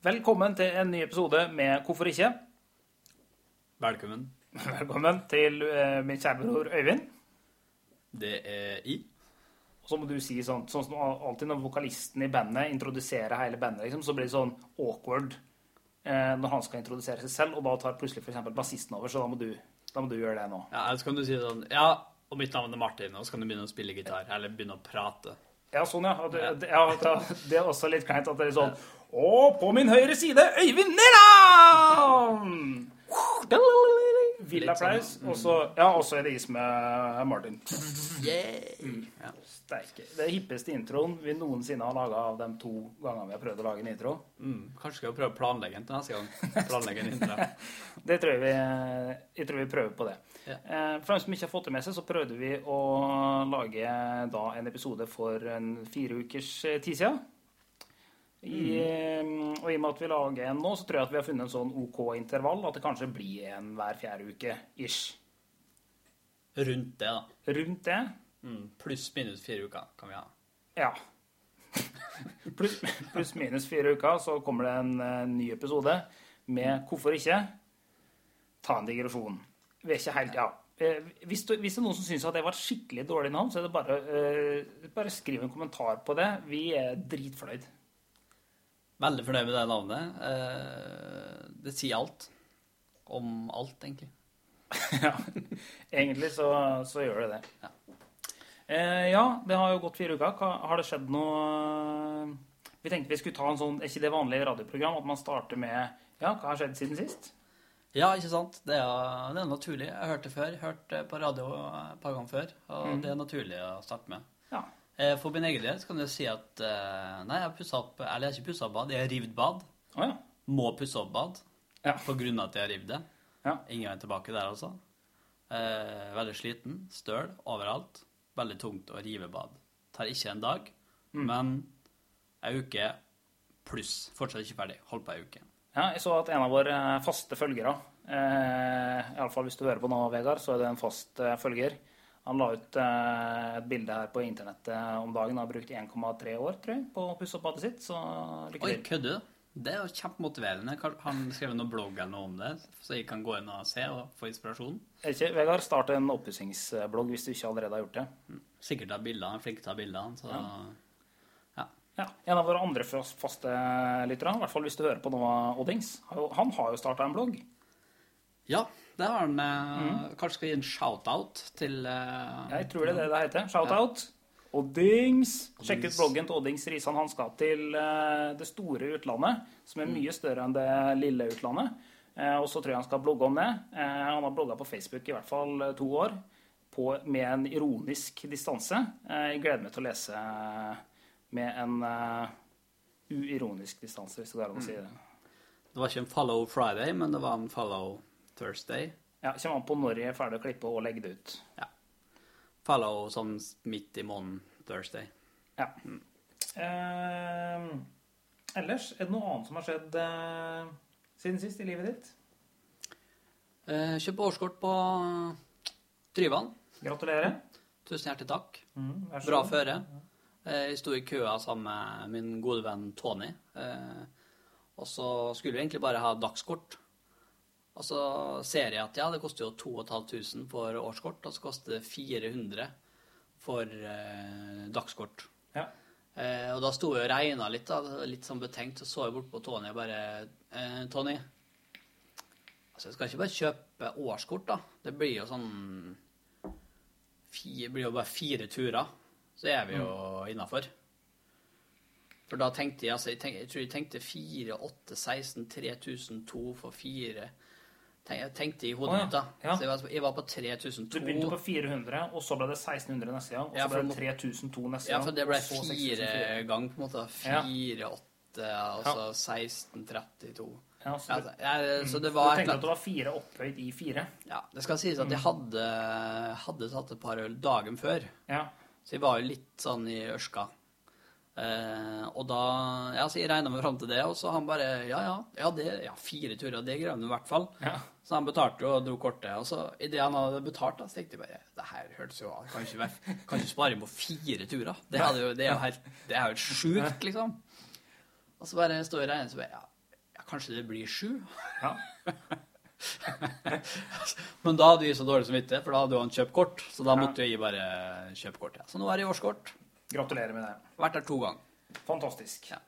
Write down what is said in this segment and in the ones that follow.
Velkommen til en ny episode med Hvorfor ikke? Velkommen. Velkommen til eh, min kjære bror Øyvind. Det er I. Og så må du si sånn, sånn som alltid når vokalisten i bandet introduserer hele bandet, liksom, så blir det sånn awkward eh, når han skal introdusere seg selv, og da tar plutselig f.eks. bassisten over, så da må, du, da må du gjøre det nå. Ja, Eller så kan du si sånn Ja, og mitt navn er Martin, og så kan du begynne å spille gitar. Eller begynne å prate. Ja, sånn, ja. Det, ja, det, det er også litt kleint at det er sånn Og på min høyre side, Øyvind Nerland! Vill sånn, applaus. Og så ja, er det is med Martin. Yeah. Ja. Det er hippeste introen vi noensinne har laga av de to gangene vi har prøvd å lage en intro. Mm. Kanskje skal vi prøve å planlegge den til neste gang. Planlegge en intro. Det tror jeg vi, jeg tror vi prøver på det. Ja. Eh, For dem som ikke har fått det med seg, så prøvde vi å lage da en episode for en fire ukers eh, tid siden. I, mm. og i og med at vi lager en nå, så tror jeg at vi har funnet en sånn OK intervall. At det kanskje blir en hver fjerde uke ish. Rundt det, da. Rundt det. Mm. Pluss minus fire uker kan vi ha. Ja. Pluss plus, minus fire uker, så kommer det en eh, ny episode med 'Hvorfor ikke?' Ta en digresjon. Vi er ikke helt Ja. Eh, Hvis, du, hvis det er noen som syns det var et skikkelig dårlig navn, så er det bare, uh, bare skriv en kommentar på det. Vi er dritfornøyd. Veldig fornøyd med det navnet. Eh, det sier alt. Om alt, egentlig. ja. Egentlig så, så gjør det det. Ja. Eh, ja, det har jo gått fire uker. Har det skjedd noe Vi tenkte vi skulle ta en sånn Er ikke det vanlige radioprogram at man starter med Ja, hva har skjedd siden sist? Ja, ikke sant? Det er, det er naturlig. Jeg har hørt det før. Hørt det på radio et par ganger før. Og mm. det er naturlig å starte med. Ja. Eh, For min egen del så kan jeg si at eh, Nei, jeg har pussa opp Eller jeg har ikke pussa opp bad, jeg har rivd bad. Oh, ja. Må pusse opp bad. Ja. På grunn av at jeg har rivd det. Ja. Ingen vei tilbake der, altså. Eh, veldig sliten. Støl overalt. Veldig tungt å rive bad. Tar ikke en dag, Mm. men ei uke pluss. Fortsatt ikke ferdig. Holdt på ei uke. Ja, jeg så at en av våre eh, faste følgere, eh, iallfall hvis du hører på nå, Vegard, så er det en fast eh, følger. Han la ut eh, et bilde her på internettet om dagen. Han har brukt 1,3 år tror jeg, på å pusse opp badet sitt, så lykke Oi, til. kødder du? Det er jo kjempemotiverende. Har han skrevet noen blogg eller noe om det, så jeg kan gå inn og se og få inspirasjon? Ikke, Vegard, start en oppussingsblogg hvis du ikke allerede har gjort det. Sikkert av bilder. Han er flink til å ta bilder. Så Ja, Ja, En av våre andre faste lyttere, i hvert fall hvis du hører på nå, Oddings, han har jo starta en blogg. ja, det har han. mm. Kanskje skal gi en shout-out til uh, Jeg tror det er det det heter. Shout-out. Oddings! Sjekk ut bloggen til Oddings Risan. Han skal til uh, det store utlandet, som er mye større enn det lille utlandet. Uh, og så tror jeg han skal blogge om det. Eh, han har blogga på Facebook i hvert fall eh, to år på, med en ironisk distanse. Eh, jeg gleder meg til å lese eh, med en eh, uironisk distanse, hvis det går an å si det. Det var ikke en Follow Friday, men det var en Follow Thursday. Ja, Kommer an på når jeg er ferdig å klippe og legge det ut. Follow sånn midt i måneden Thursday. Ja. Eh, ellers, er det noe annet som har skjedd eh, siden sist i livet ditt? Eh, Kjøp årskort på Tryvann. Gratulerer. Tusen hjertelig takk. Mm, Bra føre. Eh, Jeg sto i køa sammen med min gode venn Tony. Eh, Og så skulle vi egentlig bare ha dagskort. Og så ser jeg at ja, det koster jo 2500 for årskort, og så koster det 400 for eh, dagskort. Ja. Eh, og da sto jeg og regna litt, da, litt sånn betenkt, så så jeg bort på Tony og bare eh, Tony, altså jeg skal ikke bare kjøpe årskort, da. Det blir jo sånn fire, blir jo bare fire turer. Så er vi jo innafor. For da tenkte jeg altså, jeg, tenk, jeg tror jeg tenkte 4, 8, 16, 3002 for fire Jeg tenkte i hodet ja. mitt, da. Ja. Så jeg var, jeg var på Du 3002. begynte på 400, og så ble det 1600 neste gang. Og Ja, så ble det det 3002 neste gang. Ja, for det ble fire ganger, på en måte. Ja. Fire, åtte, og så 1632. Ja, så, Ja, du, jeg, så det var Du eller at det var fire opphøyd i fire? Ja, det skal sies at jeg hadde, hadde tatt et par øl dagen før. Ja. Så jeg var jo litt sånn i ørska. Eh, og da Ja, så jeg regna meg fram til det, og så han bare Ja, ja, ja, det, ja fire turer, det greier han i hvert fall. Ja. Så han betalte jo og dro kortet. Og så idet han hadde betalt, da, så tenkte jeg bare Det her hørtes jo Kan ikke, være, kan ikke spare inn på fire turer. Det, jo, det er jo helt, det er jo helt sjukt, liksom. Og så bare står jeg og regner, så bare Ja, kanskje det blir sju. Ja. Men da hadde vi så dårlig samvittighet, for da hadde jo han kjøpt kort. Så da Ja. måtte vi bare kjøpe kort. Ja. Så nå er det årskort. Gratulerer med det. Vært der to ganger. Fantastisk. Ja.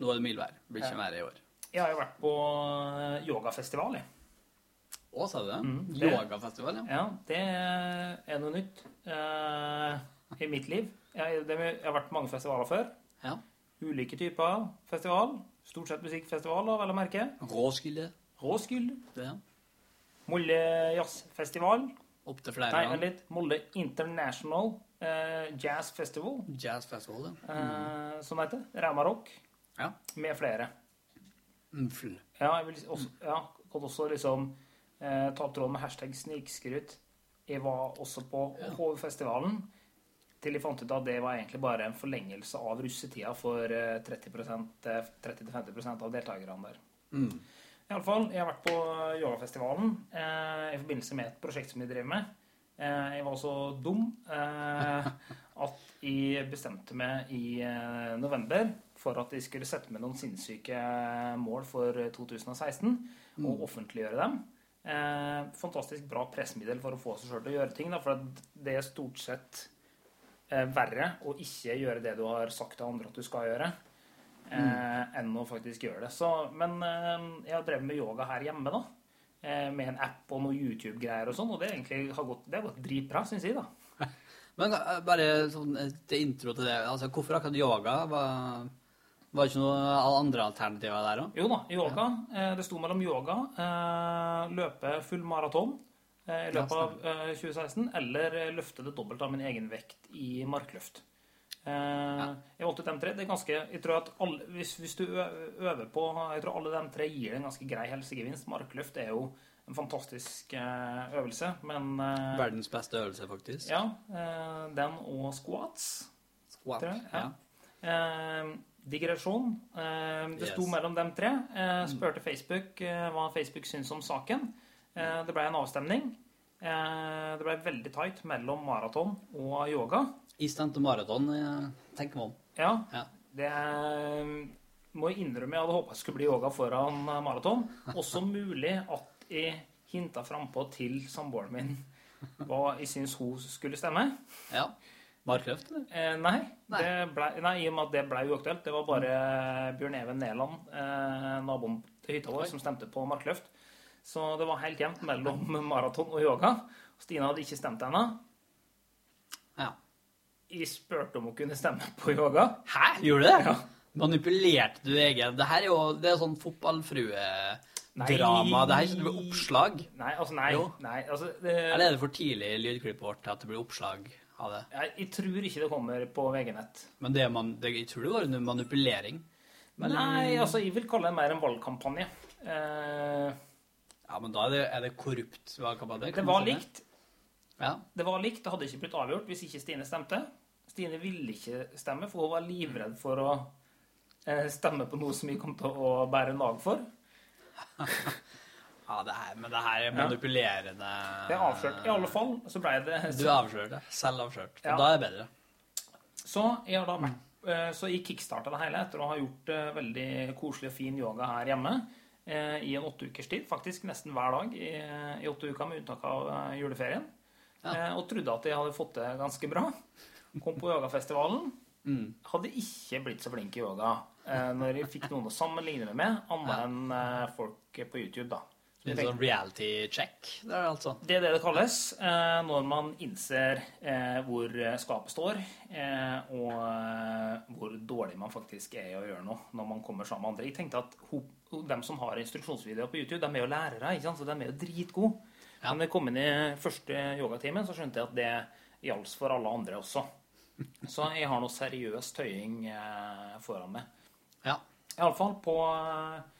Nå er det mildvær. Blir ikke mer i år. Jeg har jo vært på eh, yogafestival, jeg. Å, sa du det? Mm, det- Yogafestival, ja. Ja, det er noe nytt uh, i mitt liv. Jeg, det, jeg har vært på mange festivaler før. ja. Ulike typer festival. Stort sett musikkfestivaler, vel å merke. Råskilde. Råskilde. Ja. Molde jazzfestival. Opp til flere Nei, ganger. litt. Molde International Jazz Festival, Jazz Festival, ja. eh, som det heter. ramarock Ja. Med flere. Mfl. Ja, jeg vil også, ja, kan også liksom eh, ta opp tråden med hashtag snikskryt. Jeg var også på HV-festivalen til jeg fant ut at det var egentlig bare en forlengelse av russetida for eh, 30 eh, 30-50% av deltakerne der. Mm. I alle fall, jeg har vært på yogafestivalen eh, i forbindelse med et prosjekt som jeg driver med. Eh, jeg var så dum eh, at jeg bestemte meg i eh, november for at jeg skulle sette meg noen sinnssyke mål for 2016 og offentliggjøre dem. Eh, fantastisk bra pressmiddel for å få seg sjøl til å gjøre ting. Da, for det er stort sett verre å ikke gjøre det du har sagt til andre at du skal gjøre eh, enn å faktisk gjøre det. Så, men jeg har drevet med yoga her hjemme, da. Eh, med en app og noe YouTube-greier og sånn, og det, egentlig har gått, det har gått dritbra, syns jeg, da. Men eh, bare sånn eh, til intro til det. Altså, hvorfor akkurat yoga? Var, var det ikke noen andre alternativer der òg? Jo da, yoga. Ja. det sto mellom yoga, løpe full maraton i løpet av eh, 2016, eller løfte det dobbelt av min egen vekt i markløft. Eh, Jeg valgte de tre. Det er ganske, jeg tror at alle, hvis, hvis du øver på Jeg tror alle de tre gir en ganske grei helsegevinst. Markløft er jo en fantastisk eh, øvelse, men eh, Verdens beste øvelse, faktisk. Ja, den og squats. Squat. Ja. ja. Digresjon. Det sto Yes. mellom dem tre. Eh, spurte Facebook hva Facebook syns om saken. Det ble en avstemning. Eh, det ble veldig tight mellom maraton og yoga. I stemte maraton, eh, tenker man. Ja, Ja. det eh, må jeg innrømme jeg hadde håpa jeg skulle bli yoga foran maraton. Også mulig at jeg hinta frampå til samboeren min hva jeg syns hun skulle stemme. Ja. Markløft, eller? Eh, nei, Nei. Det ble, nei, i og med at det ble uaktuelt. Det var bare Bjørn Even Næland, eh, naboen til hytta vår, som stemte på markløft. Så det var helt jevnt mellom maraton og yoga. Stine hadde ikke stemt ennå. Ja. Jeg spurte om hun kunne stemme på yoga. Hæ? Gjorde du det? Ja. Manipulerte du egen Det her er jo det er sånn fotballfrue-drama. Det her er ikke noe oppslag. Nei, altså nei. Nei altså, det, Eller er det for tidlig i lydklippet vårt til at det blir oppslag av det? jeg, jeg tror ikke det kommer på VG-nett. Men det man, det, jeg tror det var en manipulering. Men, Nei, altså, jeg vil kalle det mer en valgkampanje. Eh, Ja, men da er det, er det korrupt. Hva kan man det? det var likt. Ja. Det var likt, det hadde ikke blitt avgjort hvis ikke Stine stemte. Stine ville ikke stemme, for hun var livredd for å eh, stemme på noe som vi kom til å bære nag for. ja det her, men det her er manipulerende Det er avslørt. I alle fall så ble det Du er avslørt. Selv avslørt. Ja. Da er det bedre. Så jeg har da vært eh, Så jeg kickstarta det hele etter å ha gjort eh, veldig koselig og fin yoga her hjemme i en åtte ukers tid. Faktisk nesten hver dag i, i åtte uker, med unntak av eh, juleferien. Ja. og trodde at jeg hadde fått det ganske bra. Kom på yogafestivalen. Mm. Hadde ikke blitt så flink i yoga eh, når jeg fikk noen å sammenligne med, annet enn eh, folk på YouTube, da. En sånn reality check, det er det altså. det er det det kalles eh, når man innser eh, hvor skapet står, eh, og eh, hvor dårlig man faktisk er i å gjøre noe når man kommer sammen med andre. Jeg tenkte at ho, dem som har instruksjonsvideoer på YouTube, de er jo lærere, ikke sant? så de er jo dritgode. Ja. Men da jeg kom inn i første yogatimen, så skjønte jeg at det gjaldt for alle andre også. Så jeg har noe seriøs tøying eh, foran meg. Ja. Iallfall på eh,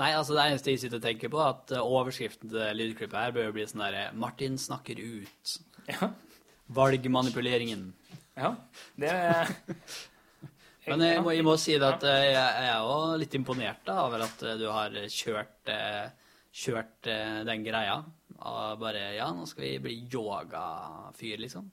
Nei, altså det eneste jeg sitter og tenker på, er at eh, overskriften til lydklippet her bør jo bli sånn derre 'Martin snakker ut'. Ja. Valgmanipuleringen. ja det er Men jeg må, jeg må si at eh, jeg jeg er jo litt imponert da, over at eh, du har kjørt, eh, kjørt eh, den greia. Og bare Ja, nå skal vi bli yogafyr, liksom.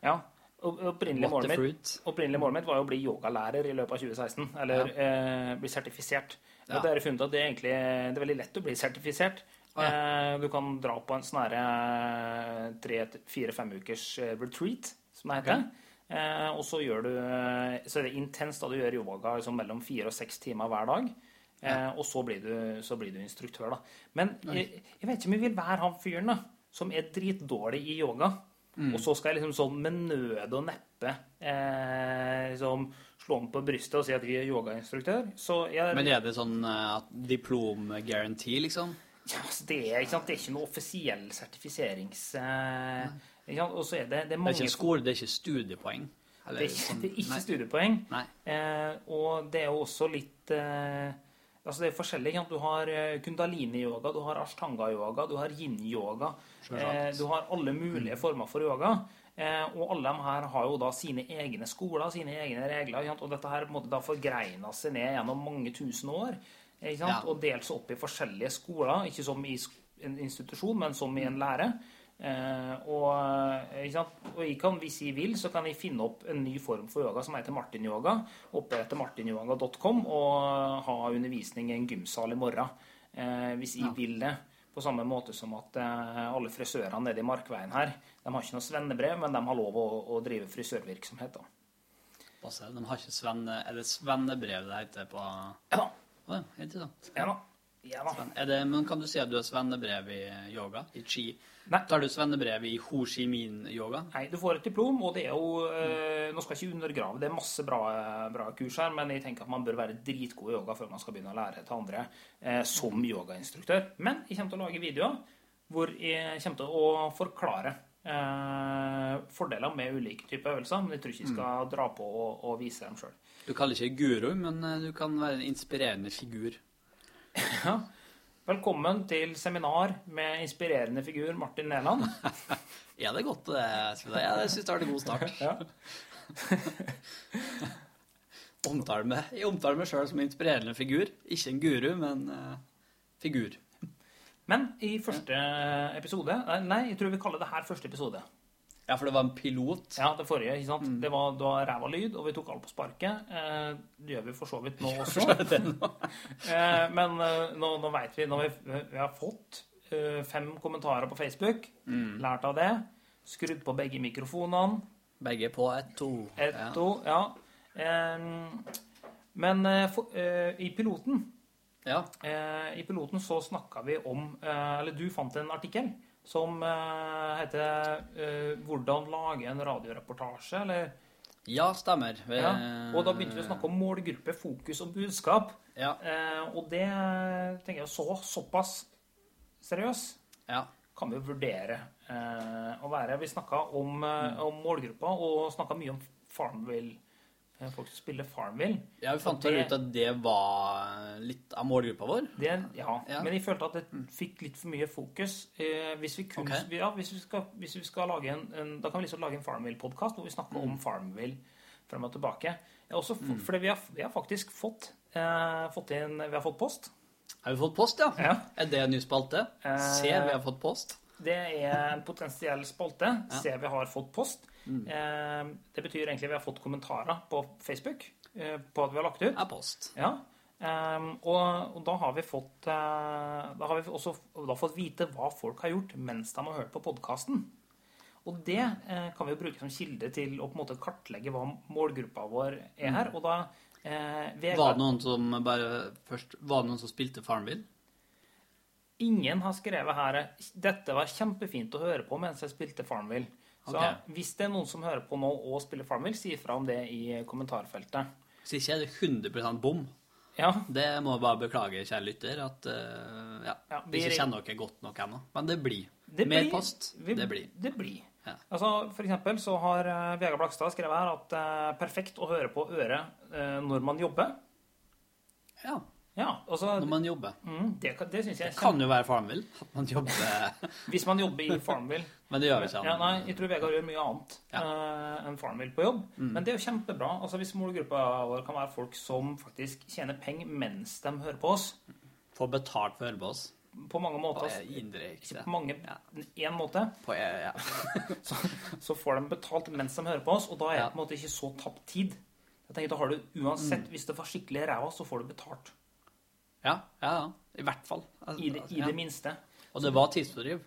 Ja. opprinnelig målet mitt? Opprinnelig målet mitt var jo å bli yogalærer i løpet av 2016. Eller eh, bli sertifisert. Ja. Og jeg funnet at det er egentlig det er veldig lett å bli sertifisert. Ja. eh, du kan dra på en sånn herre tre-fire-fem ukers eh, retreat, som det heter. Eh, og så gjør du eh, Så er det intenst da du gjør yoga liksom, mellom fire og seks timer hver dag. Eh, og så blir, du, så blir du instruktør, da. Men jeg, jeg vet ikke om jeg vil være han fyren da, som er dritdårlig i yoga. Mm. Og så skal jeg liksom sånn med nød og neppe eh, liksom slå meg på brystet og si at vi er yogainstruktør. Jeg, Men er det sånn uh, diplomgaranti, diplom-guarantee, liksom? ja, altså, det, er, det er ikke noe offisiell sertifiserings... Uh, ikke? Og så er det, det er Det er ikke skole, det er ikke studiepoeng? Eller det er, sånn- det er ikke nei. studiepoeng. Nei. Uh, og det er jo også litt eh, Altså det er forskjellig. Ikke? Du har eh, kundalini-yoga, du har ashtanga-yoga, du har yin-yoga. Eh, du har alle mulige former for yoga. Eh, og alle de her har jo da sine egne skoler, sine egne regler. Og dette her måte da forgreina seg ned gjennom mange tusen år. Ja. Og delt seg opp i forskjellige skoler. Ikke som i en institusjon, men som i en lære. Eh, og, eh, og jeg kan, hvis jeg vil, så kan jeg finne opp en ny form for yoga som heter martinyoga. Opprette martinyoga.com og ha undervisning i en gymsal i morgen. Eh, hvis jeg Ja. vil det. På samme måte som at eh, alle frisørene nede i Markveien her, de har ikke noe svennebrev, men de har lov å, å drive frisørvirksomhet. da. De har ikke svenne, eller svennebrev det heter på Ja da. ja, interessant. Ja da. Ja da. Det, men kan du si at du har svennebrev i yoga? I chi? Nei. Tar du svennebrev i Ho Chi Minh-yoga? Nei, du får et diplom, og det er jo eh, Nå skal jeg ikke undergrave, det er masse bra, bra kurs her, men jeg tenker at man bør være dritgod i yoga før man skal begynne å lære til andre eh, som yogainstruktør. Men jeg kommer til å lage videoer hvor jeg kommer til å forklare eh, fordeler med ulike typer øvelser, men jeg tror ikke jeg skal dra på og, og vise dem sjøl. Du kaller ikke guru, men eh, du kan være en inspirerende figur. Ja. Velkommen til seminar med inspirerende figur Martin Næland. ja, det er godt, det? Sven? Jeg syns det har vært en god start. Ja. omtale jeg omtaler meg sjøl som en inspirerende figur. Ikke en guru, men uh, figur. Men i første episode nei, jeg tror vi kaller det her første episode. Ja, for det var en pilot. Ja, det forrige. ikke sant? Det var da ræva lyd, og vi tok alt på sparket. Eh, det gjør vi for så vidt nå også. eh, men nå, nå veit vi Når vi, vi har fått eh, fem kommentarer på Facebook, lært av det, skrudd på begge mikrofonene, Begge på ett, to. ett, Ja. to, ja. Men eh, for, i piloten Ja. Eh, I piloten så snakka vi om Eller du fant en artikkel som eh, heter eh, 'Hvordan lage en radioreportasje', eller ja, stemmer. Vi- ja. Og da begynte vi å snakke om målgruppe, fokus og budskap. Ja. Eh, og det tenker jeg så såpass seriøs ja. kan vi jo vurdere eh, å være. Vi snakka om, eh, om målgruppa og snakka mye om Farmville. Eh, Folk som spiller Farmville. Ja, vi fant det- ut at det var litt av målgruppa vår. Det, ja. Ja. men jeg følte at det fikk litt for mye fokus. Eh, hvis, vi kun, Ok. ja, hvis, vi skal, hvis vi skal lage en, en Da kan vi liksom lage en Farmville-podkast hvor vi snakker Mm. om Farmville frem og tilbake. Også, fått- Fordi vi har, vi har faktisk fått, eh, fått inn Vi har fått post. Har vi fått post, ja? Ja. Er det en ny spalte? Eh, Ser vi har fått post? Det er en potensiell spalte. Ja. Mm. Se vi har fått post. Eh, det betyr egentlig at vi har fått kommentarer på Facebook eh, på at vi har lagt ut. Er post. Ja. Ehm, og, da har vi fått eh, Da har vi også da fått vite hva folk har gjort mens de har hørt på podkasten. Og det eh, kan vi jo bruke som kilde til å på en måte kartlegge hva målgruppa vår er her. Og da eh, Vegard- Var det noen som bare først Var det noen som spilte Farmville? Ingen har skrevet her Dette var kjempefint å høre på mens jeg spilte Farmville. Så hvis det er noen som hører på nå og spiller Farmville, si ifra om det i kommentarfeltet. Så ikke er det 100% bom. Ja, Det må jeg bare beklage, kjære lytter, at uh, ja, Ja, vi ikke kjenner dere godt nok ennå. Men det blir. det Mer blir- post. Vi, Det blir. Det blir. Ja. Altså, for eksempel så har uh, Vegard Blakstad skrevet her at eh, perfekt å høre på øret uh, når man jobber. Ja, Ja, også, når man jobber. mm, det, det syns jeg Det er kan jo være Farmville. At man jobber Hvis man jobber i Farmville. Men det gjør vi ikke. Ja, nei, jeg tror Vegard gjør mye annet Ja. Mm. eh, enn Farmville på jobb. Men det er jo kjempebra. Altså, hvis målgruppa vår kan være folk som faktisk tjener penger mens de hører på oss, Får betalt for å høre på oss. på mange måter På indirekte. På mange Ja. én måte På, ja. så, så får de betalt mens de hører på oss, og da er det på en måte ikke så tapt tid. Jeg tenker, da har du Uansett, Mm. hvis det var skikkelig ræva, så får du betalt. Ja, ja, ja. I hvert fall. Altså, I det, i ja. det minste. Og det var tidsfordriv.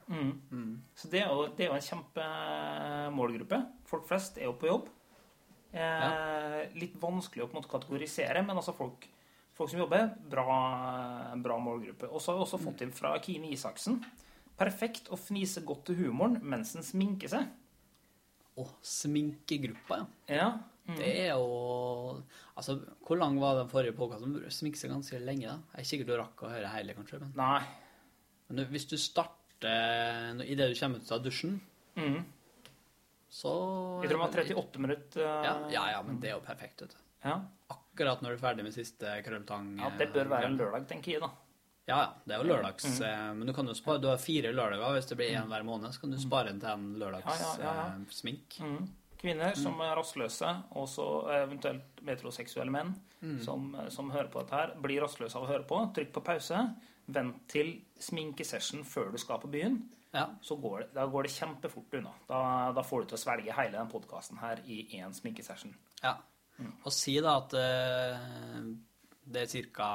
Så det er jo, det er jo en kjempemålgruppe. Folk flest er jo på jobb. Eh, Litt vanskelig å på en måte kategorisere, men altså folk, folk som jobber, bra, bra målgruppe. Og så har vi også fått inn fra Kine Isaksen. Perfekt å fnise godt til humoren mens en sminker seg. Å, sminkegruppa, ja. Ja. Det er jo Altså, hvor lang var den forrige podkasten? Sminke seg ganske lenge, da. Jeg er ikke sikkert du rakk å høre hele, kanskje. Men, Nei. men du- hvis du starter idet du kommer ut av dusjen, mm. så Jeg tror det var 38 minutter. eh, Ja, ja, ja, men det er jo perfekt, vet du. Ja. Akkurat når du er ferdig med siste krølltang. ja, det bør være en lørdag, tenker jeg, da. Ja, ja. Det er jo lørdags. eh, Men du kan jo spare Du har fire lørdager. Hvis det blir én hver måned, så kan du spare en til en Ja, ja, ja, ja. Kvinner som er rastløse, og så eventuelt metroseksuelle menn som, som hører på dette her, blir rastløse av å høre på. Trykk på pause. Vent til sminkesession før du skal på byen. Ja. Så går det, da går det kjempefort unna. Da, da får du til å svelge hele den podkasten her i én sminkesession. ja. Og si da at eh, det er ca.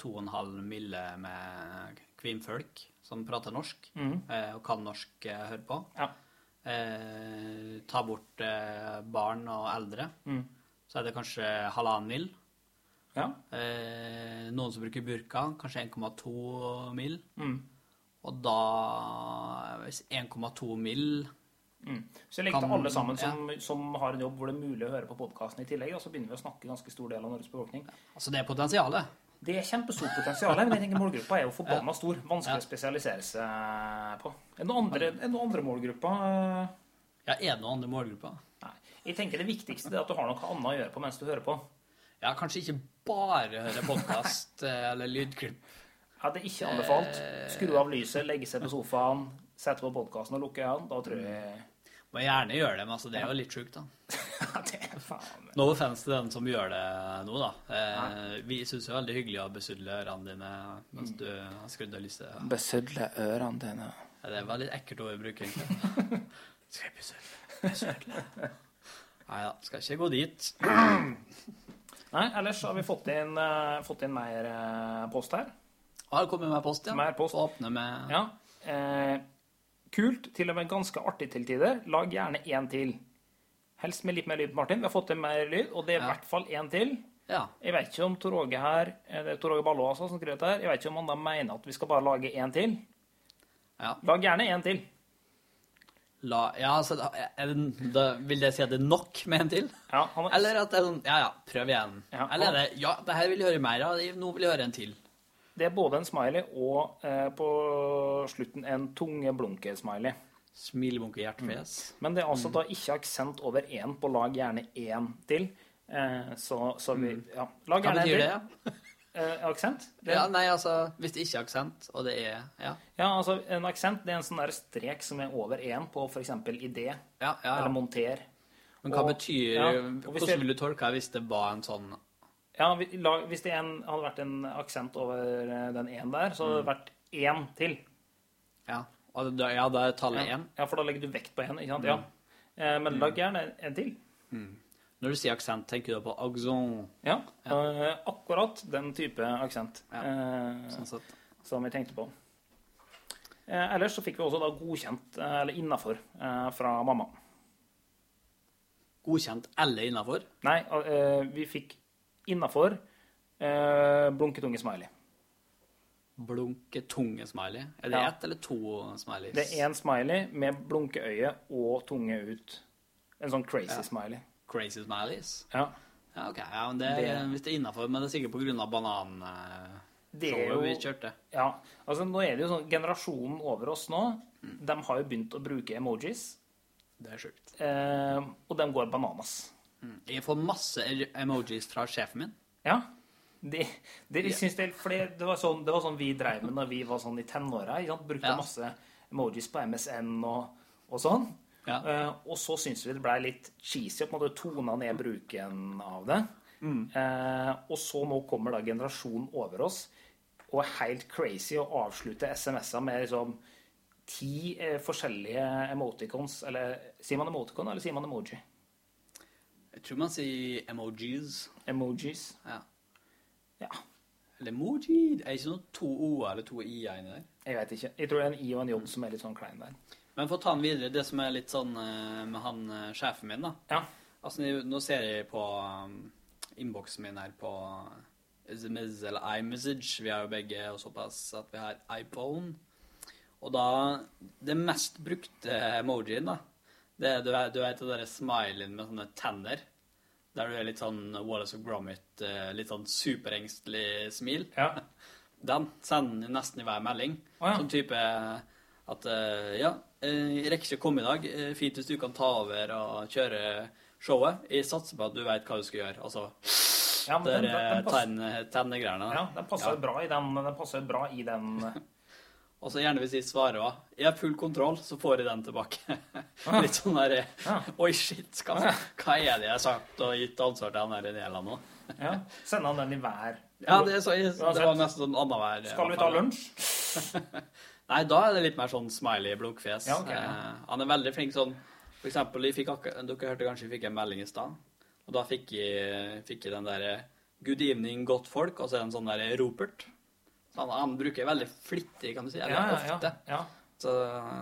2,5 mille med kvinnfolk som prater norsk, eh, og kan norsk eh, høre på. Ja. Eh, ta bort eh, barn og eldre, Mm. så er det kanskje halvannen mil. Ja. Eh, noen som bruker burka, kanskje 1,2 mil. Mm. Og da Hvis 1,2 mil Mm. Så legger til alle sammen som, som har en jobb hvor det er mulig å høre på podkasten i tillegg. Og så begynner vi å snakke ganske stor del av Norges befolkning. Altså, det er potensialet. Det er kjempestort potensial, men jeg tenker målgruppa er jo forbanna stor. Vanskelig å spesialisere seg på. Er det noen andre, er noen andre målgrupper? Ja, er det noen andre målgrupper? Nei. Jeg tenker det viktigste er at du har noe annet å gjøre på mens du hører på. Ja, kanskje ikke bare høre podkast eller lydklipp. Ja, det er ikke anbefalt. Skru av lyset, legge seg på sofaen, sette på podkasten og lukke øynene. Da tror jeg Må gjerne gjøre det, men altså, det er jo litt sjukt, da. Ja, det er faen No offense til den som gjør det nå, da. Eh, vi syns det er veldig hyggelig å besudle ørene dine mens du har skrudd av lyset. Besudle ørene dine. Ja, det var litt ekkelt ord å bruke, egentlig. Skal jeg besudle? Besudle? Nei da, skal ikke gå dit. Nei, ellers har vi fått inn, uh, fått inn mer uh, post her. Har det kommet med post, ja? Mer post. Åpne med Ja. Eh, kult, til og med ganske artig til tider. Lag gjerne én til. Helst med litt mer lyd, Martin. Vi har fått til mer lyd, og det er i hvert fall én til. Ja. Jeg vet ikke om Tor Åge her, eh, det er Tor Åge Ballo altså, som skriver dette her, jeg vet ikke om han da mener at vi skal bare lage én til. ja. Lag gjerne én til. La, ja, altså, da, det, da vil det si at det er nok med en til? Ja, han, Eller at det er sånn Ja, ja, prøv igjen. Ja, Eller er det Ja, det her vil jeg høre mer av. Nå vil jeg høre en til. Det er både en smiley og eh, på slutten en tungeblunke-smiley. Smilebunke hjertefjes. Men det er altså da ikke aksent over én på lag gjerne én til. Eh, så, så vi Ja. Lag gjerne én til. Eh, aksent? Det, ja, nei, altså Hvis det ikke er aksent, og det er Ja, Ja, altså En aksent det er en sånn der strek som er over én på f.eks. idé ja, ja. ja, eller monter. Men hva og- betyr ja, Hvordan det- vil du tolke hvis det var en sånn Ja, Hvis det en, hadde vært en aksent over eh, den én der, så hadde det vært én til. Ja, ja, da er tallet én. ja, for da legger du vekt på én. ikke sant? Ja. Eh, Men lag gjerne en til. Når du sier aksent, tenker du på accent? Ja. eh, Akkurat den type aksent Ja, eh, Sånn sett. som vi tenkte på. Ellers så fikk vi også da godkjent, eller innafor, fra mamma. Godkjent eller innafor? Nei, vi fikk innafor eh, blunketunge-smiley. Blunketunge-smiley. Er det Ja. ett eller to smileys? Det er én smiley med blunkeøye og tunge ut. En sånn crazy Ja. smiley. Crazy smileys? Ja. Ja, ok. Ja, men det, Det- Hvis det er innafor, men det er sikkert på grunn av banan... Det er jo vi kjørte. Ja, altså nå er det jo sånn Generasjonen over oss nå, de har jo begynt å bruke emojis. Det er sjukt. Eh, og de går bananas. Jeg får masse emojis fra sjefen min. Ja. Det, de jeg synes det, for det, var sånn, det var sånn vi drev med når vi var sånn i tenåra. Brukte Ja. masse emojis på MSN og, og sånn. Ja. Uh, og så syntes vi det blei litt cheesy å på en måte tone ned bruken av det. Mm. Uh, og så nå kommer da generasjonen over oss. og er helt crazy å avslutte SMS-er med liksom ti uh, forskjellige emoticons. Eller sier man emoticon, eller sier man emoji? Jeg tror man sier emojis. Emojis. Ja. Ja, Eller emoji. Er det ikke noe to o-er eller to i-er inni der? jeg vet ikke. Jeg tror det er en i og en j som er litt sånn klein der. Men for å ta den videre, det som er litt sånn eh, med han eh, sjefen min, da. Ja. Altså, nå- ser jeg på um, innboksen min her på SMS eller iMessage. Vi har jo begge såpass at vi har iPhone. Og da Det mest brukte emojien, da, det er, du vet det derre smileyen med sånne tenner. Der du er litt sånn Wallace og Gromit, eh, litt sånn superengstelig smil. Ja. Den sender nesten i hver melding. Oh, ja. Sånn type at eh, Ja, eh, jeg rekker ikke å komme i dag. Eh, Fint hvis du kan ta over og kjøre showet. Jeg satser på at du vet hva du skal gjøre. Altså Ja, men den, den, er passer, tenn- tennegreiene. ja, den passer ja. bra i den, den passer bra i den Og så gjerne hvis jeg svarer òg. Jeg har full kontroll, så får jeg den tilbake. Litt sånn der Ja. Oi, shit, hva, hva er det jeg har sagt og gitt ansvar til han her Daniela nå? ja. Sende han den i hver Ja, det, så, jeg, det var nesten sånn annenhver Skal vi ta lunsj? Nei, da er det litt mer sånn smiley blunkfjes. Ja, okay, ja. Eh, han er veldig flink sånn For eksempel, jeg fikk akkur- dere hørte kanskje jeg fikk en melding i stad. Og da fikk jeg, fikk jeg den derre Good evening, godt folk, og så er det en sånn derre ropert. Han, han bruker veldig flittig, kan du si. Eller Ja, ja, ofte. ja. ja. Så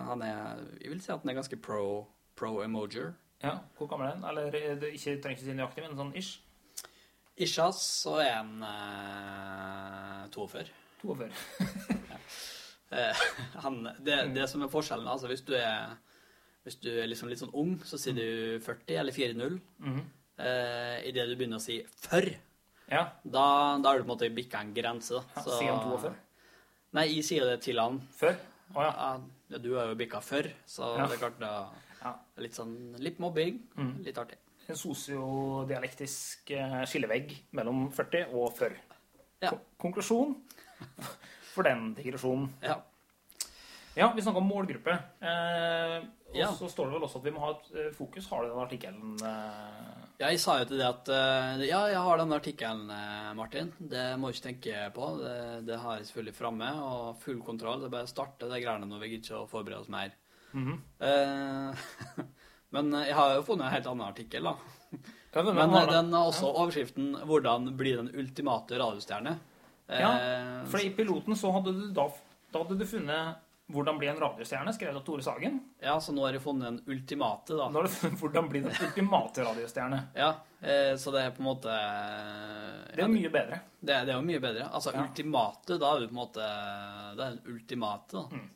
han er Jeg vil si at han er ganske pro, pro emojier. ja. Hvor gammel er han? Eller du ikke, trenger ikke si nøyaktig, men sånn ish? Ishas så er han eh, 42. 42. Eh, han, det, det som er forskjellen, altså hvis du er hvis du er liksom litt sånn ung, så sier du 40 eller 4-0. -hmm. eh, Idet du begynner å si 'for', Ja. da, da er du på en måte bikka en grense. da. Så- Sier han 42? Nei, jeg sier det til han. Før? Å oh, Ja, ja, du har jo bikka før, så Ja. det er klart det er Litt sånn litt mobbing. Mm. Litt artig. En sosiodialektisk eh, skillevegg mellom 40 og før. Ja. Konklusjon for den digresjonen. Ja. Ja, vi snakka om målgruppe. Eh, og Ja. så står det vel også at vi må ha et eh, fokus. Har du den artikkelen? Eh? Ja, jeg sa jo til det at eh, Ja, jeg har den artikkelen, Martin. Det må du ikke tenke på. Det, det har jeg selvfølgelig framme, og full kontroll. Det er bare å starte de greiene når vi gidder ikke å forberede oss mer. Mhm. Eh, men jeg har jo funnet en helt annen artikkel, da. Ja, men, Men har den har også overskriften 'Hvordan bli den ultimate radiostjerne'. Ja, For i piloten så hadde du da, da hadde du funnet 'Hvordan bli en radiostjerne', skrevet av Tore Sagen. ja, så nå har du funnet den ultimate, da. Nå har du funnet 'Hvordan bli den ultimate radiostjerne'. Ja, eh, så det er på en måte Det er jo mye bedre. Det, det er jo mye bedre. Altså, Ja. ultimate, da er du på en måte Det er den ultimate, da. Mm.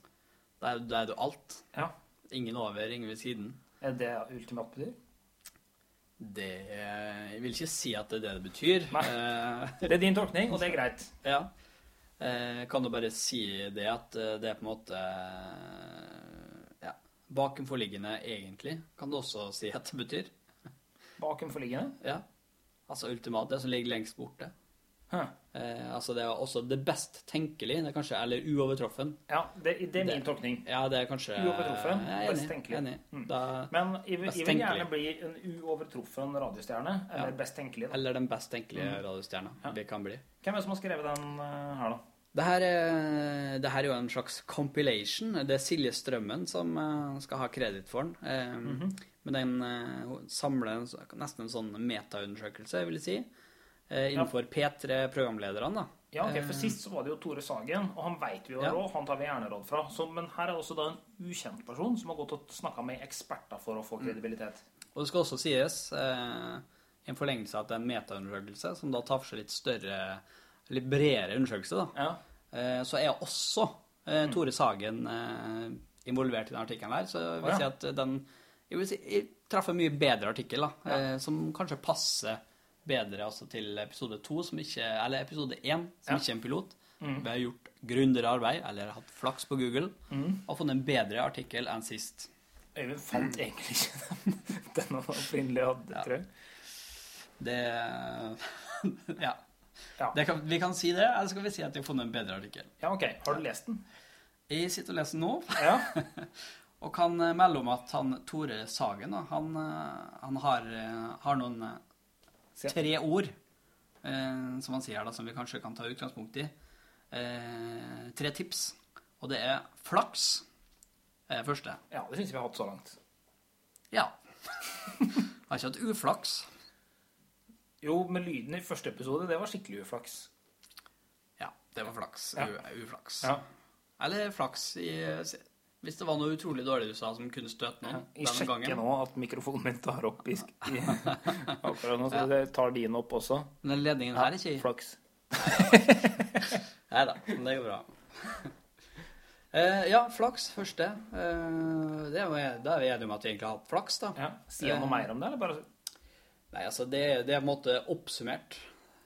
Da er, da er du alt. Ja. Ingen over, ingen ved siden. Er det ultimat betyr? Det Jeg vil ikke si at det er det det betyr. Nei. Eh, Det er din tolkning, og det er greit. ja. Eh, kan du bare si det at eh, det er på en måte eh, Ja. Bakenforliggende, egentlig, kan du også si at det betyr. Bakenforliggende. Ja. Altså ultimat, det som ligger lengst borte. Huh. Eh, altså det er også det best tenkelige, det er kanskje, eller uovertruffen. Ja, det, det er min Det- tolkning. Ja, det er kanskje Uovertruffen, Jeg er best tenkelig. enig. Mm. Men jeg, jeg vil gjerne bli en uovertruffen radiostjerne. Eller Ja. best tenkelig. Da. eller den best tenkelige Mm. radiostjerna Ja. vi kan bli. Hvem er det som har skrevet den eh, her, da? Det her, er, det her er jo en slags compilation. Det er Silje Strømmen som eh, skal ha kreditt for den. Mm -hmm. Men den eh, samler nesten en sånn metaundersøkelse, vil jeg si, eh, innenfor P3-programlederne. da. Ja, okay, For Eh. sist så var det jo Tore Sagen, og han veit vi jo Ja. råd. Han tar vi gjerne råd fra. Så, men her er også da en ukjent person som har gått og snakka med eksperter for å Mm. få kredibilitet. Og det skal også sies, eh, en forlengelse av at det er en metaundersøkelse, som da tar for seg litt større, litt bredere undersøkelse, da. Ja. Eh, så er også eh, Tore Sagen eh, involvert i den artikkelen her. Så jeg vil si at den Jeg vil si jeg traff en mye bedre artikkel, da. Ja. Som kanskje passer bedre altså til episode to, som ikke Eller episode én, som Ja. ikke er en pilot. Mm. Vi har gjort grundigere arbeid, eller hatt flaks på Google, Mm. og funnet en bedre artikkel enn sist. Øyvind fant egentlig ikke den, den han opprinnelig hadde, Ja. tror jeg. Det Ja. Ja. Kan, vi kan si det, eller skal vi si at vi har funnet en bedre artikkel? ja, ok. Har du lest den? Jeg sitter og leser den nå. Ja. Og kan eh, melde om at han Tore Sagen han, eh, han har, eh, har noen tre ord, eh, som han sier da, som vi kanskje kan ta utgangspunkt i. eh, tre tips. Og det er flaks. er det første. Ja, det syns vi har hatt så langt. Ja. Har ikke hatt uflaks. Jo, med lyden i første episode, det var skikkelig uflaks. Ja, det var flaks. Ja. Uflaks. Ja. Eller flaks i Hvis det var noe utrolig dårlig du sa som kunne støte noen Jeg den sjekker gangen. nå at mikrofonen min tar opp i, i akkurat nå, så det tar din opp også. Men den ledningen her er ikke i. Flaks. Nei da, men det går bra. Uh, ja, flaks første. Uh, det er, da er vi enige om at vi egentlig har hatt flaks, da. Ja. Sier han noe mer om det, eller bare Nei, altså, det, det er på en måte oppsummert.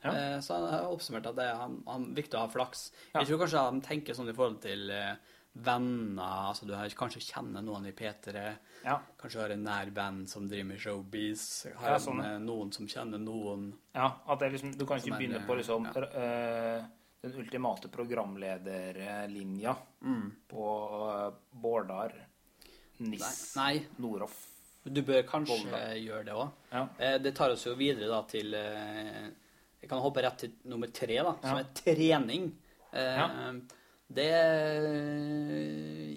Ja. Eh, så han har oppsummert at det er han, han, viktig å ha flaks. Ja. Jeg tror kanskje han tenker sånn i forhold til eh, venner, altså du har, kanskje kjenner noen i P3, Ja. kanskje har en nær venn som driver med showbiz, har sånn, en, eh, noen som kjenner noen. ja at det liksom, du kan ikke begynne på liksom eh, den ultimate programlederlinja Mm. på uh, Bårdar, Nis, Noroff. Du bør kanskje Volda. gjøre det òg. Ja. Eh, det tar oss jo videre da til eh, Jeg kan hoppe rett til nummer tre, da, som Ja. er trening. Eh, Ja. Det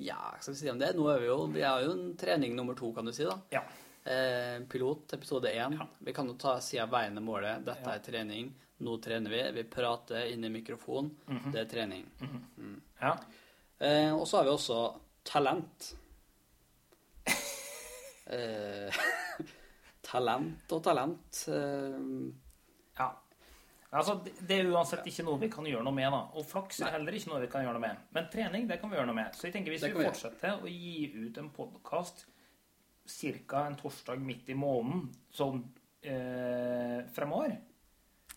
Ja, skal vi si om det? Nå er vi jo Vi har jo en trening nummer to, kan du si, da. Ja. Pilot, episode én. Ja. Vi kan jo ta si av veien er målet. Dette Ja. er trening. Nå trener vi. Vi prater inn i mikrofonen. -hmm. Det er trening. ja. Eh, og så har vi også talent. Eh, talent og talent. Eh, Ja. Altså, det- er uansett ikke noe vi kan gjøre noe med. da. Og flaks er heller ikke noe vi kan gjøre noe med. Men trening det kan vi gjøre noe med. Så jeg tenker hvis vi vi fortsetter å gi ut en podkast ca. en torsdag midt i måneden sånn eh, fremover,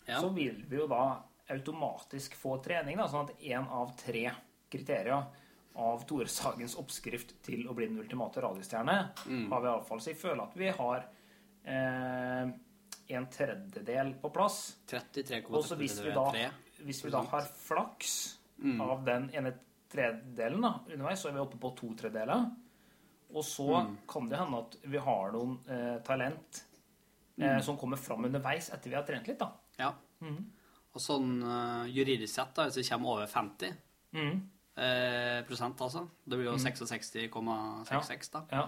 ja. så vil vi jo da automatisk få trening. da, Sånn at én av tre kriterier av Tore Sagens oppskrift til å bli den ultimate radiostjerne Mm. har vi iallfall. Så jeg føler at vi har eh, en tredjedel på plass. 33,3 Og så hvis vi da, hvis vi da har flaks Mm. av den ene tredjedelen da, underveis, så er vi oppe på to tredjedeler. Og så Mm. kan det hende at vi har noen eh, talent eh, Mm. som kommer fram underveis etter vi har trent litt, da. Ja. Mhm. Og sånn uh, juridisk sett, da, hvis vi kommer over 50 Mhm. Eh, prosent, altså Det blir jo 66,66, da. Ja.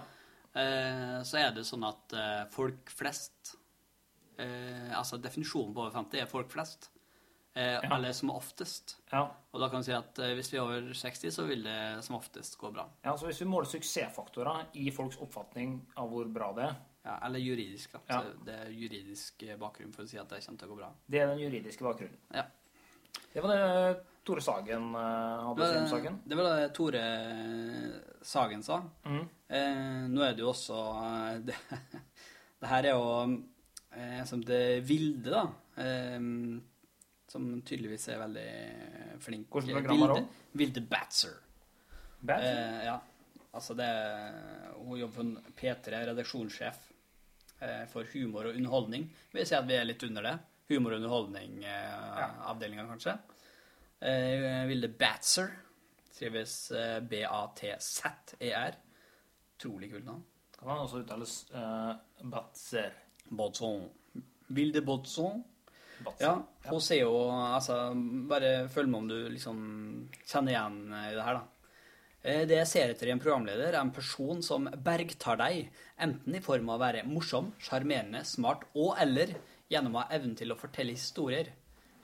Eh, så er det sånn at eh, folk flest eh, Altså definisjonen på over 50 er folk flest. Eh, Ja. Eller som oftest. Ja. Og da kan vi si at eh, hvis vi er over 60, så vil det som oftest gå bra. ja, så hvis vi måler suksessfaktorer i folks oppfatning av hvor bra det er, Ja, eller juridisk, da. Ja. Det er juridisk eh, bakgrunn for å si at det kommer til å gå bra. det er den juridiske bakgrunnen. Ja. Det var det Tore Sagen eh, hadde sin saken. Det var det Tore Sagen sa. Mm. Eh, nå er det jo også eh, det, det her er jo eh, som det Vilde, da. Eh, som tydeligvis er veldig flink. Hvilket program er Vilde, hun? Vilde Batzer. Batzer? Eh, ja. Altså det Hun jobber for P3, redaksjonssjef eh, for humor og underholdning. Vil si at vi er litt under det. Humor- og underholdning-avdelinga, kanskje. Eh, Vilde Batzer. Skrives eh, B-A-T-Z-E-R. Trolig kult navn. Kan han også uttales uh, Batzer? Botson. Vilde Botson. Ja, hun sier jo Altså, bare følg med om du liksom kjenner igjen i det her, da. Eh, Det jeg ser etter i en programleder, er en person som bergtar deg, enten i form av å være morsom, sjarmerende, smart og eller gjennom å ha evnen til å fortelle historier.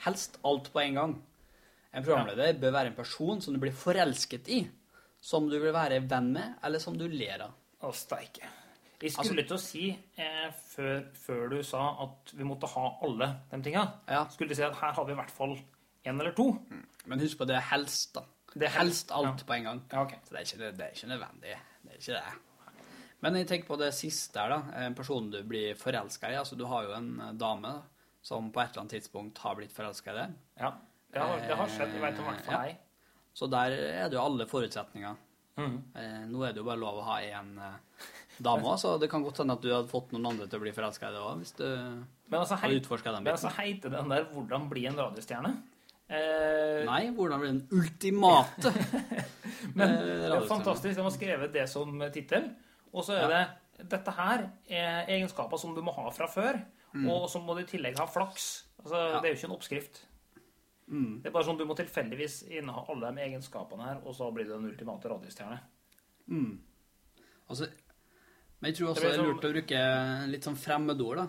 Helst alt på en gang. En programleder bør være en person som du blir forelsket i, som du vil være venn med, eller som du ler av. Å, steike. Jeg skulle til å si, eh, før, før du sa at vi måtte ha alle de tinga, Ja. skulle du si at her har vi i hvert fall én eller to. Men husk på det er helst, da. Det er helst helst, alt ja. på en gang. Ja, ok. Så det er, ikke, det er ikke nødvendig. Det er ikke det. Men jeg tenker på det siste her, da. En person du blir forelska i. Altså, du har jo en eh, dame da, som på et eller annet tidspunkt har blitt forelska i deg. Ja, det har, det har skjedd. Jeg vet om hvert fall Ja. Så der er det jo alle forutsetninger. Mhm. Eh, nå er det jo bare lov å ha én eh, dame òg, så det kan godt hende at du hadde fått noen andre til å bli forelska i deg òg, hvis du Men altså, hadde utforska den men altså heter den der 'Hvordan bli en radiostjerne'? Eh, Nei, hvordan blir den ultimate Men eh, det er fantastisk. De har skrevet det som tittel. Og så er Ja. det Dette her er egenskaper som du må ha fra før, og så må du i tillegg ha flaks. Altså, Mm. Ja. Det er jo ikke en oppskrift. Det er bare sånn Du må tilfeldigvis inneha alle de egenskapene her, og så blir det den ultimate radiostjerne. Altså, men jeg tror også Det det er lurt å bruke litt sånn fremmedord, da.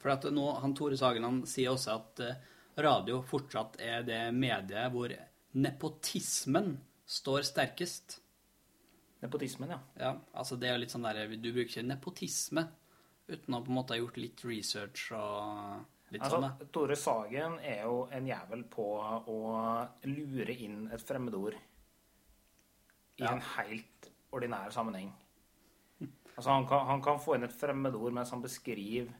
For at nå, han Tore Sagen han sier også at eh, radio fortsatt er det mediet hvor nepotismen står sterkest. Nepotismen, ja. Ja, altså det er litt sånn der, Du bruker ikke nepotisme uten å på en måte ha gjort litt research og Altså, sånn. Tore Sagen er jo en jævel på å lure inn et fremmedord i Ja. en helt ordinær sammenheng. Altså, han kan, han kan få inn et fremmedord mens han beskriver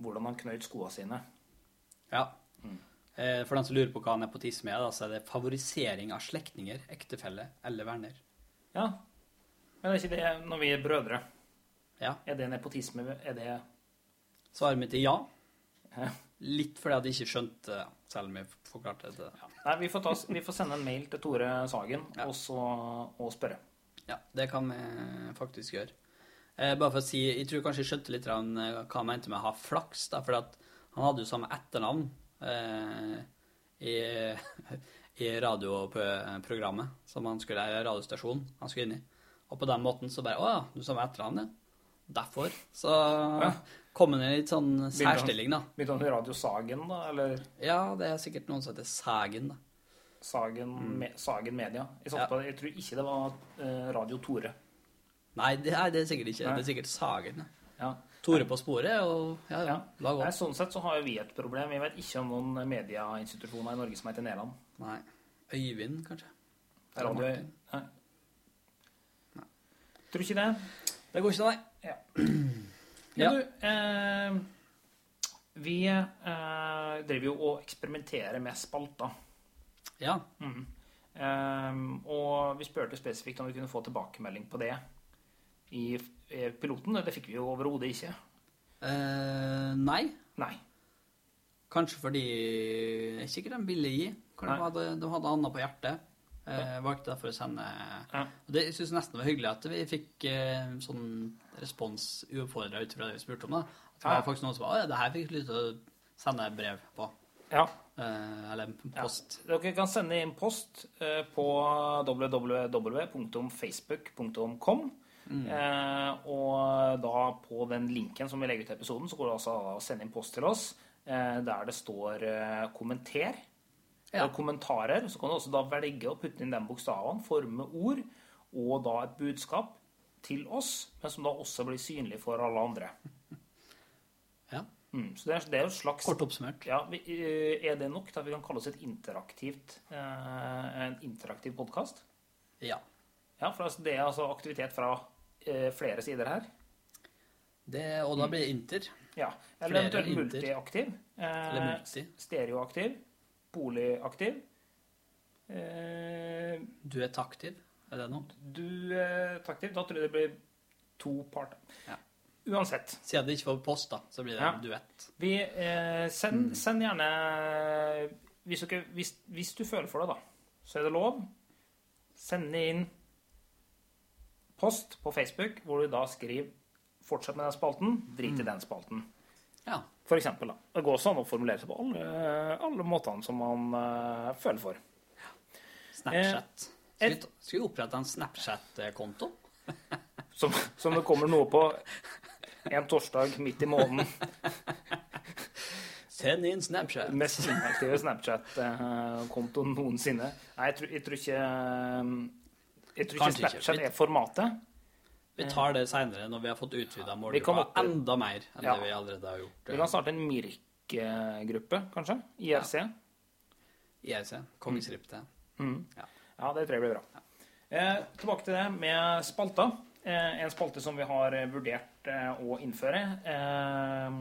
hvordan han knøyt skoene sine. Ja. Mm. For den som lurer på hva nepotisme er, så er det favorisering av slektninger, ektefelle eller venner. Ja, men det er ikke det når vi er brødre? Ja. Er det nepotisme? Er det Svaret mitt er ja. Litt fordi at jeg ikke skjønte det, selv om jeg forklarte det Ja. Nei, vi får, ta, vi får sende en mail til Tore Sagen Ja. og, så, og spørre. Ja, det kan vi faktisk gjøre. Eh, bare for å si, Jeg tror kanskje jeg skjønte litt eh, hva han mente med å ha flaks. da, for Han hadde jo samme etternavn eh, i, i radioprogrammet som han skulle i radiostasjonen han skulle inn i. Og på den måten så bare Å ja, du samme etternavn, ja. Derfor så kom ned i litt sånn særstilling, da. Begynte han med Radio Sagen, da? Eller Ja, det er sikkert noen som heter Sagen, da. Sagen, me, Sagen Media? Jeg, Mm. Ja. på, jeg tror ikke det var eh, Radio Tore. Nei, det er, det er sikkert ikke. Nei. Det er sikkert Sagen. Ja. Tore på sporet og ja, ja, lag Nei, sånn sett så har vi et problem. Vi vet ikke om noen medieinstitusjoner i Norge som heter Nederland. Nei. Øyvind, kanskje. Radio... Nei. Nei. Tror ikke det. Det går ikke, nei. Ja. Ja. Men du, eh, vi eh, driver jo og eksperimenterer med spalter. Ja. Mm. Eh, og vi spurte spesifikt om vi kunne få tilbakemelding på det i i piloten. Det fikk vi jo overhodet ikke. Eh, nei. Nei. Kanskje fordi det er ikke sikkert de ville gi. De hadde, de hadde annet på hjertet. Eh, valgte derfor å sende Ja. Og Det jeg nesten var hyggelig at vi fikk eh, sånn respons uoppfordra ut fra det vi spurte om. da. At det Ja. var faktisk noen som sa ja, det her fikk jeg lyst til å sende brev på. Ja. Eh, eller post. Dere kan sende inn post eh, på www.facebook.com. Eh, og da på den linken som vi legger ut i episoden, så går det altså å sende inn post til oss eh, der det står 'kommenter'. Ja. Eller kommentarer. Så kan du også da velge å putte inn den bokstaven, forme ord, og da et budskap til oss, men som da også blir synlig for alle andre. Ja. Mm, så det er, det er jo et slags Kort oppsummert. ja, vi, eh, Er det nok til at vi kan kalle oss et interaktivt, eh, en interaktiv podkast? Ja. Ja, for altså, det er altså aktivitet fra eh, flere sider her. Det, og da blir det inter. Ja, Eller Flere eventuelt multiaktiv. Eh, Eller multi. Stereoaktiv. Boligaktiv. Eh, Du er. Det noe? du er aktiv. Da tror jeg det blir to parter. Ja. Uansett. Siden det ikke får post, da, så blir det Ja. en duett. Vi, eh, send, send gjerne hvis, dere, hvis, hvis du føler for det, da, så er det lov. Send inn post på Facebook hvor du da skriver 'fortsett med den spalten', drit i den spalten. Ja. For eksempel, da. Det går også an å formulere seg på alle, alle måtene som man uh, føler for. Snapchat. Eh, Skal vi, skal vi opprette en Snapchat-konto? Som, som det kommer noe på en torsdag midt i måneden. Send inn Snapchat. Mest inaktive Snapchat-kontoen noensinne. Nei, jeg tror, jeg tror ikke Jeg tror ikke Kanskje ikke. Snapchat er formatet. Vi tar det seinere, når vi har fått utvida målgruppa opp- enda mer enn Ja. det vi allerede har gjort. Vi kan starte en MIRK-gruppe, kanskje? IRC? IRC. Kongeskriptet. Mm. Ja. Ja, det tror jeg blir bra. Eh, tilbake til det med spalter. Eh, en spalte som vi har eh, vurdert eh, å innføre, eh,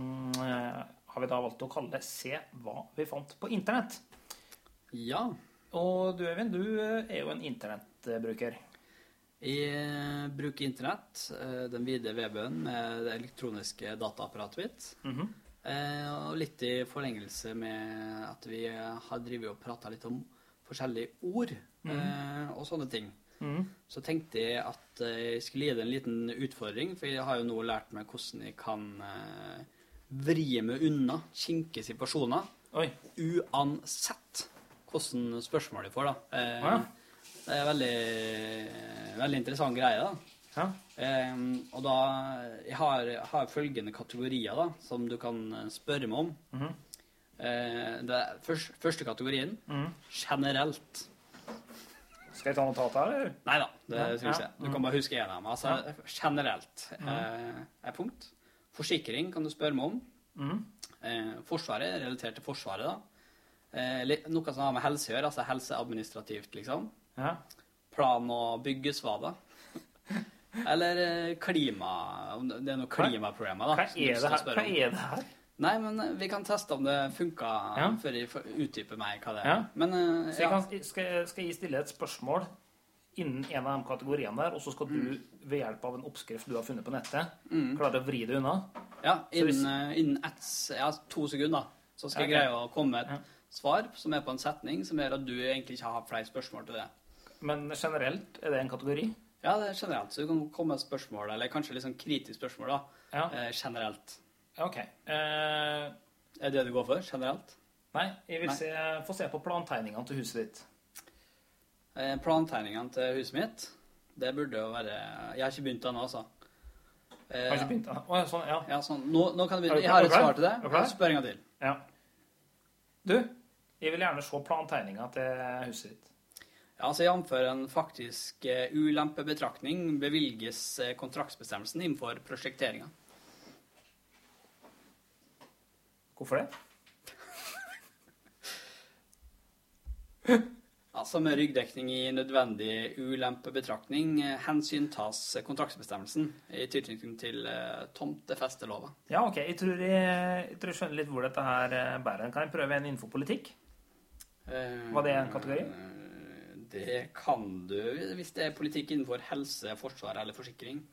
eh, har vi da valgt å kalle 'Se hva vi fant på internett'. Ja. Og du Øyvind, du er jo en internettbruker. Jeg bruker internett, den vide weben med det elektroniske dataapparatet mitt. Mm -hmm. Og litt i forlengelse med at vi har drevet og prata litt om forskjellige ord eh, og sånne ting. Mm. Så tenkte jeg at eh, jeg skulle gi det en liten utfordring, for jeg har jo nå lært meg hvordan jeg kan eh, vri meg unna kinkige situasjoner, Oi. uansett hvordan spørsmål jeg får, da. Eh, Ja. Det er veldig, veldig interessant greie, da. Ja. Eh, og da Jeg har, har følgende kategorier da, som du kan eh, spørre meg om. Mm eh, det er først, første kategorien Mm. generelt. Skal jeg ta notat her, eller? Nei da, det Ja, syns jeg. Du kan bare huske én av dem. Altså, generelt eh, er punkt. Forsikring kan du spørre meg om. Mm. Eh, forsvaret, relatert til Forsvaret, da. Eh, noe som har med helse å gjøre, altså helseadministrativt, liksom. Ja. Plan- og byggesvader. Eller eh, klima Det er noen klimaproblemer, da. Hva er det her? Hva er det her? Nei, men eh, vi kan teste om det funka Ja. før jeg utdyper meg hva det er. Ja. Men uh, Så jeg ja. kan, skal, skal jeg stille et spørsmål innen en av de kategoriene der, og så skal du ved hjelp av en oppskrift du har funnet på nettet, klare å vri det unna? ja Så hvis- innen, eh, innen ett, ja, to sekunder så skal jeg greie å komme med Ja. et svar som er på en setning som gjør at du egentlig ikke har flere spørsmål til det. Men generelt, er det en kategori? Ja, det er generelt. Så du kan komme med et spørsmål, eller kanskje litt sånn kritisk spørsmål, da. Ja. Eh, generelt. OK. Eh, Er det det du går for? Generelt? nei, jeg vil Nei. se, få se på plantegningene til huset ditt. Eh, plantegningene til huset mitt, det burde jo være Jeg har ikke begynt ennå, altså. Eh, Har ikke begynt? Å, ja, sånn, ja. Ja, sånn. Nå, nå kan du Er begynne. du Jeg har klar? et svar til det. Er du klar? Spør en gang til. ja. Du, jeg vil gjerne se plantegninga til huset ditt. Ja, altså Jf. en faktisk eh, ulempebetraktning bevilges eh, kontraktsbestemmelsen innenfor prosjekteringa. Hvorfor det? Altså med ryggdekning i nødvendig ulempebetraktning eh, hensyntas kontraktsbestemmelsen i tilknytning til eh, tomtefestelova. Ja, OK. Jeg tror jeg, jeg tror jeg skjønner litt hvor dette her eh, bærer. Kan jeg prøve en infopolitikk? Eh, Var det en kategori? eh, Det kan du hvis det er politikk innenfor helse, forsvar eller forsikring.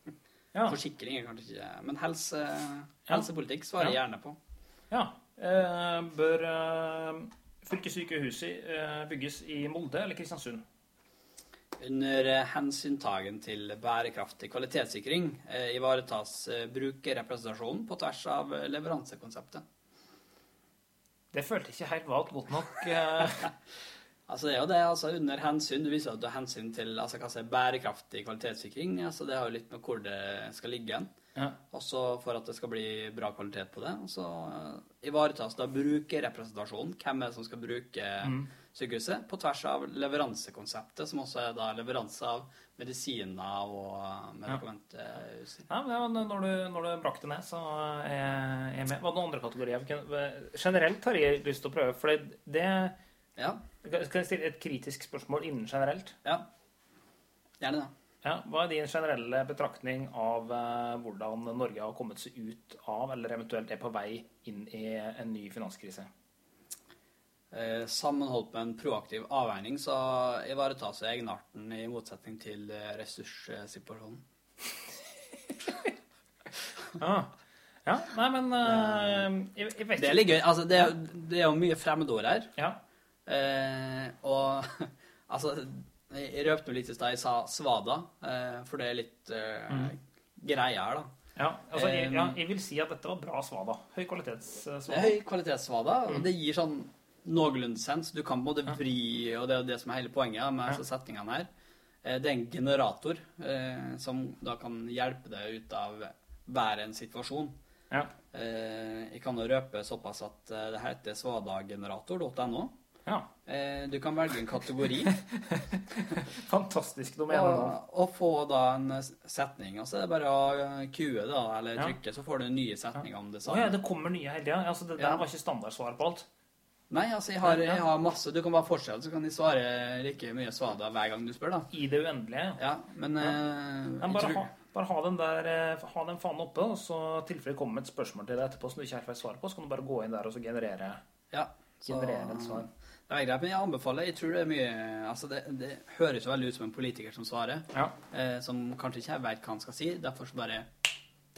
Ja. Forsikring er kanskje ikke Men helse, helsepolitikk svarer jeg Ja. gjerne på. Ja. Eh, bør eh, fylkessykehuset eh, bygges i Molde eller Kristiansund? Under hensyntagen til bærekraftig kvalitetssikring eh, ivaretas brukerrepresentasjonen på tvers av leveransekonseptet. Det følte ikke helt valgt godt nok. Altså det er jo det, altså under hensyn, Du viser at du har hensyn til altså hva som er bærekraftig kvalitetssikring. altså Det har jo litt med hvor det skal ligge hen. Ja. Også for at det skal bli bra kvalitet på det. Og så eh, ivaretas da brukerrepresentasjonen. Hvem er det som skal bruke sykehuset? På tvers av leveransekonseptet, som også er da leveranse av medisiner og eh, medikamentutstyr. Ja, ja, når, du, når du brakk det ned, så er jeg med. Hva er noen andre kategorier? Generelt har jeg lyst til å prøve, for det, det Ja, Skal jeg stille et kritisk spørsmål innen generelt? ja. Gjerne det. Ja, Hva er din generelle betraktning av eh, hvordan Norge har kommet seg ut av, eller eventuelt er på vei inn i en ny finanskrise? Eh, sammenholdt med en proaktiv avveining så ivaretas egenarten i motsetning til eh, ressurssituasjonen. Ja, ja nei, men eh, jeg, jeg vet Det er litt gøy. Altså, det, er, det er jo mye fremmedord her. Ja, Eh, og altså Jeg røpte litt i stad. Jeg sa svada, eh, for det er litt mm. greia her, da. ja, altså, jeg, ja, jeg vil si at dette var bra svada. Høy kvalitetssvada. høy kvalitetssvada, og det gir sånn noenlunde sens. Du kan på en måte vri, og det er jo det som er hele poenget med Ja. setningene her. Eh, Det er en generator eh, som da kan hjelpe deg ut av hver en situasjon. Ja. Eh, jeg kan jo røpe såpass at eh, det heter svadagenerator.no. ja. Eh, du kan velge en kategori Fantastisk domene og, og få da en setning. Og så er det bare å eh, kue da, eller Ja. trykke, så får du nye setninger om det samme. ja, det kommer nye hele tida. Altså, det Ja. der var ikke standardsvar på alt. Nei, altså jeg har, jeg har masse Du kan bare fortsette, så kan de svare like mye svada hver gang du spør, da. I det uendelige. Ja, men Ja. eh, Men bare, tror, ha, bare ha den der eh, Ha den fanen oppe, og så tilfelle kommer et spørsmål til deg etterpå som du ikke helt vet svar på, så kan du bare gå inn der og så generere, ja, så, generere et svar. Det er greit, men jeg anbefaler Jeg tror det er mye Altså, det, det høres jo veldig ut som en politiker som svarer, Ja. eh, som kanskje ikke veit hva han skal si. Derfor så bare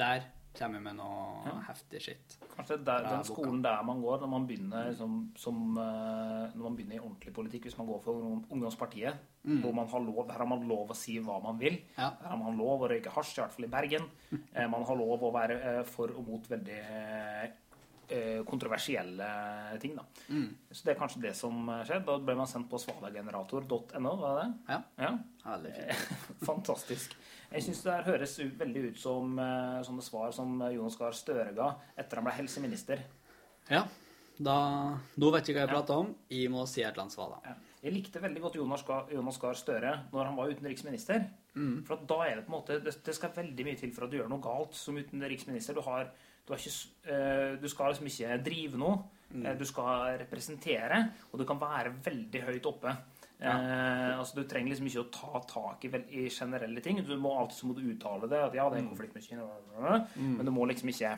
Der kommer jeg med noe Ja. heftig skitt. Kanskje der, den skolen der man går når man begynner liksom, som, eh, når man begynner i ordentlig politikk, hvis man går for ungdomspartiet, Mm. hvor man har lov, her har man lov å si hva man vil. Ja. Her har man lov å røyke hasj, i hvert fall i Bergen. Eh, Man har lov å være eh, for og mot veldig kontroversielle ting. da. Så det er kanskje det som skjer. Da ble man sendt på svadagenerator.no, var det det? Ja. Ja. Fantastisk. Jeg syns det her høres veldig ut som eh, sånne svar som Jonas Gahr Støre ga etter han ble helseminister. Ja. Da, nå vet jeg hva jeg prater om. Jeg må si et eller annet svar, da. Ja. Jeg likte veldig godt Jonas Gahr, Jonas Gahr Støre når han var utenriksminister. For at da er det på en måte det, det skal veldig mye til for at du gjør noe galt som utenriksminister. Du, har, du, ikke, eh, du skal liksom ikke drive noe. Mm. Du skal representere, og du kan være veldig høyt oppe. Eh, altså Du trenger liksom ikke å ta tak i, i generelle ting. Du må alltid så må du uttale det. At ja, det er en konflikt med Kina, men du må liksom ikke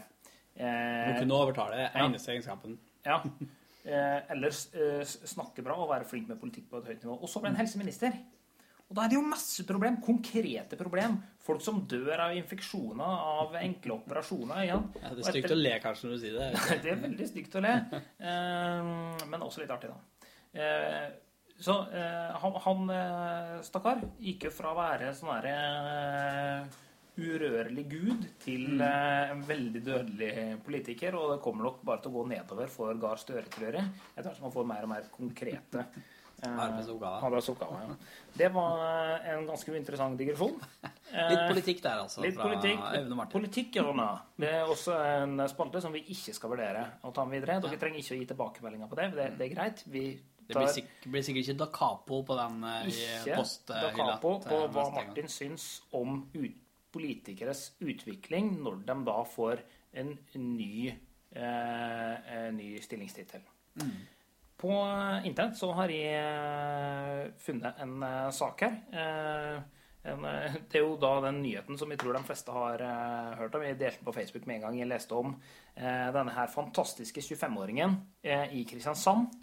Du må kunne overtale Ja. eneste egenskapen. ja. Eh, eller eh, snakke bra og være flink med politikk på et høyt nivå. Og så ble han helseminister. Og da er det jo masse problem. Konkrete problem. Folk som dør av infeksjoner, av enkle operasjoner. igjen. Ja, det er stygt å le kanskje når du sier det. Det er veldig stygt å le, eh, men også litt artig, da. Eh, så eh, han, han stakkar gikk jo fra å være sånn derre eh, urørlig gud til eh, en veldig dødelig politiker, og det kommer nok bare til å gå nedover for Gahr Støre, tror jeg, etter hvert som han får mer og mer konkrete eh, arbeidsoppgaver. Ja. Det var en ganske interessant digresjon. Litt politikk der, altså. Litt politikk. Aune Martin. Politikk, Jonna. Det er også en spalte som vi ikke skal vurdere å ta med videre. Dere trenger ikke å gi tilbakemeldinger på det. Det, det er greit. Vi Det blir, sik blir sikkert ikke da capo på den eh, i ikke da Capo på hva. Martin syns om ut, politikeres utvikling når de da får en ny, eh, en ny stillingstittel. Mm. På internett så har jeg eh, funnet en eh, sak her. Eh, en, det er jo da den nyheten som jeg tror de fleste har eh, hørt om. Jeg delte på Facebook med en gang jeg leste om eh, denne her fantastiske 25-åringen eh, i Kristiansand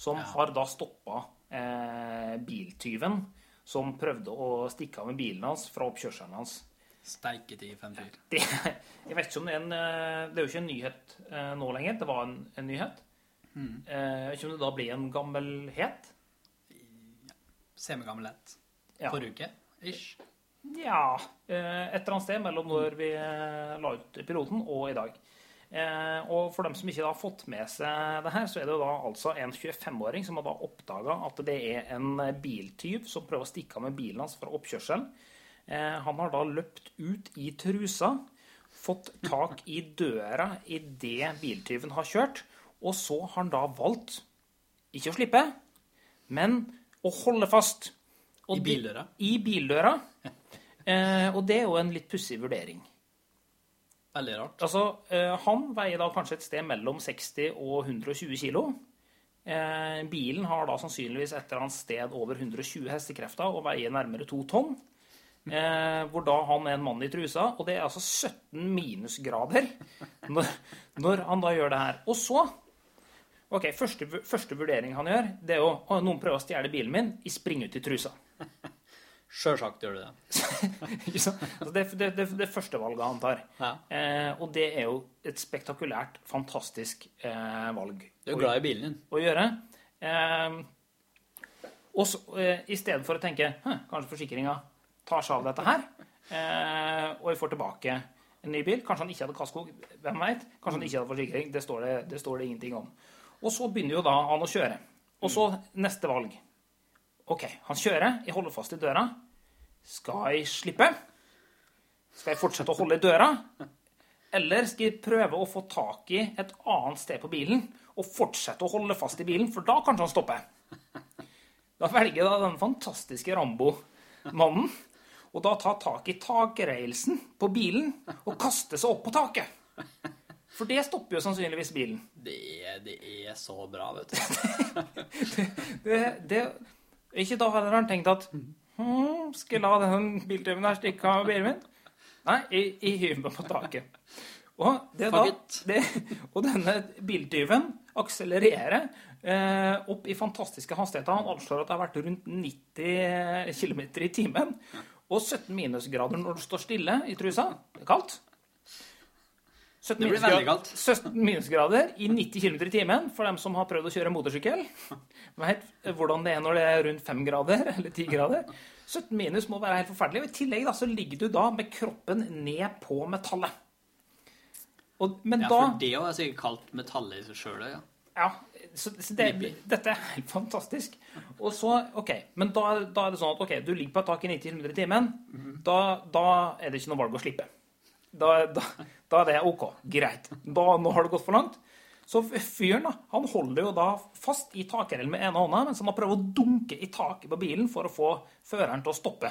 som har da stoppa eh, biltyven som prøvde å stikke av med bilen hans fra oppkjørselen hans. Steiketid fem fyr. Det, jeg vet ikke om det er en Det er jo ikke en nyhet nå lenger. Det var en, en nyhet. Mm. Eh, ikke om det da blir en gammelhet. Semigammelhet. Ja. Forrige uke, ish. Ja, eh, et eller annet sted mellom når vi eh, la ut piloten og i dag. Eh, og for dem som ikke har fått med seg det her, så er det jo da altså en 25-åring som har da oppdaga at det er en biltyv som prøver å stikke av med bilen hans fra oppkjørselen. Han har da løpt ut i trusa, fått tak i døra idet biltyven har kjørt, og så har han da valgt ikke å slippe, men å holde fast. Og I de- bildøra? I bildøra. Eh, og det er jo en litt pussig vurdering. Veldig rart. Altså, eh, han veier da kanskje et sted mellom 60 og 120 kilo. Eh, bilen har da sannsynligvis et eller annet sted over 120 hestekrefter og veier nærmere to tonn. Eh, hvor da han er en mann i trusa, og det er altså 17 minusgrader når, når han da gjør det her. Og så Ok, første, første vurdering han gjør, det er jo å, noen prøver å stjele bilen min, jeg springer ut i trusa. Sjølsagt gjør du det. Det, det, det, det første valget han tar. Ja. Eh, og det er jo et spektakulært, fantastisk eh, valg Du er glad i bilen din. å gjøre. Eh, og så, eh, i stedet for å tenke «Hm, kanskje forsikringa tar seg av dette her, eh, og jeg får tilbake en ny bil. Kanskje han ikke hadde kasko, hvem veit? Kanskje han ikke hadde forsikring. Det står det, det står det ingenting om. Og så begynner jo da han å kjøre. Og så neste valg. OK, han kjører. Jeg holder fast i døra. Skal jeg slippe? Skal jeg fortsette å holde i døra? Eller skal jeg prøve å få tak i et annet sted på bilen og fortsette å holde fast i bilen, for da kanskje han stopper? Da velger jeg da den fantastiske Rambo-mannen og da ta tak i takreilsen på bilen og kaste seg opp på taket. For det stopper jo sannsynligvis bilen. Det er, det er så bra, vet du. Det, det, ikke da hadde han tenkt at hm, skal jeg la denne biltyven her stikke av bilen min? Nei, jeg, jeg hiver meg på taket. Og, det da, det, og denne biltyven akselererer eh, opp i fantastiske hastigheter. Han anslår at det har vært rundt 90 km i timen. Og 17 minusgrader når du står stille i trusa. Det er kaldt. 17 Det blir veldig kaldt. 17 minusgrader i 90 km i timen for dem som har prøvd å kjøre motorsykkel. Vet hvordan det er når det er rundt 5 grader eller 10 grader. 17 minus må være helt forferdelig. Og I tillegg da, så ligger du da med kroppen ned på metallet. Og, men Ja, da for det er sikkert kaldt metallet i seg sjøl, ja. Ja, så, så det, dette er helt fantastisk. Og så, ok, Men da, da er det sånn at ok, du ligger på et tak i 90 km i timen. da, da er det ikke noe valg å slippe. Da, da, da er det OK. Greit. Da, nå har det gått for langt. Så fyren da, han holder jo da fast i takrellen med ene hånda mens han prøvd å dunke i taket på bilen for å få føreren til å stoppe.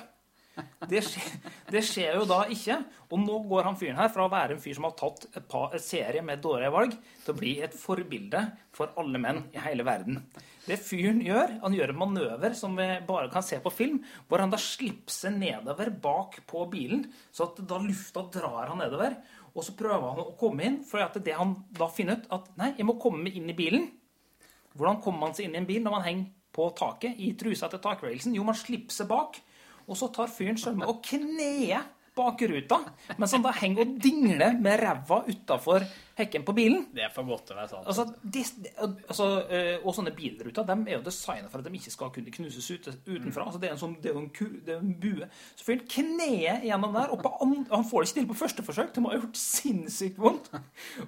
Det skjer, det skjer jo da ikke. Og nå går han fyren her fra å være en fyr som har tatt et par et serie med dårlige valg, til å bli et forbilde for alle menn i hele verden. Det fyren gjør, han gjør en manøver som vi bare kan se på film, hvor han da slipser nedover bak på bilen, så at da lufta drar han nedover. Og så prøver han å komme inn, for at det han da finner ut at nei, jeg må komme inn i bilen. Hvordan kommer man seg inn i en bil når man henger på taket i trusa til takrailsen? Jo, man slipper seg bak. Og så tar fyren sølme og kneer bak ruta, mens han da henger og dingler med ræva utafor hekken på bilen. Det for godt å være sant. Altså, de, altså, øh, og sånne bilruter de er jo designet for at de ikke skal kunne knuses ut, utenfra. Altså, det er en sånn, det er en, ku, det er en bue. Så fyller han kneet gjennom der, og på an, han får det ikke til på første forsøk. Det må ha gjort sinnssykt vondt.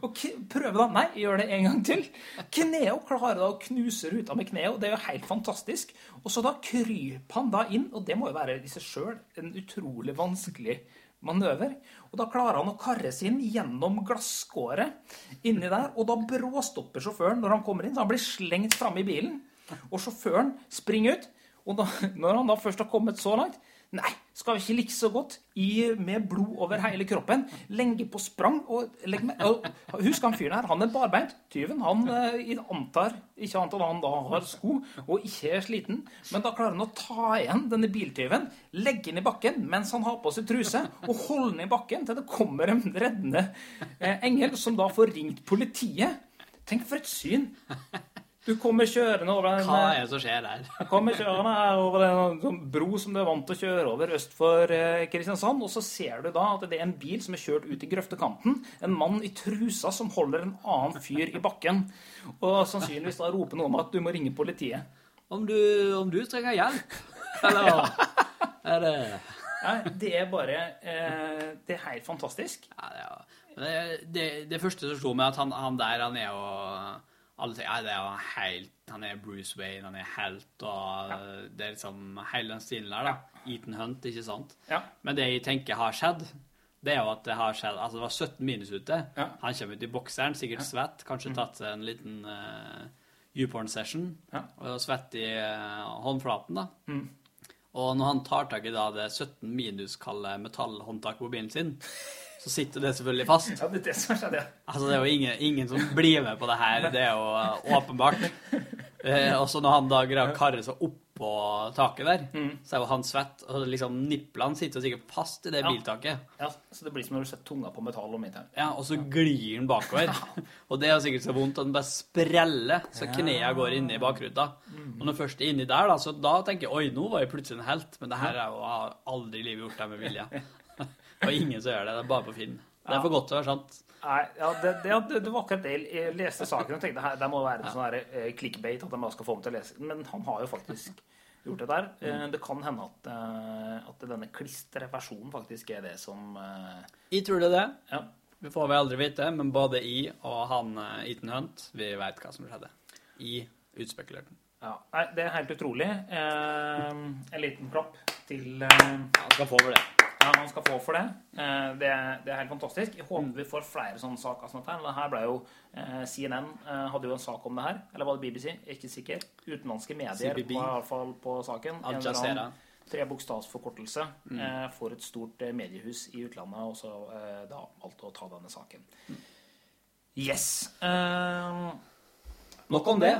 Og prøver da Nei, gjør det en gang til. Kneet og klarer da å knuse ruta med kneet, og det er jo helt fantastisk. Og så da kryper han da inn, og det må jo være i seg sjøl en utrolig vanskelig manøver. Og da klarer han å karre seg inn gjennom glasskåret inni der, og da bråstopper sjåføren når han kommer inn, så han blir slengt framme i bilen. Og sjåføren springer ut, og da, når han da først har kommet så langt Nei, skal ikke like så godt i, med blod over hele kroppen, lenge på sprang og med og, Husk han fyren her, han er barbeint. Tyven. Han eh, antar ikke annet enn han da har sko og ikke er sliten. Men da klarer han å ta igjen denne biltyven, legge den i bakken mens han har på seg truse, og holde den i bakken til det kommer en reddende eh, engel som da får ringt politiet. Tenk for et syn! Du kommer kjørende over den Hva er det som skjer der? kommer kjørende over den sånn bro som du er vant til å kjøre over øst for eh, Kristiansand, og så ser du da at det er en bil som er kjørt ut i grøftekanten. En mann i trusa som holder en annen fyr i bakken, og sannsynligvis da roper noe om at du må ringe politiet. Om du, om du trenger hjelp? Eller er det Nei, det er bare eh, Det er helt fantastisk. Ja, det, er- det, det første som slo meg, at han, han der, han er jo Alle sier ja, det er helt Han er Bruce Wayne, han er helt, og det er liksom hele den stilen der, da. Ethan Hunt, ikke sant? Ja. Men det jeg tenker har skjedd, det er jo at det har skjedd Altså, det var 17 minus ute. Ja. Han kommer ut i bokseren, sikkert svett, kanskje tatt seg en liten uh, YouPorn-session, Ja. og svett i uh, håndflaten, da. Mm. Og når han tar tak i da det 17 minus-kalde metallhåndtaket på bilen sin, så sitter det selvfølgelig fast. Ja, det er det som skjedde, ja. Altså, det er jo ingen, ingen som blir med på det her. Det er jo eh, åpenbart. Eh, og så når han da greier å karre seg oppå taket der, så er jo han svett, og liksom niplene sitter sikkert fast i det Ja. biltaket. ja. Så det blir som når du setter tunga på metall om vinteren. Ja, og så glir den bakover. Og det er jo sikkert så vondt at den bare spreller, så knærne går inn i bakruta. Og når først er inni der, da, så da tenker jeg oi, nå var jeg plutselig en helt. Men det her er jo, har aldri i livet gjort det med vilje. Og ingen som gjør det. Det er bare på Finn. Det er for godt til å være sant. Nei, ja, det, det, det, det var akkurat det. Jeg leste saken og tenkte her, det må være en sånn uh, eh, clickbait at de bare skal få meg til å lese. Men han har jo faktisk gjort det der. Mm. Det kan hende at, eh, at denne klistre versjonen faktisk er det som eh, Jeg tror det er det. Ja. Vi får vel aldri vite, men både jeg og han eh, Ethan Hunt, vi vet hva som skjedde. I utspekulerte. ja. Nei, det er helt utrolig. Eh, En liten klapp til eh, Han skal få over det. Han skal få for det. Eh, Det er, det er helt fantastisk. Jeg håper vi får flere sånne saker som dette. her. Ble jo eh, CNN eh, hadde jo en sak om det her. Eller var det BBC? Ikke sikker. Utenlandske medier CBB. var i hvert fall på saken. Al Jazeera. trebokstavsforkortelse mm. for et stort eh, mediehus i utlandet, og så da valgte å ta denne saken. Yes. Uh, Nok om det.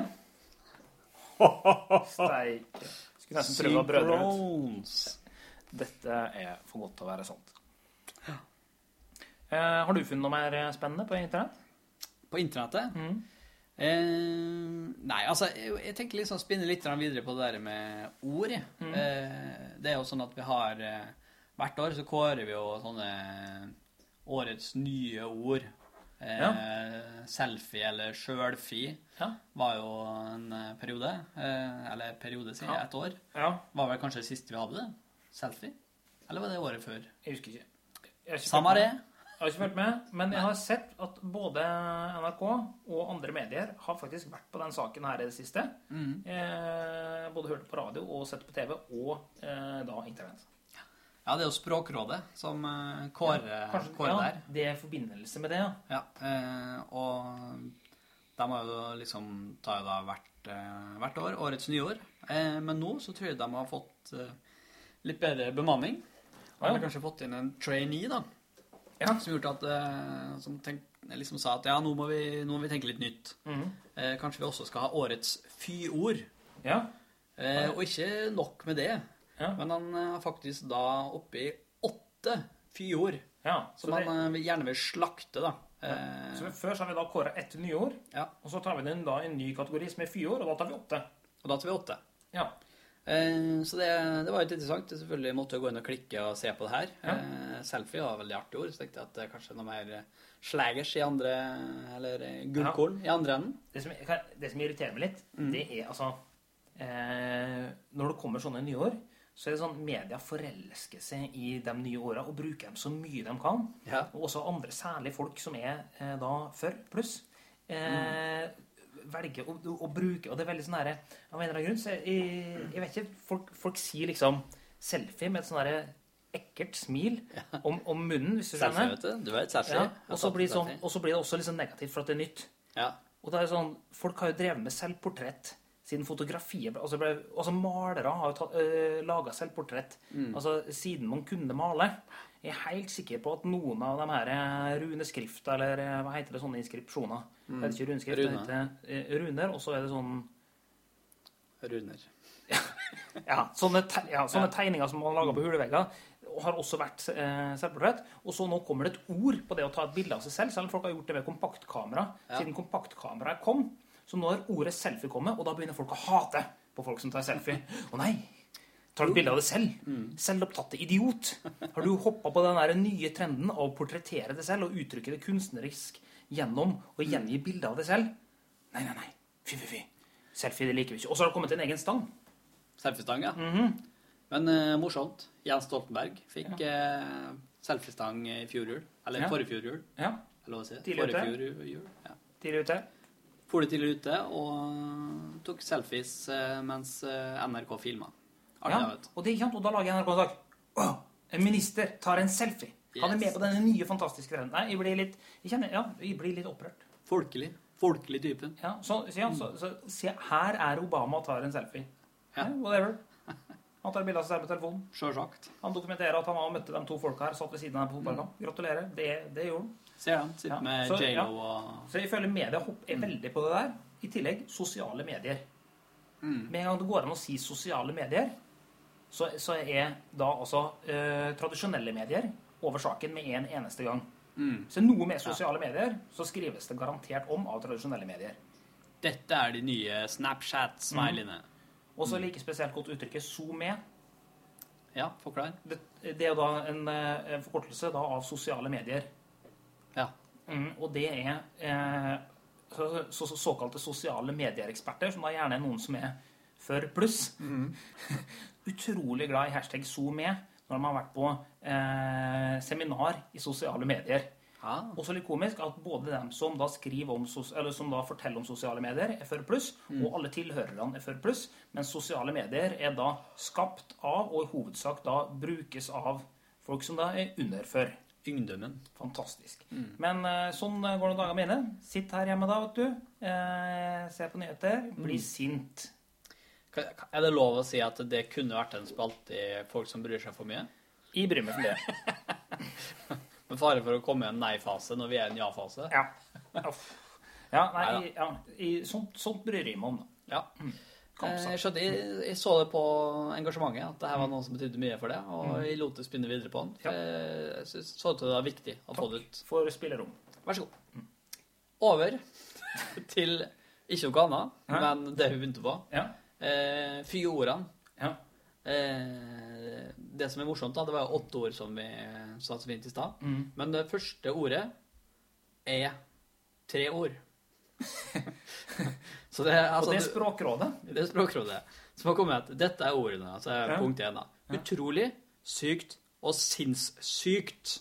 Steike. Skulle nesten prøve å brødre ut. Dette er for godt til å være sant. Eh, har du funnet noe mer eh, spennende på internett? På internettet? Mm. Eh, nei, altså, jeg, jeg tenker liksom spinne litt videre på det der med ord. Mm. Eh, det er jo sånn at vi har eh, Hvert år så kårer vi jo sånne årets nye ord. Eh, Selfie eller sjølfi Ja. var jo en periode. Eh, eller periode, sier jeg. Ja. Et år. ja. Var vel kanskje det siste vi hadde det? Selfie? Eller var det året før? Jeg husker ikke. Jeg Samme det. Jeg har ikke fulgt med, men jeg har sett at både NRK og andre medier har faktisk vært på den saken her i det siste. Mm. Eh, både hørt på radio og sett på TV, og eh, da internett. Ja, det er jo Språkrådet som eh, kårer Kanskje kår ja, der. det er forbindelse med det, ja. Ja, eh, og de har jo liksom tar jo da hvert, eh, hvert år årets nyår. Eh, men nå så tror jeg de har fått litt bedre bemanning. Ja. har kanskje fått inn en trainee, da. Ja. Som gjorde at eh, Som tenk, liksom sa at ja, nå må, vi, nå må vi tenke litt nytt. Mhm. Eh, kanskje vi også skal ha årets fyord. ja. Eh, og ikke nok med det, Ja. men han er faktisk da oppe i åtte fyord. ja. Som det, han eh, gjerne vil slakte, da. Eh, så før så har vi da kåra ett nyord, ja. og så tar vi den da i en ny kategori som er fyord, og da tar vi åtte. Og da tar vi åtte. Ja. Eh, så det, det var litt interessant. Selvfølgelig måtte jeg gå inn og klikke og se på det her. Ja. Eh, selfie var veldig artig ord. Så tenkte jeg at det er kanskje noe mer eh, slagers i andre Eller gullkorn gullkorn i andre enden. Det som, det som irriterer meg litt, det er altså eh, Når det kommer sånne nye år, så er det sånn media forelsker seg i de nye åra og bruker dem så mye de kan. Ja. Og også andre, særlig folk som er eh, da før pluss, eh, velger å, å, bruke Og det er veldig sånn herre Av en eller annen grunn så jeg, jeg vet ikke folk, folk sier liksom selfie med et sånn herre ekkelt smil om, om munnen, hvis du Selfie, skjønner. vet du. Du vet selfie. Ja, og så blir, sånn, selfie. og så blir det også liksom negativt for at det er nytt. Ja. Og det er sånn, Folk har jo drevet med selvportrett siden fotografiet altså, ble, altså Malere har jo tatt, øh, laga selvportrett altså siden man kunne male. Jeg er helt sikker på at noen av de her runeskrifta, eller eh, hva heter det, sånne inskripsjoner Det heter ikke runeskrift, det Rune. heter eh, runer. Og så er det sånn Runer. Ja, sånne, te ja, sånne tegninger som man lager på hulevegger, har også vært eh, selvportrett. Og så nå kommer det et ord på det å ta et bilde av seg selv, selv om folk har gjort det med kompaktkamera Ja. siden kompaktkameraet kom. Så nå har ordet selfie kommet, og da begynner folk å hate på folk som tar selfie. Å nei! Tar du bilde av deg selv? Selvopptatte idiot. Har du hoppa på den der nye trenden av å portrettere deg selv og uttrykke det kunstnerisk gjennom å gjengi bilde av deg selv? Nei, nei, nei. Fy, fy, fy. Selfie det liker vi ikke. Og så har det kommet en egen stang. Selfiestang, ja. Mhm. Men uh, morsomt. Jens Stoltenberg fikk eh, selfiestang i fjor jul. Eller Ja. forrige fjor jul. Ja, det si? Tidlig ute. Ja. tidlig ute. For det tidlig ute og tok selfies eh, mens eh, NRK filma. Ja, og det og da lager NRK en sak. Åh, en minister tar en selfie. Han er med på denne nye, fantastiske trenden. Nei, jeg blir litt, jeg kjenner, ja, jeg blir litt opprørt. Folkelig. Folkelig type. Ja, så, ja, så, så, så her er Obama og tar en selfie. Ja. Yeah, whatever. Han tar bilde av seg selv med telefonen. Sjølsagt. Han dokumenterer at han har møtte de to folka her, satt ved siden av på fotballkamp. Gratulerer. Det, det gjorde han. Ser han. Sitter Ja, med så, ja. og Så jeg føler media hopper mm. veldig på det der. I tillegg sosiale medier. Mm. Med en gang det går an å si sosiale medier, så, så er da altså eh, tradisjonelle medier over saken med en eneste gang. mm. Så noe med sosiale medier, så skrives det garantert om av tradisjonelle medier. Dette er de nye Snapchat-smileyene. Og så like spesielt godt uttrykket SoMe. Ja, forklar. Det, det er jo da en, eh, en forkortelse da av sosiale medier. Ja. Mm, og det er eh, så, så, så, såkalte sosiale medieeksperter, som da gjerne er noen som er for pluss. Utrolig glad i hashtag SoMe når de har vært på eh, seminar i sosiale medier. Ja. Også litt komisk at både dem som da om, som da forteller om sosiale medier, er for pluss, og alle tilhørerne er for pluss, mens sosiale medier er da skapt av, og i hovedsak da brukes av, folk som da er under for. Yngdommen. Fantastisk. Men eh, sånn går det dagene mine. Sitt her hjemme da, vet du. Eh, se på nyheter. Bli sint. Er det lov å si at det kunne vært en spalte i folk som bryr seg for mye? Jeg bryr meg for det. Med fare for å komme i en nei-fase når vi er i en ja-fase? Ja. Ja, nei, Neida. ja, sånt, sånt bryr jeg meg om. Ja. Kan Eh. Jeg skjønte, jeg, jeg så det på engasjementet, at det her var noe som betydde mye for det, og jeg lot det spinne videre på den. Eh, Jeg synes, så ut til det var viktig å få det ut. Takk For spillerom. Vær så god. Over til ikke noe annet, men det vi begynte på. Ja. Eh, Fjordene. Ja. Eh, det som er morsomt, da, det var jo åtte ord som vi sa så fint i stad. Mm. Men det første ordet er tre ord. så det er Og altså det er Språkrådet. det er Språkrådet som har kommet dette er ordene. Altså Ja. punkt én. Ja. Utrolig, sykt og sinnssykt.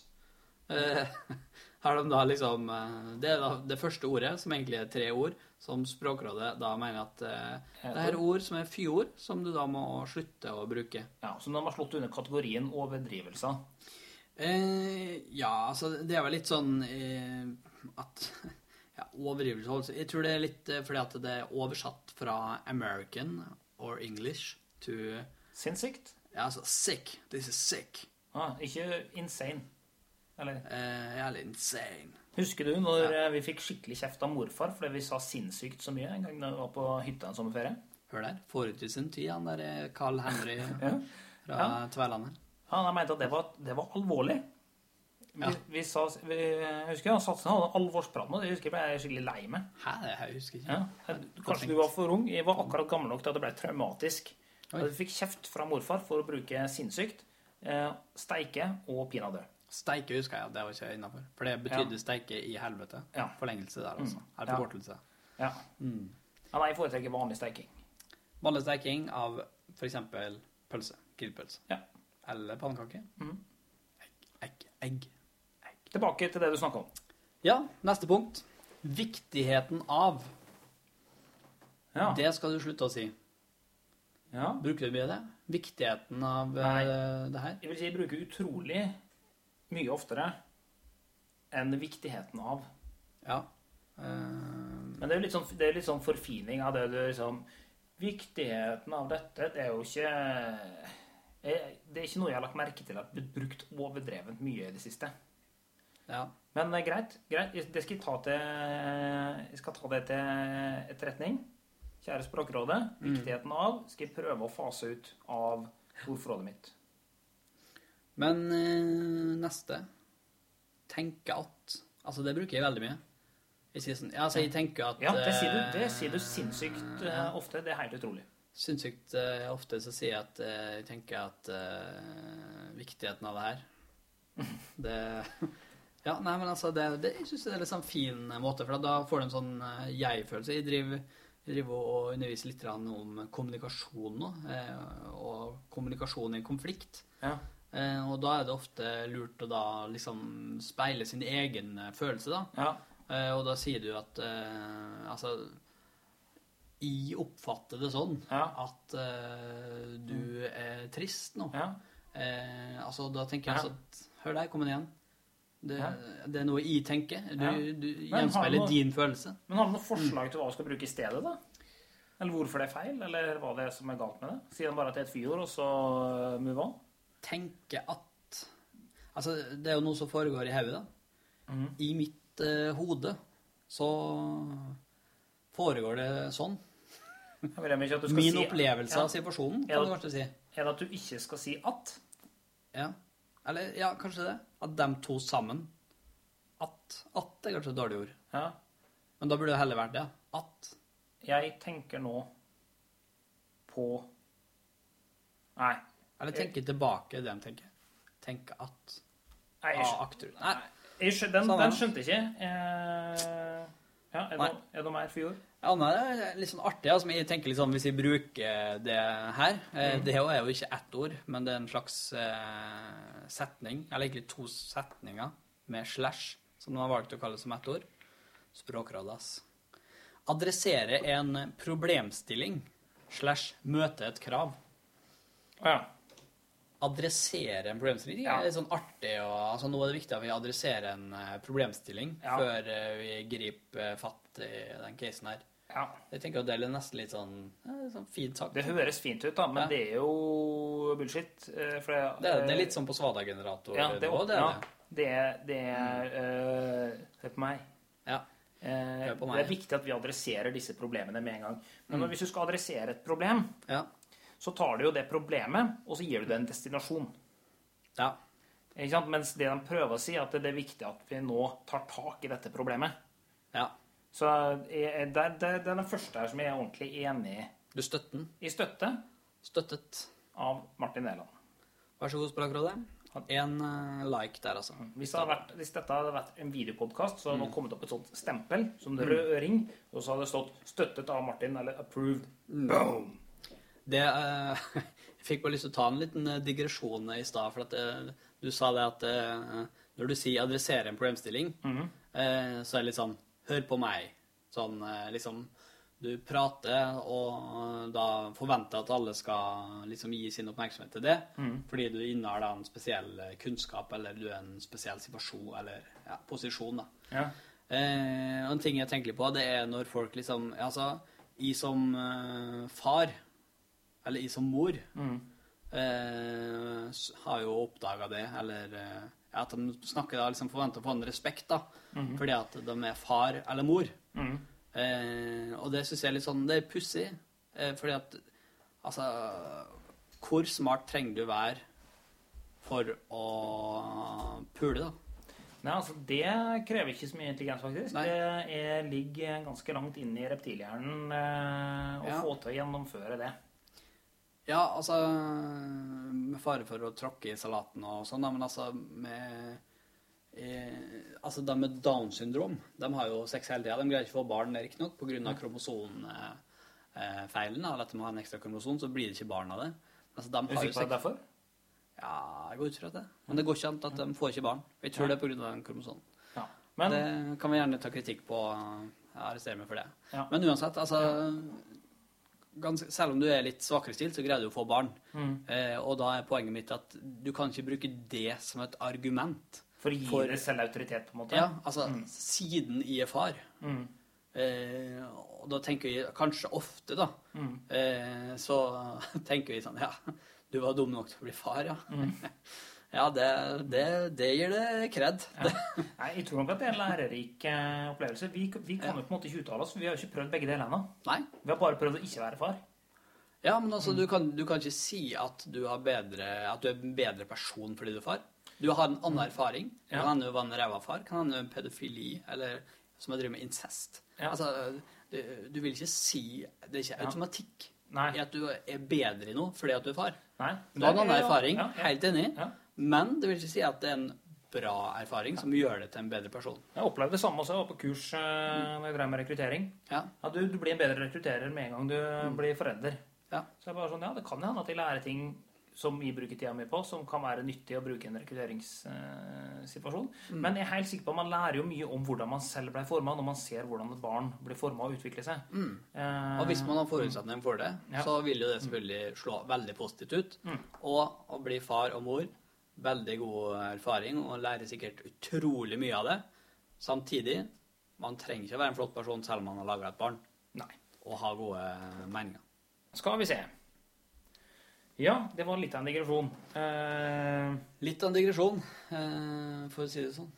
eh, har de da liksom eh, Det er da det første ordet, som egentlig er tre ord, som Språkrådet da mener at eh, det er ord som er fyord, som du da må slutte å bruke. Ja, Så de har slått under kategorien overdrivelser. Eh, ja, altså det er vel litt sånn eh, at ja, Overdrivelse Jeg tror det er litt eh, fordi at det er oversatt fra American or English to Sinnssykt. Ja, altså sick. This is sick. Ah, ikke insane. Eller Eh, litt insane. Husker du når ja. vi fikk skikkelig kjeft av morfar fordi vi sa sinnssykt så mye en gang da vi var på hytta en sommerferie? Hør der. Forut i sin tid, han der eh, Carl Henry Ja. fra Ja. Tverlandet. Ja, Han mente at det var, det var alvorlig. Vi, vi sa, vi, jeg husker han satte seg hadde alvorsprat med det. Jeg husker jeg ble skikkelig lei meg. Hæ, det jeg husker jeg ikke. Kanskje du var for ung. Jeg var akkurat gammel nok til at det ble traumatisk. Vi Jeg fikk kjeft fra morfar for å bruke sinnssykt, eh, steike og pinadø. Steike husker jeg at det var ikke innafor. For det betydde steike i helvete. Ja. Forlengelse der, altså. Mm. Eller Ja. forkortelse. Ja. Mm. Ja, nei, jeg foretrekker vanlig steiking. Vanlig steiking av f.eks. pølse. Grillpølse. Ja. Eller pannekaker. Mm. Egg. Egg. Egg. Tilbake til det du snakka om. Ja, neste punkt. Viktigheten av. Ja. Det skal du slutte å si. ja. Bruker du mye det? Viktigheten av Nei. eh, det her? Jeg vil si jeg bruker utrolig mye oftere enn viktigheten av. Ja. Uh... Men det er jo litt sånn, litt sånn forfining av det du liksom Viktigheten av dette, det er jo ikke Det er ikke noe jeg har lagt merke til at det blitt brukt overdrevent mye i det siste. ja. Men eh, greit. greit. Det skal jeg ta til Jeg skal ta det til etterretning. Kjære Språkrådet. Viktigheten av skal jeg prøve å fase ut av ordforrådet mitt. Men eh, neste tenker at Altså, det bruker jeg veldig mye. Jeg sier sånn Ja, altså, jeg tenker at Ja, det sier du, eh, det sier du sinnssykt eh, ofte. Det er helt utrolig. Sinnssykt eh, ofte så sier jeg at eh, jeg tenker at eh, viktigheten av det her Det Ja, nei, men altså, det, det jeg syns det er en sånn fin måte, for da får du en sånn eh, jeg-følelse. Jeg driver, jeg driver og underviser litt om kommunikasjon nå, eh, og kommunikasjon i en konflikt. Ja. Eh, og da er det ofte lurt å da liksom speile sin egen eh, følelse, da. Ja. Eh, og da sier du at Altså Jeg oppfatter det sånn Ja. at uh, du er trist nå. ja. Eh, altså, da tenker jeg altså at Hør der, kom den igjen. Det, det er noe jeg tenker. Du, du gjenspeiler noe- din følelse. Men har du noen forslag til hva du skal bruke i stedet, da? Eller hvorfor det er feil, eller hva det er som er galt med det? Sier han bare at det er et fyord, og så move on? Tenke at Altså, det er jo noe som foregår i hodet, da. Mhm. I mitt eh, hode så foregår det sånn. Min opplevelse av situasjonen, kan du kanskje si. Er det at du ikke skal si at? Ja. Eller ja, kanskje det. At de to sammen. At. At er kanskje et dårlig ord. Ja. Men da burde det heller vært det. At. Jeg tenker nå på Nei. Eller tenke tilbake det de tenker. Tenke at. Nei, jeg, skjønte, skjø- Nei. jeg skjønte, den, den skjønte jeg ikke. Eh, ja, er det, noe- er det noe mer fyord? Ja, nei, det er litt sånn artig. Altså, jeg tenker liksom, Hvis jeg bruker det her mm. Det er jo ikke ett ord, men det er en slags eh, setning. Eller egentlig to setninger med slash, som de har valgt å kalle det som ett ord. Språkrådet. Adressere en problemstilling slash møte et krav. Ja. Adressere en problemstilling. Det er litt sånn artig. Og, altså, nå er det viktig at vi adresserer en eh, problemstilling Ja. før eh, vi griper eh, fatt i den casen her. ja. Jeg tenker at det er nesten litt sånn, sånn fint sagt. Det høres fint ut, da, men Ja. det er jo bullshit. For det, Det er, det er litt sånn på Svada-generator. Ja, det, nivå, det er ja, det. det er, det er eh, Hør på meg. Ja. Hør på det er viktig at vi adresserer disse problemene med en gang. Men Mm. hvis du skal adressere et problem, Ja. Så tar du jo det problemet, og så gir du det en destinasjon. ja. Ikke sant? Mens det de prøver å si, er at det er viktig at vi nå tar tak i dette problemet. ja. Så jeg, det, det, det er den første her som jeg er ordentlig enig i. Du støtter den. I støtte Støttet. av Martin Næland. Vær så god, Språkrådet. En eh, like der, altså. Hvis, det hadde vært, hvis dette hadde vært en videopodkast, så hadde Mm. det kommet opp et sånt stempel som det rød ring, og så hadde det stått 'støttet av Martin' eller 'approved'. Mm. Boom! Det, eh, jeg fikk bare lyst til å ta en liten eh, digresjon i stad, for at eh, du sa det at Når du sier 'adressere en problemstilling', eh, så er det litt sånn 'hør på meg'. Sånn liksom Du prater, og da forventer at alle skal liksom gi sin oppmerksomhet til det, fordi du innehar da en spesiell kunnskap, eller du er en spesiell situasjon, eller ja, posisjon, da. Ja. Eh, og en ting jeg tenker på, det er når folk liksom Altså, jeg som far, eller jeg som mor, eh, har jo oppdaga det, eller eh, ja, at de snakker da liksom forventer å få en respekt, da, fordi at de er far eller mor. Eh, og det syns jeg er litt sånn Det er pussig, eh, fordi at Altså, hvor smart trenger du være for å pule, da? Nei, altså Det krever ikke så mye intelligens, faktisk. Nei. Det er, ligger ganske langt inn i reptilhjernen eh, å Ja. få til å gjennomføre det. Ja, altså Med fare for å tråkke i salaten og sånn, men altså med eh, Altså, de med Downs syndrom, de har jo sex hele tida. De greier ikke å få barn, riktignok, pga. kromosomfeilen. Eller at de har en ekstra kromosom, så blir det ikke barn av det. Altså, de har jo sex... derfor? Ja, jeg går ut fra det. Men det går ikke an at de får ikke barn. Jeg tror det er pga. den kromosomen. Ja. Men Det kan vi gjerne ta kritikk på. Jeg arresterer meg for det. Ja. Men uansett, altså ganske, Selv om du er litt svakere stilt, så greier du å få barn. Mm. Eh, og da er poenget mitt at du kan ikke bruke det som et argument. for å gi for- det selv autoritet, på en måte. Ja, altså, siden jeg er far. Mm. Eh, og da tenker vi kanskje ofte, da, Mm. eh, så tenker vi sånn Ja, du var dum nok til å bli far, ja. Mm. ja, det, det, det gir det kred. Nei, Jeg tror nok at det er en lærerik eh, opplevelse. Vi, vi kan Ja. jo på en måte ikke uttale oss, for vi har jo ikke prøvd begge deler ennå. Vi har bare prøvd å ikke være far. Ja, men altså, du, kan, du kan ikke si at du, har bedre, at du er en bedre person fordi du er far. Du har en annen erfaring. Ja. Kan hende du var en ræva far. Kan hende er pedofili, eller som har drevet med incest. Ja. Altså, du, du vil ikke si Det er ikke automatikk ja. i at du er bedre i noe fordi at du er far. Nei. Du har en annen erfaring, Ja, ja. helt enig, Ja. Men det vil ikke si at det er en bra erfaring som gjør det til en bedre person. Jeg opplevde det samme også. Jeg var på kurs eh, når jeg drev med rekruttering. Ja. Ja, du, du blir en bedre rekrutterer med en gang du blir forelder. Ja. Så jeg bare sånn, ja, det kan hende at jeg lærer ting som vi bruker tida mi på, som kan være nyttig å bruke i en rekrutteringssituasjon. Men jeg er helt sikker på at man lærer jo mye om hvordan man selv ble forma, når man ser hvordan et barn blir forma og utvikler seg. Eh, Og hvis man har forutsetning for det, så vil jo det selvfølgelig slå veldig positivt ut. Mm. Og å bli far og mor, veldig god erfaring, og lærer sikkert utrolig mye av det. Samtidig, man trenger ikke å være en flott person selv om man har laga et barn, Nei. og ha gode meninger. Skal vi se. Ja, det var litt av en digresjon. Eh, Litt av en digresjon, eh, for å si det sånn.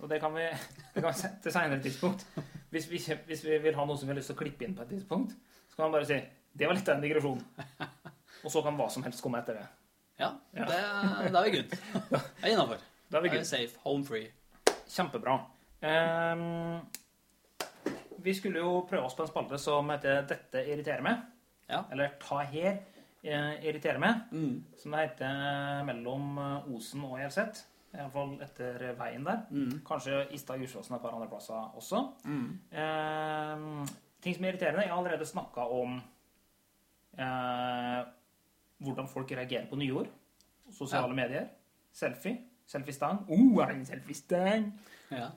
og det kan vi, det kan vi se til senere tidspunkt. Hvis vi, hvis vi vil ha noe som vi har lyst til å klippe inn på et tidspunkt, så kan man bare si det var litt av en digresjon. Og så kan hva som helst komme etter det. Ja, Ja. det, er vi good. Det er innafor. Da er vi good. safe. Home free. Kjempebra. Um, vi skulle jo prøve oss på en spalte som heter 'Dette irriterer meg'. Ja. Eller 'Ta her eh, irriterer meg', Mm. som det heter mellom eh, Osen og Hjelset. Iallfall etter veien der. Mm. Kanskje Istad og et par andre plasser også. Mm. Eh, ting som er irriterende. Jeg har allerede snakka om eh, hvordan folk reagerer på nyord. Sosiale medier. Selfie. Selfiestang. Oh, er det en selfiestang? Ja.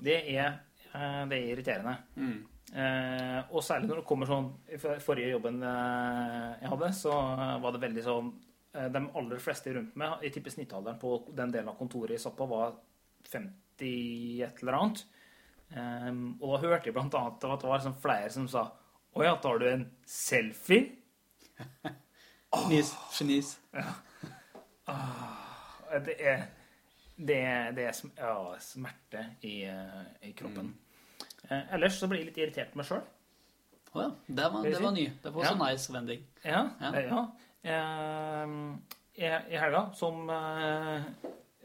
Det er, eh, det er irriterende. Mm. Eh, og særlig når det kommer sånn I forrige jobben eh, jeg hadde, så eh, var det veldig sånn De aller fleste rundt meg, jeg tipper snittalderen på den delen av kontoret jeg satt på, var 50 et eller annet. Eh, og da hørte jeg blant annet at det var liksom flere som sa Å ja, tar du en selfie? Fnis. Fnis. Ja. Det er, det er, det er sm ja, smerte i, eh, i kroppen. Eh, ellers så blir jeg litt irritert på meg sjøl. Å ja. Det var, det var ny. Det var Ja. så nice vending. Ja. Ja. eh, ja. Eh, I, helga, som, eh,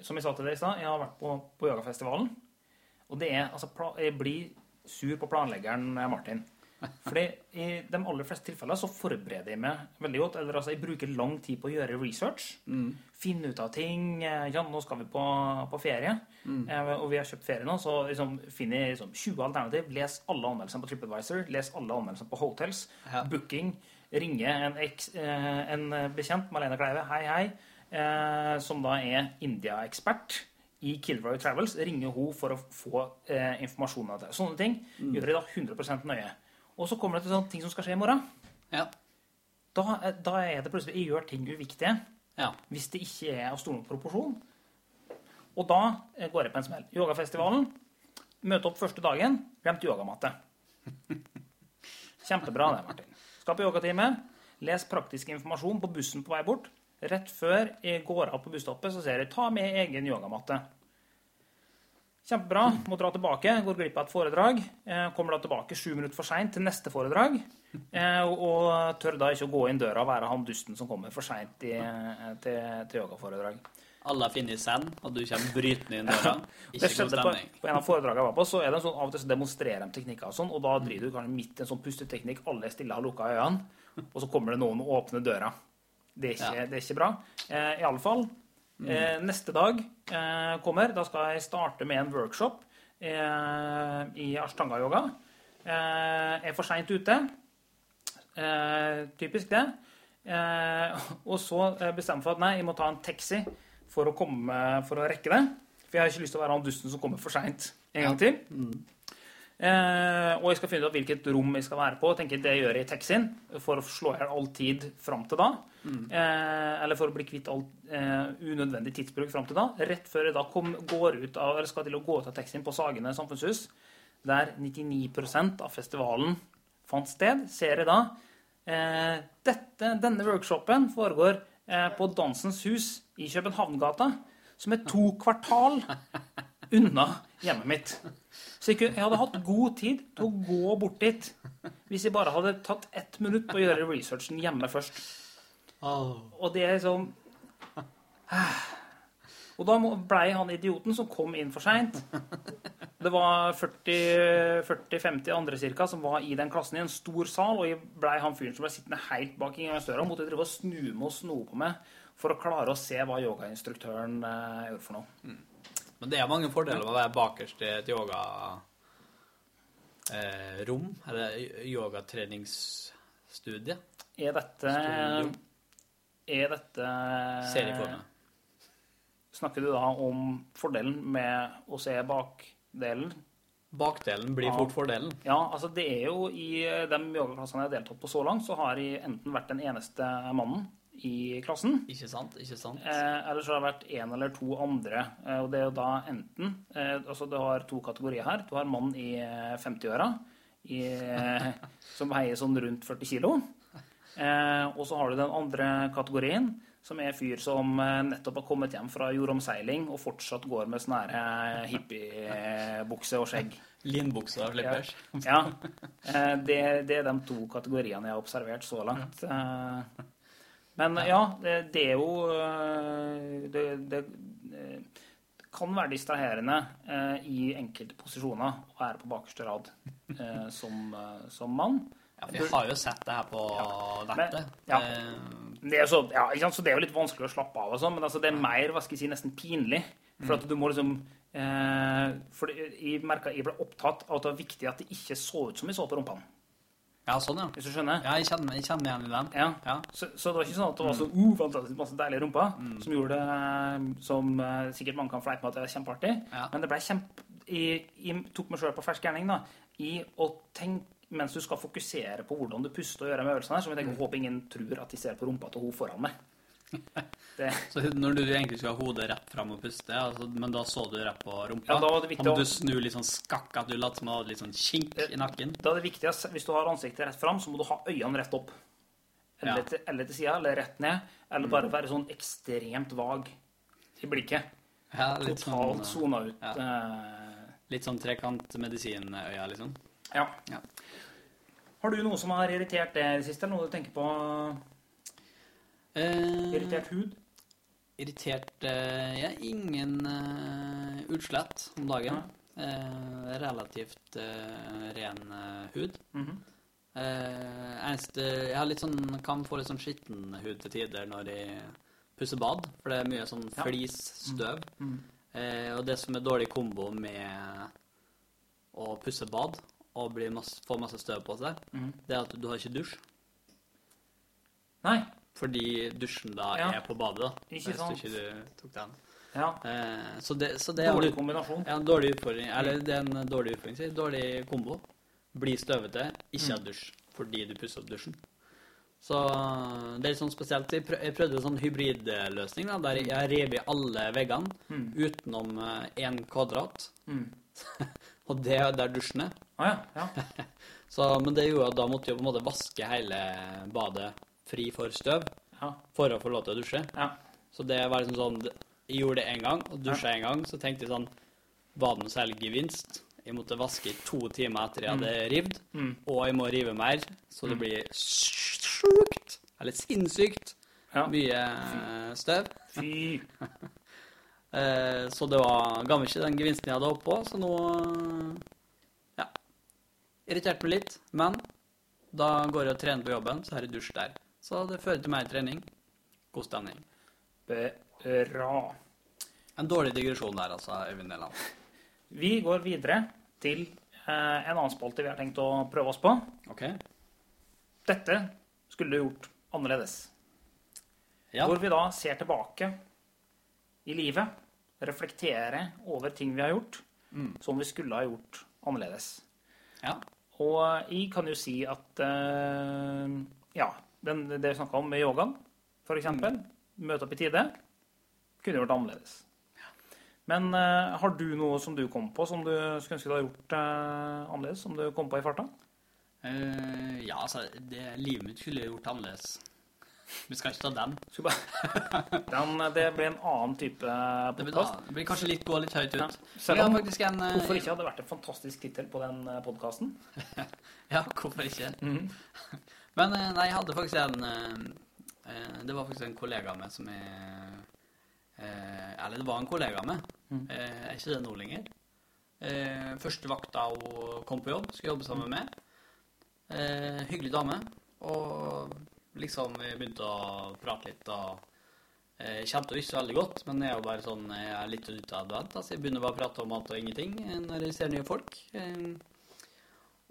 som jeg sa til deg i stad, jeg har vært på, på yogafestivalen. Og det er altså pla- Jeg blir sur på planleggeren eh, Martin. Fordi i de aller fleste tilfeller så forbereder jeg meg veldig godt. Eller altså, jeg bruker lang tid på å gjøre research. Finne ut av ting. Eh, Ja, nå skal vi på, på ferie. mm. og vi har kjøpt ferie nå, så liksom finner jeg liksom 20 alternativ. Les alle anmeldelsene på TripAdvisor. Les alle anmeldelsene på Hotels. Ja. Booking. Ringe en, eks, eh, en bekjent, Malene Kleive. Hei, hei. eh, som da er India-ekspert i Kilroy Travels, ringer hun for å få eh, informasjon av det. Sånne ting gjør de da 100% nøye. Og så kommer det til sånne ting som skal skje i morgen. Ja. Da, da er det plutselig jeg gjør ting uviktige Ja. hvis det ikke er av stor proporsjon. Og da eh, går jeg på en smell. Yogafestivalen. Møte opp første dagen. Glemt yogamatte. Kjempebra det, Martin. Skal på yogatime. Les praktisk informasjon på bussen på vei bort. Rett før jeg går av på busstoppet, så ser jeg ta med egen yogamatte. Kjempebra. Må dra tilbake. Går glipp av et foredrag. Eh, Kommer da tilbake sju minutter for seint til neste foredrag. Eh, Og og tør da ikke å gå inn døra og være han dusten som kommer for seint til, til yogaforedrag. Alle har funnet send, og du kommer brytende inn døra. Ikke god stemning. på, på en av foredragene jeg var på, så er det en sånn, av og til så demonstrerer de teknikker og sånn, og da driver du kanskje midt i en sånn pusteteknikk, alle er stille har lukka øynene, og så kommer det noen og åpner døra. Det er ikke, Ja. det er ikke bra. Eh, I alle eh, neste dag eh, kommer, da skal jeg starte med en workshop eh, i Ashtanga-yoga. Eh, er for seint ute. Eh, typisk det. Eh, og så bestemmer jeg for at nei, jeg må ta en taxi for å, komme, for å rekke det. For jeg har ikke lyst til å være han dusten som kommer for seint en gang til. Eh, og jeg skal finne ut hvilket rom jeg skal være på. tenker Det gjør jeg i taxien for å slå i hjel all tid fram til da. Eh, eller for å bli kvitt all eh, unødvendig tidsbruk fram til da. Rett før jeg da kom, går ut av, eller skal til å gå ut av taxien på Sagene samfunnshus, der 99% av festivalen fant sted, ser jeg da eh, dette, Denne workshopen foregår eh, på Dansens Hus i Københavngata, som er to kvartal unna hjemmet mitt. Så jeg, hadde hatt god tid til å gå bort dit hvis jeg bare hadde tatt ett minutt på å gjøre researchen hjemme først. Og det er liksom Og da blei han idioten som kom inn for seint. Det var 40-50 andre cirka som var i den klassen i en stor sal, og jeg blei han fyren som ble sittende helt bak inngangsdøra og måtte drive og snu med og sno på meg for å klare å se hva yogainstruktøren eh, gjorde for noe. Men det er mange fordeler med å være bakerst i et yogarom, eh, eller yogatreningsstudie. Er dette Studium. Er dette Serieformet. Snakker du da om fordelen med å se bakdelen? Bakdelen blir Ja. fort fordelen. Ja, altså det er jo i de yogaklassene jeg har deltatt på så langt, så har jeg enten vært den eneste mannen i klassen, Ikke sant? Ikke sant? eh, eller så har det vært en eller to andre. Eh, og det er jo da enten eh, Altså du har to kategorier her. Du har mann i eh, 50-åra eh, som veier sånn rundt 40 kilo. Eh, og så har du den andre kategorien, som er fyr som eh, nettopp har kommet hjem fra jordomseiling og fortsatt går med sånn eh, hippiebukse og skjegg. Linbuksa slippers. Ja. Eh, det, det er de to kategoriene jeg har observert så langt. Eh, men ja, det, det er jo eh, Det, det eh, kan være distraherende eh, i enkelte posisjoner å være på bakerste rad som, som mann. Ja, vi har jo sett det her på nettet. ja. Det er, så, ja, så det er jo litt vanskelig å slappe av, og sånn, men altså, det er mer hva skal jeg si, nesten pinlig. For at du må liksom eh, for Jeg merka jeg ble opptatt av at det var viktig at det ikke så ut som jeg så på rumpene. Ja, sånn, ja. Hvis du skjønner? Ja, jeg kjenner, jeg kjenner igjen i den. Ja. Ja. Så, så det var ikke sånn at det var så uh, fantastisk masse deilige rumper, som gjorde det eh, som eh, sikkert mange kan fleipe med at det er kjempeartig. Ja. Men det ble kjempe... Jeg, jeg tok meg sjøl på fersk gjerning da, i å tenke mens du skal fokusere på hvordan du puster og gjør med øvelsene her, så jeg tenker, håper ingen tror at de ser på rumpa til hun foran meg. Det, Så når du egentlig skulle ha hodet rett fram og puste, altså, men da så du rett på rumpa, Ja, da var det viktig må du snu litt sånn skakk, at du lot som du hadde litt sånn kink i nakken. da er det viktig at hvis du har ansiktet rett fram, så må du ha øynene rett opp. Eller, Ja. til, eller til sida, eller rett ned. Eller bare være sånn ekstremt vag i blikket. Ja, litt Totalt sånn, sona ut. ja. eh, litt sånn trekantmedisinøya, liksom. Ja. Ja. Har du noe som har irritert deg i det siste? eller Noe du tenker på? Eh, Irritert hud? Irritert eh, Ja, ingen eh, utslett om dagen. Eh, relativt eh, ren eh, hud. Mhm. Eh, eneste Jeg har litt sånn, kan få litt sånn skitten hud til tider når jeg pusser bad, for det er mye sånn Ja. flisstøv. Mm. Eh, og det som er dårlig kombo med å pusse bad og bli masse, få masse støv på seg, Mhm. det er at du har ikke dusj. Nei. Fordi dusjen da Ja. er på badet, da. Ikke hvis sant. du ikke tok den. Ja. Eh, så, det, så det er Dårlig kombinasjon. ja, en dårlig utfordring. Eller det er en dårlig utfordring. Dårlig kombo. Bli støvete, ikke ha dusj fordi du pusser opp dusjen. Så det er litt sånn spesielt. Jeg prø- jeg prøvde en sånn hybridløsning da, der jeg rev i alle veggene utenom én kvadrat. Mm. Og det er der dusjen er. Ah, ja. ja. Så, men det gjorde at da måtte jeg på en måte vaske hele badet fri for støv Ja. for å få lov til å dusje. ja. Så det var liksom sånn Jeg gjorde det én gang, og dusja én gang. Så tenkte jeg sånn Var det noe særlig gevinst? Jeg måtte vaske i to timer etter jeg hadde rivd, Mm. og jeg må rive mer, så det blir sjukt, eller sinnssykt, Ja. mye støv. Fy. Eh, så det var gammel ikke den gevinsten jeg hadde håpet på, så nå Ja. Irriterte meg litt, men da går jeg og trener på jobben, så har jeg dusj der. Så det fører til mer trening. God stemning. Bra. En dårlig digresjon der, altså, Øyvind Nelland. Vi går videre til eh, en annen spalte vi har tenkt å prøve oss på. OK? Dette skulle du gjort annerledes. Ja. Hvor vi da ser tilbake i livet, reflektere over ting vi har gjort, som vi skulle ha gjort annerledes. ja. Og jeg kan jo si at eh, ja, den, det vi snakka om med yogaen, f.eks. Møte opp i tide. Kunne gjort annerledes. Men uh, har du noe som du kom på som du skulle ønske du hadde gjort uh, annerledes? Som du kom på i farta? Uh, ja, altså, det, livet mitt skulle jeg gjort annerledes. Vi skal ikke ta den. Den, det blir en annen type podkast. det blir kanskje litt, gå litt høyt Ja. ut. Selv om- en Hvorfor ikke hadde det vært en fantastisk tittel på den podkasten? Ja, hvorfor ikke? Mhm. Men eh, nei, jeg hadde faktisk en eh, eh, Det var faktisk en kollega meg som jeg eh, Eller det var en kollega meg. Mm. Eh, er ikke det nå lenger. Eh, første vakta hun kom på jobb, skulle jobbe sammen med. Eh, hyggelig dame. Og liksom vi begynte å prate litt og Jeg kjente henne ikke så veldig godt, men jeg er jo bare sånn, jeg er litt utadvendt. Altså, jeg begynner bare å prate om alt og ingenting når jeg ser nye folk.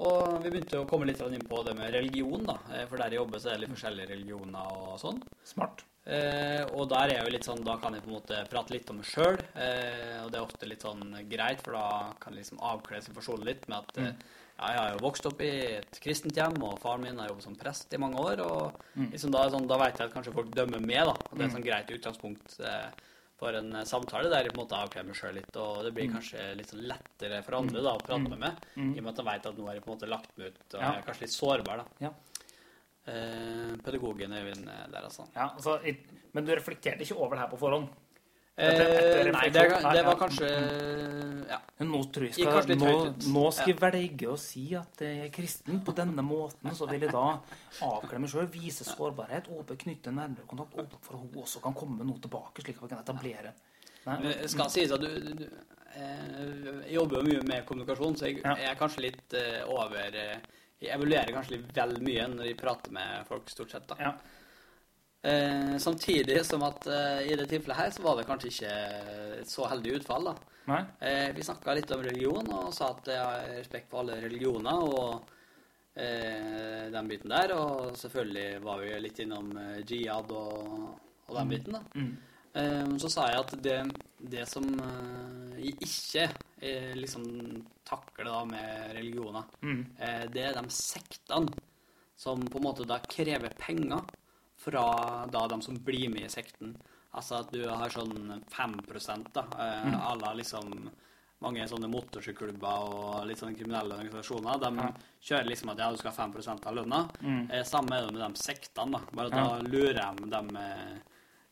Eh, og vi begynte å komme litt inn på det med religion, da. Eh, For der jeg jobber, så er det litt forskjellige religioner og sånn. Smart. Eh, og der er jo litt sånn, da kan jeg på en måte prate litt om meg sjøl. Eh, og det er ofte litt sånn greit, for da kan jeg liksom avkle situasjonen litt med at mm. ja, jeg har jo vokst opp i et kristent hjem, og faren min har jobbet som prest i mange år. Og liksom da, sånn, da vet jeg at kanskje folk dømmer meg, da. Og det er et sånn greit utgangspunkt eh, for en eh, samtale der jeg på en måte avkler meg sjøl litt. Og det blir kanskje litt sånn lettere for andre da å prate med meg, i og med at jeg vet at nå har jeg på en måte lagt meg ut, og jeg er kanskje litt sårbar, da. Ja. Eh, pedagogen Øyvind eh, der, altså. Ja, altså, men du reflekterte ikke over det her på forhånd? Eh, Etter- etter nei, det, det var kanskje Ja. Nå tror jeg skal, kanskje nå, nå skal jeg velge å si at jeg er kristen på denne måten. Så vil jeg da avkle meg sjøl, vise sårbarhet, åpne, knytte nærmere kontakt, åpne for at hun også kan komme noe tilbake, slik at vi kan etablere Nei, skal sies at du, du, du eh, Jeg jobber jo mye med kommunikasjon, så jeg, Ja. jeg er kanskje litt eh, over eh, Jeg evaluerer kanskje litt vel mye når jeg prater med folk, stort sett. da. Ja. Eh, samtidig som at eh, i det tilfellet her så var det kanskje ikke et så heldig utfall. da. Eh, vi snakka litt om religion og sa at jeg har respekt for alle religioner og eh, den biten der. Og selvfølgelig var vi litt innom eh, jihad og, og den biten, da. Mm. Eh, så sa jeg at det, det som eh, jeg ikke eh, liksom takler da med religioner, Mm. eh, det er de sektene som på en måte da krever penger fra da de som blir med i sekten. Altså at du har sånn 5 da, eh, à la liksom mange sånne motorsykkelklubber og litt sånne kriminelle organisasjoner. De Ja. kjører liksom at ja, du skal ha 5 av lønna. Mm. Eh, samme er det med de sektene. da. Bare Ja. da lurer de dem eh,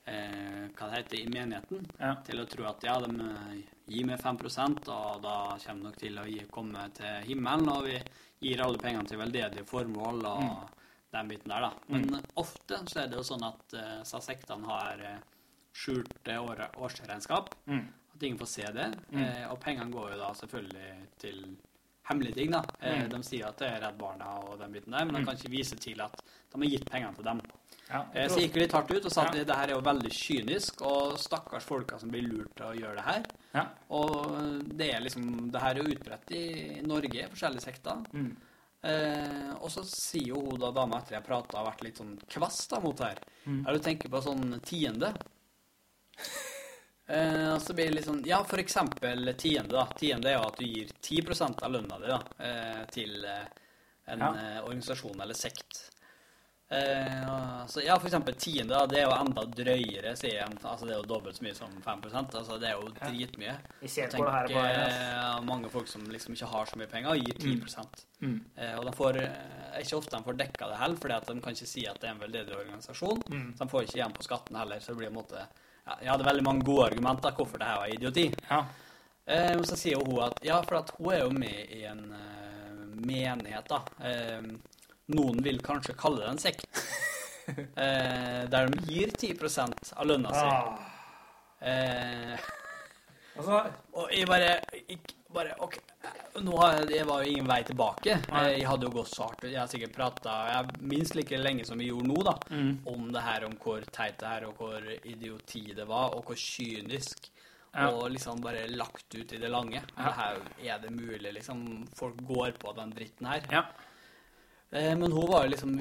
eh, hva det heter, i menigheten Ja. til å tro at ja, de gir meg 5 og da kommer nok til å gi, komme til himmelen, og vi gir alle pengene til veldedige formål og Mm. Den biten der, da. Men ofte så er det jo sånn at uh, sektene har eh, skjult eh, år, årsregnskap. Mm. At ingen får se det. Eh, og pengene går jo da selvfølgelig til hemmelige ting, da. Eh, Mm. De sier at det er Redd Barna og den biten der, men de kan ikke vise til at de har gitt pengene til dem. Ja, Eh, Så gikk vi litt hardt ut og sa at Ja. det her er jo veldig kynisk, og stakkars folka som blir lurt til å gjøre det her. ja. Og det er liksom Det her er jo utbredt i Norge, forskjellige sekter. Mm. Eh, og så sier jo hun da dama etter jeg prata har vært litt sånn kvass da mot her. Er du tenker på sånn tiende? Eh, og så blir det litt sånn Ja, for eksempel tiende, da. Tiende er jo at du gir 10 av lønna di da, eh, til eh, en Ja. eh, organisasjon eller sekt. Eh, så ja, eksempel tiende, da, det er jo enda drøyere, sier jeg. Altså, det er jo dobbelt så mye som 5 Altså, det er jo dritmye. Vi ser tenker, på det her er på ass. eh, mange folk som liksom ikke har så mye penger, gir 10 Mm. Eh, og de får, ikke ofte de får dekka det heller, fordi at de kan ikke si at det er en veldedig organisasjon. Mm. Så de får ikke igjen på skatten heller. Så det blir en måte ja, Jeg hadde veldig mange gode argumenter hvorfor det her var idioti. Ja. Eh, og så sier hun at ja, for at hun er jo med i en menighet, da. Noen vil kanskje kalle det en sekt. eh, der de gir 10% av lønna si. Ah. Eh, Altså, og jeg bare, jeg bare OK. Nå har jeg, det var jo ingen vei tilbake. Jeg hadde jo gått så hardt. Jeg har sikkert prata minst like lenge som vi gjorde nå, da, Mm. om det her, om hvor teit det her, og hvor idioti det var, og hvor kynisk. Ja. Og liksom bare lagt ut i det lange. Ja. Det her, er det mulig, liksom? Folk går på den dritten her. ja. Eh, men hun var jo liksom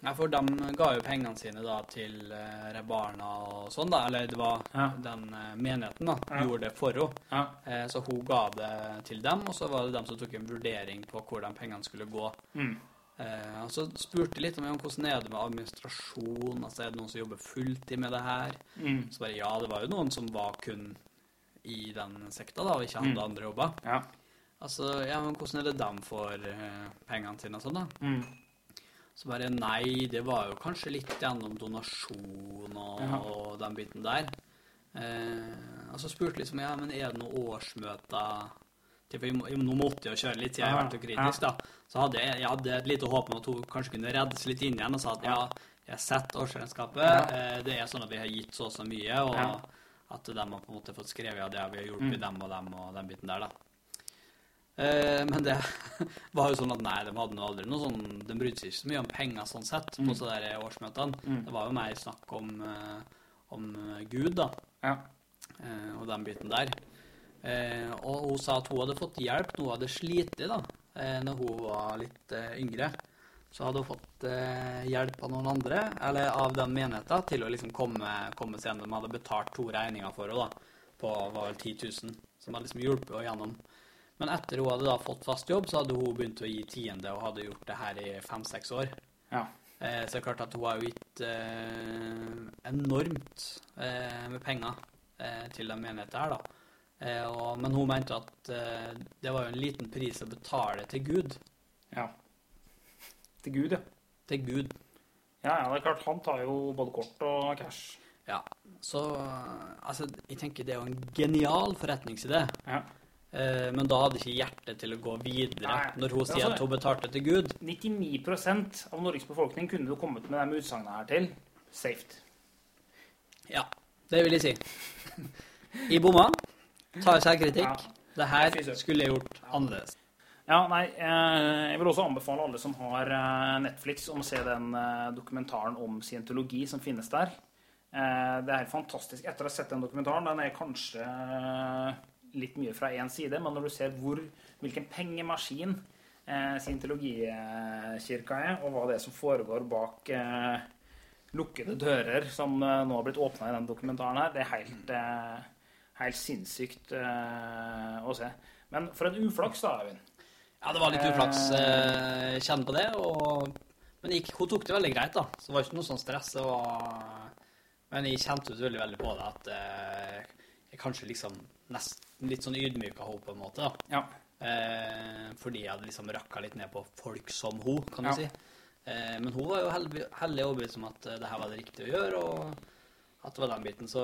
Ja, for de ga jo pengene sine da til eh, Redd Barna og sånn, da. Eller det var Ja. den eh, menigheten, da. Ja. Gjorde det for henne. ja. Så hun ga det til dem, og så var det dem som tok en vurdering på hvor de pengene skulle gå. Mm. Eh, og så spurte jeg litt om hvordan er det med administrasjon, altså er det noen som jobber fulltid med det her? Mm. Så bare ja, det var jo noen som var kun i den sekta, da, og ikke hadde Mm. andre jobber. Ja. Altså, ja, men hvordan er det de får eh, pengene sine og sånn, da? Mm. Så bare nei, det var jo kanskje litt gjennom donasjon og, Ja. og den biten der. Eh, og så spurte liksom ja, men er det noen årsmøter jeg, Nå måtte jeg jo kjøre litt, siden jeg har vært så kritisk, da. Så hadde jeg, jeg hadde et lite håp om at hun kanskje kunne reddes litt inn igjen og sa at ja, jeg har sett årsregnskapet, Ja. eh, det er sånn at vi har gitt så og så mye, og Ja. at de har på en måte fått skrevet ja, det vi har hjulpet Mm. dem og dem og den biten der, da. Eh, men det var jo sånn at nei, de hadde nå aldri noe sånn De brydde seg ikke så mye om penger sånn sett på Mm. sånne der årsmøtene. Mm. Det var jo mer snakk om, eh, om eh, Gud, da, Ja. eh, og den biten der. Eh, og hun sa at hun hadde fått hjelp når hun hadde slitt da, eh, når hun var litt yngre. Så hadde hun fått hjelp av noen andre, eller av den menigheten, til å liksom komme, komme seg gjennom. De hadde betalt to regninger for henne, da, på var vel 10 000, som hadde liksom hjulpet henne gjennom. Men etter hun hadde da fått fast jobb, så hadde hun begynt å gi tiende, og hadde gjort det her i fem-seks år. Ja. Eh, så det er klart at hun har jo gitt eh, enormt eh, med penger eh, til den menigheten her, da. Eh, og, men hun mente at eh, det var jo en liten pris å betale til Gud. ja. Til Gud, ja. Til Gud. Ja, ja, det er klart. Han tar jo både kort og cash. Ja. Så altså, jeg tenker det er jo en genial forretningsidé. Ja. Eh, men da hadde ikke hjertet til å gå videre Nei. når hun sier Altså- at hun betalte til Gud. 99% av Norges befolkning kunne du kommet med de utsagnene her til. Safe. Ja, det vil jeg si. I bomma. Tar selvkritikk. Ja. Det her skulle jeg gjort annerledes. Ja, nei, eh, jeg vil også anbefale alle som har eh, Netflix, om å se den dokumentaren om scientologi som finnes der. Det er fantastisk. Etter å ha sett den dokumentaren, den er kanskje litt mye fra én side, men når du ser hvor, hvilken pengemaskin eh, scientologikirka er, og hva det er som foregår bak eh, lukkede dører som eh, nå har blitt åpna i den dokumentaren her, det er helt, eh, helt sinnssykt eh, å se. Men for en uflaks, da, Eivind. Ja, det var litt uflaks. Eh, kjenne på det. Og, men gikk, hun tok det veldig greit, da. Så det var ikke noe sånn stress. Var, men jeg kjente ut veldig, veldig på det at eh, jeg kanskje liksom nesten litt sånn ydmyka henne på en måte. da. Ja. Eh, fordi jeg hadde liksom rakka litt ned på folk som hun, kan du Ja. si. Eh, men hun var jo heldig, heldig overbevist om at eh, det her var det riktige å gjøre, og at det var den biten. Så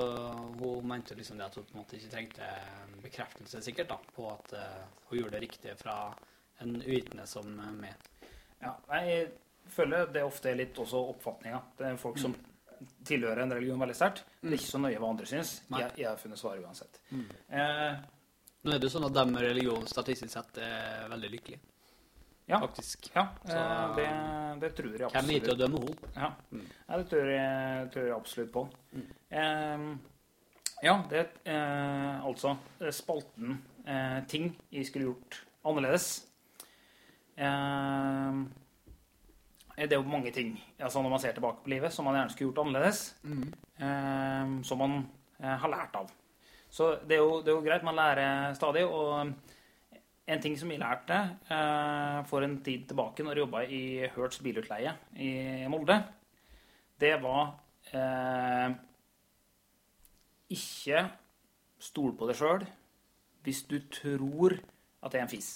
hun mente liksom det at hun på en måte ikke trengte en bekreftelse, sikkert, da, på at eh, hun gjorde det riktige fra en uvitende som eh, meg. ja. Jeg føler det ofte er litt også oppfatninga. Det er folk som tilhører en religion veldig sterkt. Det er ikke så nøye hva andre syns. Jeg, jeg har funnet svaret uansett. Eh, Nå er det jo sånn at de med religion statistisk sett er veldig lykkelige, ja, faktisk. ja Så- eh, det, det tror jeg Hvem er til å absolutt. dømme henne? Ja. Mm. ja, det tror jeg, tror jeg absolutt på. Mm. Eh, ja, det er eh, altså spalten eh, ting jeg skulle gjort annerledes. eh, det er jo mange ting altså når man ser tilbake på livet, som man gjerne skulle gjort annerledes. Eh, som man eh, har lært av. Så det er, jo, det er, jo, greit, man lærer stadig. Og en ting som vi lærte eh, for en tid tilbake når jeg jobba i Hertz bilutleie i Molde, det var eh, ikke stol på deg sjøl hvis du tror at det er en fis.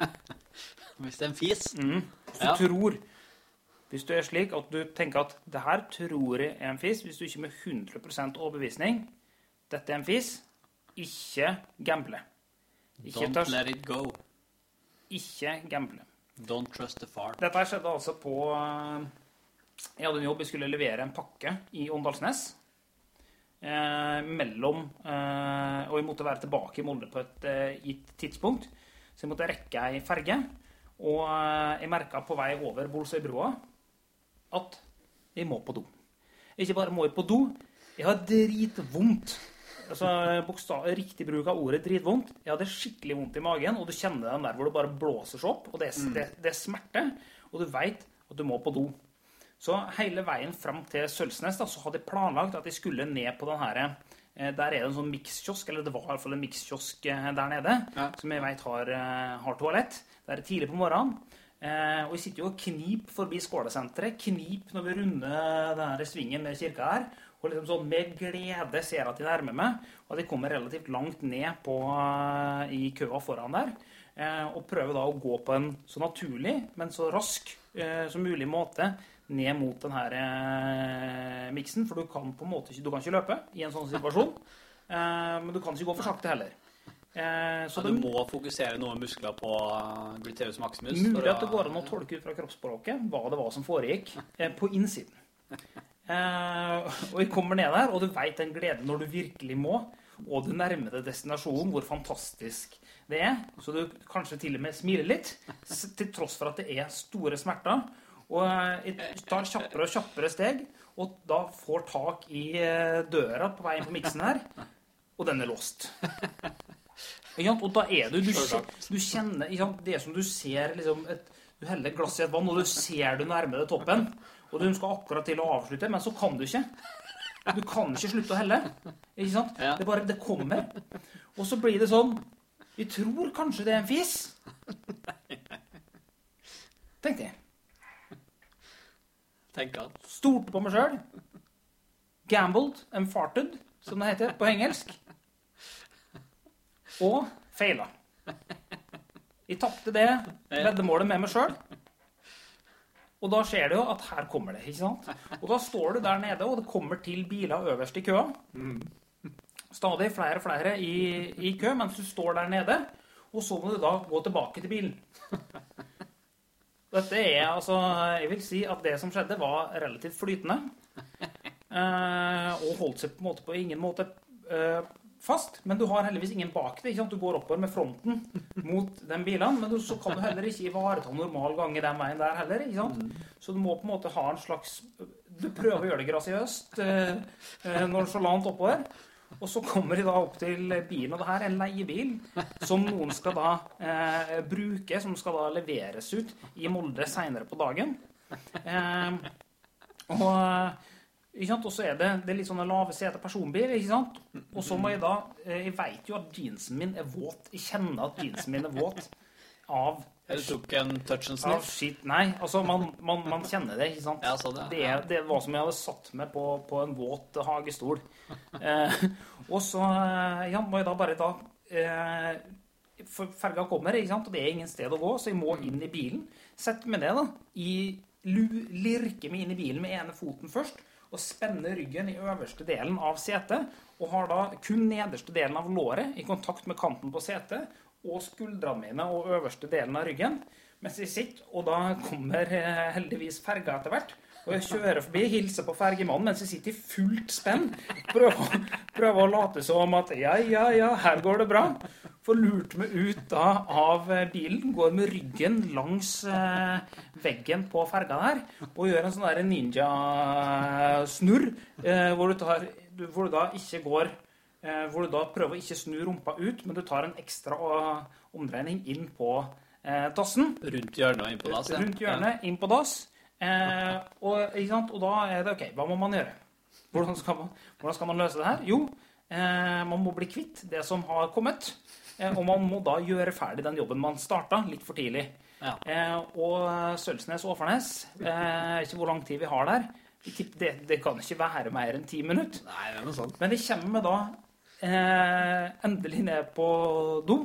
Hvis det er en fis? Mm. Hvis du Ja. tror Hvis du er slik at du tenker at det her tror jeg er en fis, hvis du ikke med 100% overbevisning dette er en fis, ikke gamble. Ikke, Don't let it go. ikke gamble. Don't trust the farm. Dette skjedde altså på eh, Jeg hadde en jobb, jeg skulle levere en pakke i Åndalsnes. Eh, mellom eh, Og jeg måtte være tilbake i Molde på et eh, gitt tidspunkt. Så jeg måtte rekke ei ferge. Og eh, jeg merka på vei over Bolsøybrua at jeg må på do. Ikke bare må jeg på do, jeg har dritvondt. Altså, Riktig bruk av ordet dritvondt. Jeg hadde skikkelig vondt i magen, og du kjenner den der hvor det bare blåser seg opp. og Det, er- det, det er smerte, og du veit at du må på do. Så hele veien fram til Sølvsnes da, så hadde jeg planlagt at jeg skulle ned på den her eh, Der er det en sånn mikskiosk, eller det var i hvert fall en mikskiosk eh, der nede, Ja. som jeg veit har, har toalett. Der er tidlig på morgenen. Eh, og vi sitter jo og knip forbi Skålesenteret. Knip når vi runder denne svingen med kirka her. Og liksom sånn med glede ser at de nærmer meg, og at de kommer relativt langt ned på, eh, i køa foran der. Eh, og prøver da å gå på en så naturlig, men så rask som mulig måte ned mot denne eh, miksen. For du kan på en måte ikke, du kan ikke løpe i en sånn situasjon. Men du kan ikke gå for sakte heller. Eh, så ja, du må fokusere noen muskler på uh, gluteus maximus. Mulig at det går an å tolke ut fra kroppsspråket hva det var som foregikk eh, på innsiden. Eh, og vi kommer ned der, og du veit den gleden når du virkelig må, og du nærmer deg destinasjonen, hvor fantastisk det er. Så du kanskje til og med smiler litt, til tross for at det er store smerter. Og eh, jeg tar kjappere og kjappere steg, og da får tak i eh, døra på veien på miksen her, og den er låst. Og da er du Du, du kjenner? Det er som du ser liksom et, Du heller et glass i et vann, og du ser du nærmer deg toppen. Og du skal akkurat til å avslutte, men så kan du ikke. Du kan ikke slutte å helle. Ikke sant? Ja. Det bare Det kommer. Og så blir det sånn Vi tror kanskje det er en fis. Tenkte jeg. Tenker Stolte på meg sjøl. Gambled and farted, som det heter på engelsk. Og feila. Jeg tapte det veddemålet med meg sjøl. Og da skjer det jo at her kommer det. ikke sant? Og da står du der nede, og det kommer til biler øverst i køa. Stadig flere og flere i, i kø mens du står der nede. Og så må du da gå tilbake til bilen. Dette er altså Jeg vil si at det som skjedde, var relativt flytende. Eh, og holdt seg på en måte på ingen måte eh, fast. Men du har heldigvis ingen bak deg. Du går oppover med fronten mot den bilene, men du, så kan du heller ikke ivareta normal gang i den veien der heller. sant? Så du må på en måte ha en slags Du prøver å gjøre det grasiøst eh, så nonchalant oppover. Og så kommer de da opp til bilen, og det her er en leiebil som noen skal da eh, bruke, som skal da leveres ut i Molde seinere på dagen. Eh, og sant? Og så er det, det er litt sånne lave seter personbil. ikke sant? Og så må jeg da eh, Jeg veit jo at jeansen min er våt. Jeg kjenner at jeansen min er våt av Du tok en touch and av sniff. shit. Nei, altså, man, man, man kjenner det, ikke sant? Ja, sånn, ja. Det, det var som jeg hadde satt meg på, på en våt hagestol. Eh, og så eh, ja, må jeg da bare da eh, for Ferga kommer, ikke sant? og det er ingen sted å gå, så jeg må inn i bilen. Sett meg ned, da. I, lirke meg inn i bilen med ene foten først. Og spenner ryggen i øverste delen av setet. Og har da kun nederste delen av låret i kontakt med kanten på setet. Og skuldrene mine og øverste delen av ryggen. Mens jeg sitter, og da kommer eh, heldigvis ferga etter hvert. Og jeg kjører forbi, hilser på fergemannen mens jeg sitter i fullt spenn. Prøver, prøver å late som at ja, ja, ja, her går det bra. Får lurt meg ut da av eh, bilen, går med ryggen langs eh, veggen på ferga der og gjør en sånn ninja-snurr eh, hvor, du tar, hvor du da ikke går eh, Hvor du da prøver å ikke snu rumpa ut, men du tar en ekstra eh, omdreining inn på eh, dassen. Rundt hjørnet og inn på dass. Rundt hjørnet, inn på dass. Eh, og, og da er det OK, hva må man gjøre? Hvordan skal man, hvordan skal man løse det her? Jo, eh, man må bli kvitt det som har kommet. Eh, og man må da gjøre ferdig den jobben man starta litt for tidlig. Ja. Eh, og Sølvsnes og Åfarnes, eh, ikke hvor lang tid vi har der. Det, det kan ikke være mer enn ti minutter. Nei, det er noe sånt. Men de kommer da eh, endelig ned på do,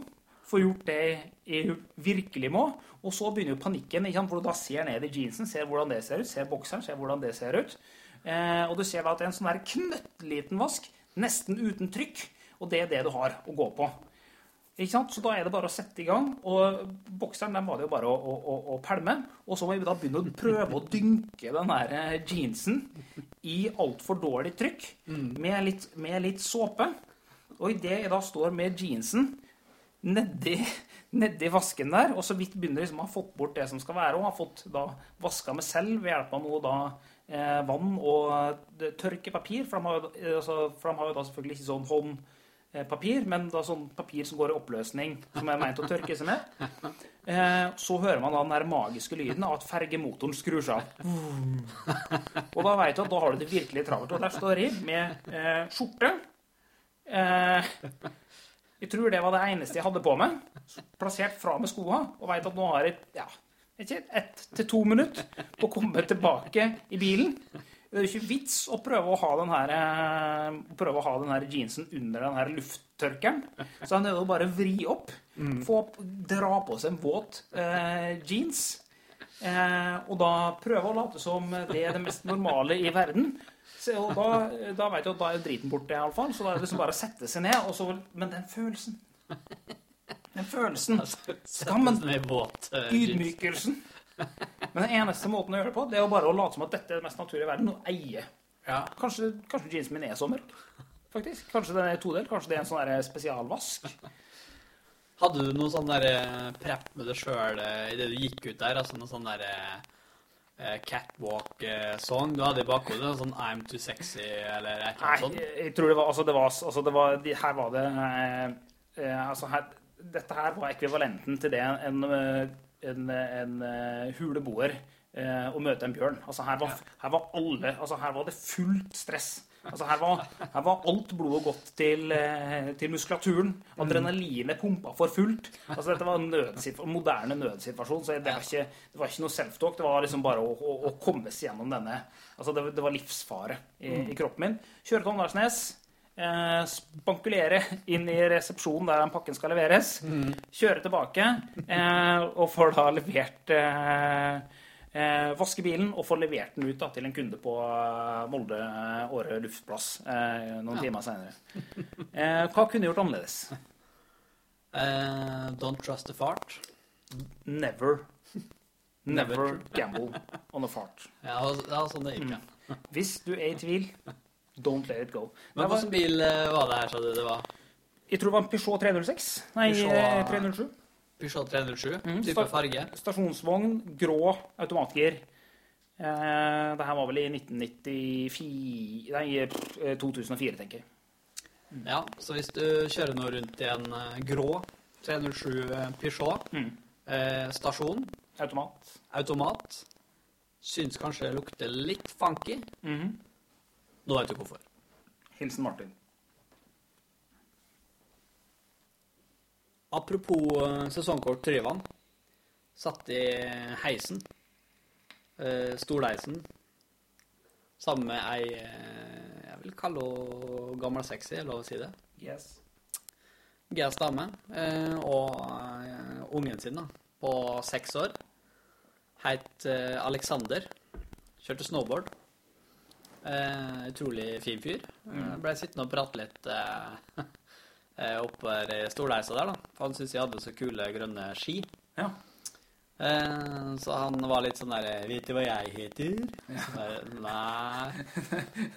får gjort det jeg virkelig må, og så begynner jo panikken, hvor du da ser ned i jeansen, ser hvordan det ser ut, ser bokseren, ser hvordan det ser ut. Eh, og du ser da at det er en sånn der knøttliten vask, nesten uten trykk, og det er det du har å gå på. Ikke sant? Så da er det bare å sette i gang. Og bokseren den var det jo bare å, å, å, å pælme. Og så må vi da begynne å prøve å dynke den der eh, jeansen i altfor dårlig trykk med, litt, med litt såpe. Og idet jeg da står med jeansen nedi, nedi vasken der, og så vidt begynner liksom å ha fått bort det som skal være, og har fått da vaska meg selv ved hjelp av noe da eh, vann og tørke tørkepapir, for de, har, jo- eh, altså, for de har jo da selvfølgelig ikke sånn håndpapir, men da sånn papir som går i oppløsning, som er meint å tørke seg med. Eh, så hører man da den der magiske lyden av at fergemotoren skrur seg av. Og da veit du at da har du det virkelig travelt. Og der står jeg med eh, skjorte. Eh, jeg tror det var det eneste jeg hadde på meg. Plassert fra med skoa. Og veit at nå har jeg ja, ikke ett til to minutter på å komme tilbake i bilen. Det er jo ikke vits å prøve å ha den her, eh, prøve å ha den her jeansen under den her lufttørkeren. Så han å bare å vri opp. Få opp, dra på seg en våt eh, jeans. Eh, og da prøve å late som det er det mest normale i verden. Så, og da, da vet du at da er driten borte, iallfall. Så da er det liksom bare å sette seg ned. Og så, men den følelsen Den følelsen Ja, men Med våt eh, ydmykelsen Men den eneste måten å gjøre det på, det er jo bare å late som at dette er det mest naturlige i verden. Og eie. Ja. Kanskje, kanskje jeansen min er sommer. Faktisk. Kanskje den er todelt. Kanskje det er en sånn der spesialvask. Hadde du noe sånn der eh, prep med deg sjøl idet du gikk ut der? Altså noe sånn der eh, catwalk-song du hadde i bakhodet? Sånn I'm too sexy eller et eller annet sånt? jeg tror det var Altså, det var, altså, det var de, Her var det eh, eh, Altså, her Dette her var ekvivalenten til det en, eh, en, en, huleboer eh, å møte en bjørn. Altså, her var, her var alle Altså, her var det fullt stress. Altså, her var, her var alt blodet gått til, eh, til muskulaturen. Adrenalinet pumpa for fullt. Altså, dette var en moderne nødsituasjon, så det var ikke, det var ikke noe self-talk. Det var liksom bare å, å, å komme seg gjennom denne Altså, det, det var livsfare i, i kroppen min. Kjøre til Åndalsnes. Eh, spankulere inn i resepsjonen der den pakken skal leveres. Kjøre tilbake eh, og får da levert eh, eh, Vaske bilen og få levert den ut da, til en kunde på eh, Molde Åre luftplass eh, noen timer senere. Eh, hva kunne gjort annerledes? Uh, don't trust the fart. Never. Never Never. gamble on a fart. Ja, ja sånn det gikk, ja. Hvis du er i tvil, don't let it go. Men hvilken bil eh, var det her, sa du det var? jeg tror det var en Peugeot 306. Nei, Peugeot- eh, 307. Peugeot 307? Mm, Type farge? Stasjonsvogn, grå automatgir. Eh, det her var vel i 1994 Nei, eh, 2004, tenker jeg. Ja, så hvis du kjører nå rundt i en eh, grå 307 Peugeot, Mm. eh, stasjon, Automat. automat, syns kanskje det lukter litt funky, Mhm. nå vet du hvorfor. Hilsen Martin. Apropos eh, sesongkort Tryvann. Satt i heisen, eh, stolheisen, sammen med ei eh, Jeg vil kalle henne gammel sexy, er lov å si det? Yes. GS dame og ungen sin da, på seks år. Het eh, Alexander. Kjørte snowboard. Utrolig fin fyr. Eh, ble sittende og prate litt eh, eh, i stolheisa der, da. For han syntes jeg hadde så kule grønne ski. Ja. Eh, så han var litt sånn der Vet du hva jeg heter? Så bare, Nei.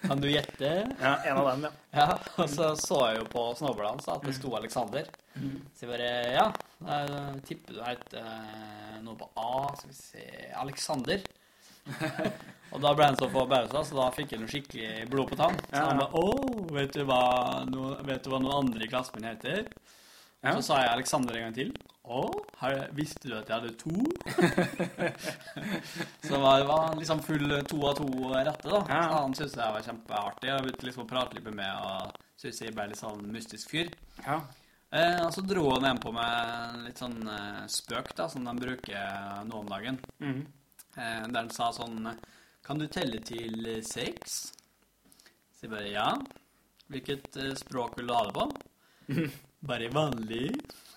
Kan du gjette? ja. En av dem, ja. Ja, og så så jeg jo på snowboardet hans at det sto Alexander. Så jeg bare Ja, tipper du heter eh, noe på A. Skal vi se Alexander. og da ble han så forbausa, så da fikk han jo skikkelig blod på tann. Så han ba, bare Å, vet du hva no, vet du hva noen andre i klassen min heter? Så sa jeg Alexander en gang til. Å, har visste du at jeg hadde to? så det var, var liksom full to av to rette, da. Så han syntes jeg var kjempeartig. Jeg begynte liksom å prate litt med meg og syntes jeg ble litt sånn mystisk fyr. Ja. Eh, og så dro han en på med litt sånn eh, spøk, da, som de bruker nå om dagen. Mhm. Eh, der han sa sånn Kan du telle til eh, seks? Så jeg bare ja. Hvilket eh, språk vil du ha det på? Bare vanlig.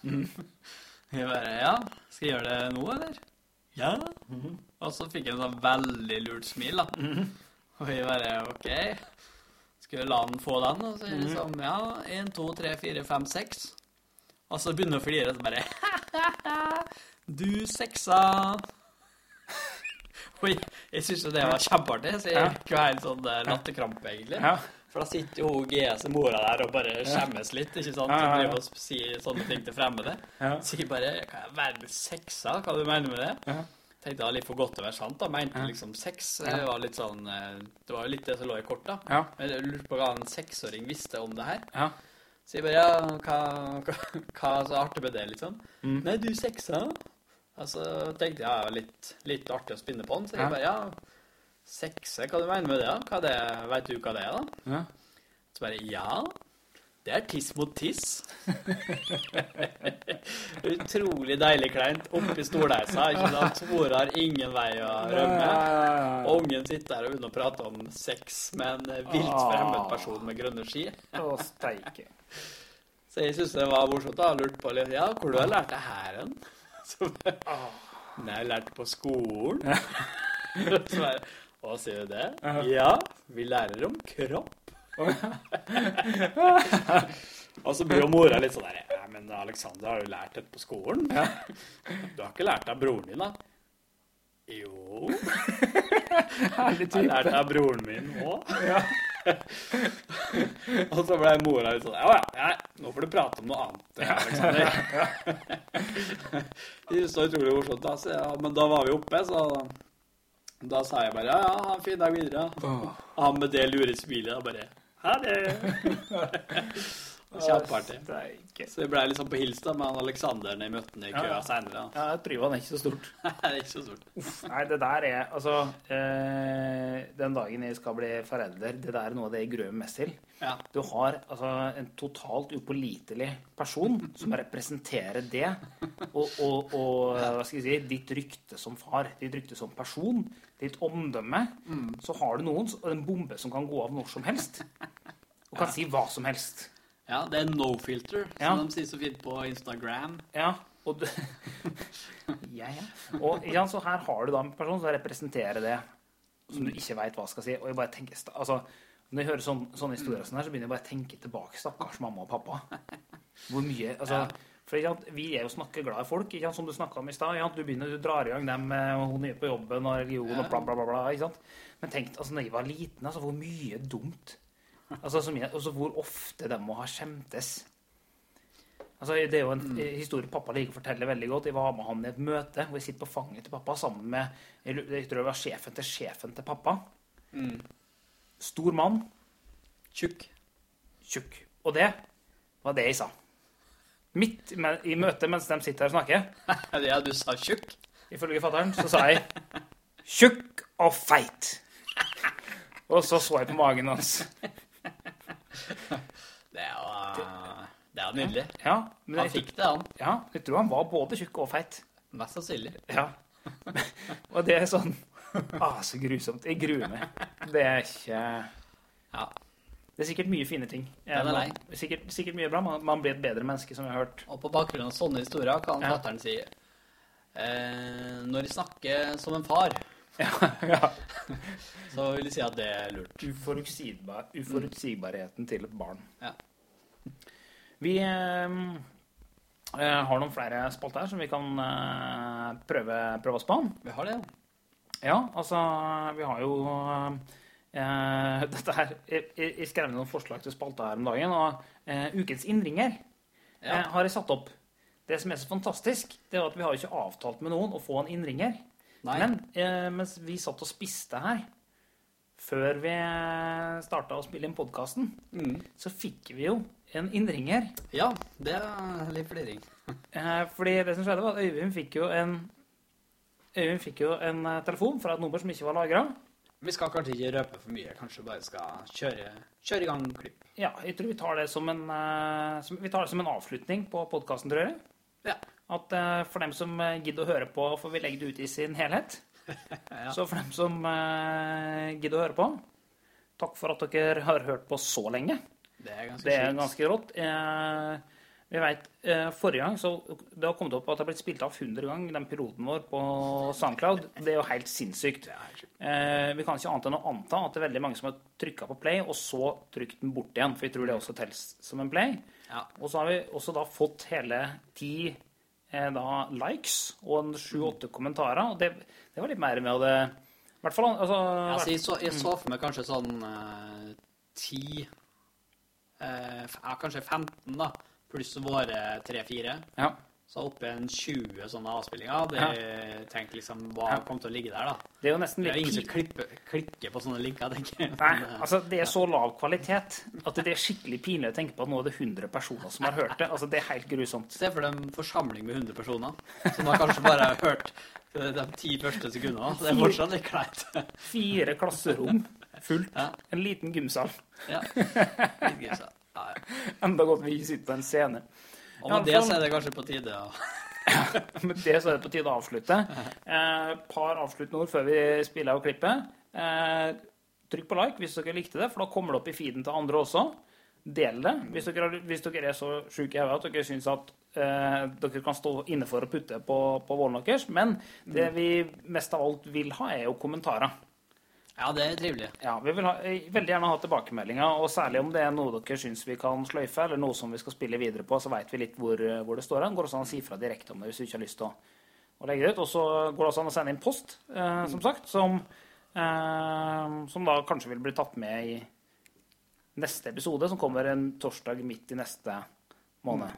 Jeg bare ja. Skal jeg gjøre det nå, eller? Ja. Og så fikk jeg en sånn veldig lurt smil, da. Og jeg bare OK. Skal jeg la han få den? Og så liksom ja. Én, to, tre, fire, fem, seks. Og så begynner han å flire, og så bare Du seksa. Og jeg, jeg syntes jo det var kjempeartig, så jeg fikk jo helt sånn eh, latterkrampe, egentlig. Ja. For da sitter jo hun GS mora der og bare skjemmes litt, ikke sant? Ja, ja, ja. Og sier sånne ting til fremmede. Ja. Sier bare Hva er verdens seksa? Hva du mener med det? Ja. Tenkte det var litt for godt til å være sant, da. Mente liksom sex Det var litt sånn eh, Det var jo litt det som lå i korta. Ja. Men jeg lurte på hva en seksåring visste om det her. Ja. Så jeg bare Ja, hva, hva, hva så artig med det, liksom? Mm. Nei, du seksa? Altså tenkte jeg ja, litt, litt artig å spinne på den, så jeg Ja. bare Ja, sekse, hva du mener med det? da? Hva det, Vet du hva det er, da? Ja. Så bare Ja, det er tiss mot tiss. Utrolig deilig kleint oppi stolheisa. ikke sant? Mor har ingen vei å rømme. Og ungen sitter der og begynner å prate om sex med en vilt fremmed person med grønne ski. Å, steike. Så jeg syns det var morsomt. da, Lurt på litt Ja, hvor du har lært det her hen? Bare, Nei, jeg lærte på skolen. Så bare Å, sier du det? Ja, vi lærer om kropp. Og så blir jo mora litt sånn der Ja, men Alexander, har du lært dette på skolen? Du har ikke lært det av broren din, da? Jo. Herlig Jeg har lært det av broren min òg. Og så ble mora litt sånn Ja, ja, ja, nå får du prate om noe annet. Det er så utrolig morsomt. da, så ja, Men da var vi oppe, så da sa jeg bare ja, ja, ha en fin dag videre. Og han med det lure smilet og bare ha det. Kjempeartig. Så jeg ble liksom på hils da med han Alexander når jeg møtte han i køa Ja. senere. Ja, Tryvann er ikke så stort. Da. det er ikke så stort. Nei, det der er Altså, øh, den dagen jeg skal bli forelder, det der er noe av det jeg gruer meg mest til. Ja. Du har altså en totalt upålitelig person som representerer det, og, og, og hva skal jeg si, ditt rykte som far, ditt rykte som person, ditt omdømme. Så har du noen, en bombe som kan gå av når som helst, og kan si hva som helst. Ja, det er no filter, Ja. som de sier så fint på Instagram. Ja, og du Ja, ja. Og ja, så her har du da en person som representerer det som du ikke veit hva skal si. Og jeg bare tenker altså, Når jeg hører sån, sånne historier, sånn her, så begynner jeg bare å tenke tilbake. Stakkars mamma og pappa. Hvor mye altså, for Vi er jo snakkeglade folk, ikke sant, som du snakka om i stad. Du begynner, du drar i gang dem med hun er på jobben og religion og bla, bla, bla. bla? Men tenk altså, når jeg var liten, altså, hvor mye dumt Altså, som jeg, altså, Hvor ofte de må ha skjemtes. Altså, det er jo en historie pappa liker å fortelle veldig godt. Jeg var med han i et møte hvor jeg sitter på fanget til pappa sammen med jeg, tror det var sjefen til sjefen til pappa. Stor mann, Tjukk. tjukk. Og det var det jeg sa. Midt i møtet mens de sitter her og snakker, ja, du sa tjukk. ifølge fatter'n, så sa jeg 'tjukk og feit'. Og så så jeg på magen hans. Det er jo det er nydelig. Ja, men Han jeg, fikk det, han. ja, jeg tror han var både tjukk og feit. Mest sannsynlig. Ja. Og det er sånn Ah, så grusomt. Jeg gruer meg. Det er ikke Ja. Det er sikkert mye fine ting. Ja, det er Man- sikkert, sikkert mye bra. Man, man blir et bedre menneske, som jeg har hørt. Og på bakgrunn av sånne historier kan Ja. datteren si eh, Når jeg snakker som en far, Ja, ja. så vil jeg si at det er lurt. Uforutsigbar, uforutsigbarheten til et barn. Ja. Vi eh, eh, har noen flere spalter her som vi kan eh, prøve, prøve oss på. Vi har det, ja. Ja, altså Vi har jo eh, dette her Jeg, jeg jeg skrev ned noen forslag til spalter her om dagen, og eh, ukens innringer Ja. eh, har jeg satt opp. Det som er så fantastisk, det er at vi har ikke avtalt med noen å få en innringer. Nei. Men eh, mens vi satt og spiste her før vi starta å spille inn podkasten, Mm. så fikk vi jo en innringer. Ja, det er litt fliring. Eh, fordi det som skjedde, var at Øyvind fikk jo en fikk jo en eh, telefon fra et nummer som ikke var lagra. Vi skal kanskje ikke røpe for mye, kanskje bare skal kjøre, kjøre i gang klipp. Ja, jeg tror vi tar det som en, eh, som, vi tar det som en avslutning på podkasten, tror jeg. Ja. At eh, for dem som eh, gidder å høre på, får vi legge det ut i sin helhet. Ja. Så for dem som eh, gidder å høre på, takk for at dere har hørt på så lenge. Det er ganske Det er ganske rått. Vi vet, Forrige gang så det har kommet opp at det har blitt spilt av 100 ganger den piloten vår på SoundCloud. Det er jo helt sinnssykt. Vi kan ikke annet enn å anta at det er veldig mange som har trykka på play, og så trykt den bort igjen. For vi tror det også telles som en play. Ja. Og så har vi også da fått hele ti da, likes og en sju-åtte kommentarer. Og det, det var litt mer med hadde I hvert fall altså, Altså, jeg, så, jeg så for meg kanskje sånn eh, 10 eh, kanskje 15, da. Pluss våre 3-4. ja. Så oppe en 20 sånne avspillinger. Det tenkte liksom hva Ja. kom til å ligge der, da. Det er jo nesten Det er litt ingen som klipper, klikker på sånne linker, tenker jeg. Nei, eh, altså det er så lav kvalitet at det er skikkelig pinlig å tenke på at nå er det 100 personer som har hørt det. Altså Det er helt grusomt. Se for deg en forsamling med 100 personer, som har kanskje bare hørt de ti første sekundene. Det er fortsatt litt kleint. Fire klasserom fullt. Ja. En liten gymsal. Ja. Litt gymsal. Ja, ja. Enda godt vi ikke sitter på en scene. Og med det så er det kanskje på tide å Med det så er det på tide å avslutte. Eh, par avsluttende ord før vi spiller av klippet. Eh, trykk på like hvis dere likte det, for da kommer det opp i feeden til andre også. Del det hvis dere, hvis dere er så sjuke i hodet at dere syns at eh, dere kan stå inne for å putte på, på vålen deres. Men det vi mest av alt vil ha, er jo kommentarer. Ja, det er trivelig. Ja, Vi vil ha, eh, veldig gjerne ha tilbakemeldinger, og særlig om det er noe dere syns vi kan sløyfe, eller noe som vi skal spille videre på, så veit vi litt hvor, eh, hvor det står hen. Går også an å si fra direkte om det hvis du ikke har lyst til å, å legge det ut. Og så går det også an å sende inn post, eh, som sagt, som, eh, som da kanskje vil bli tatt med i neste episode, som kommer en torsdag midt i neste måned.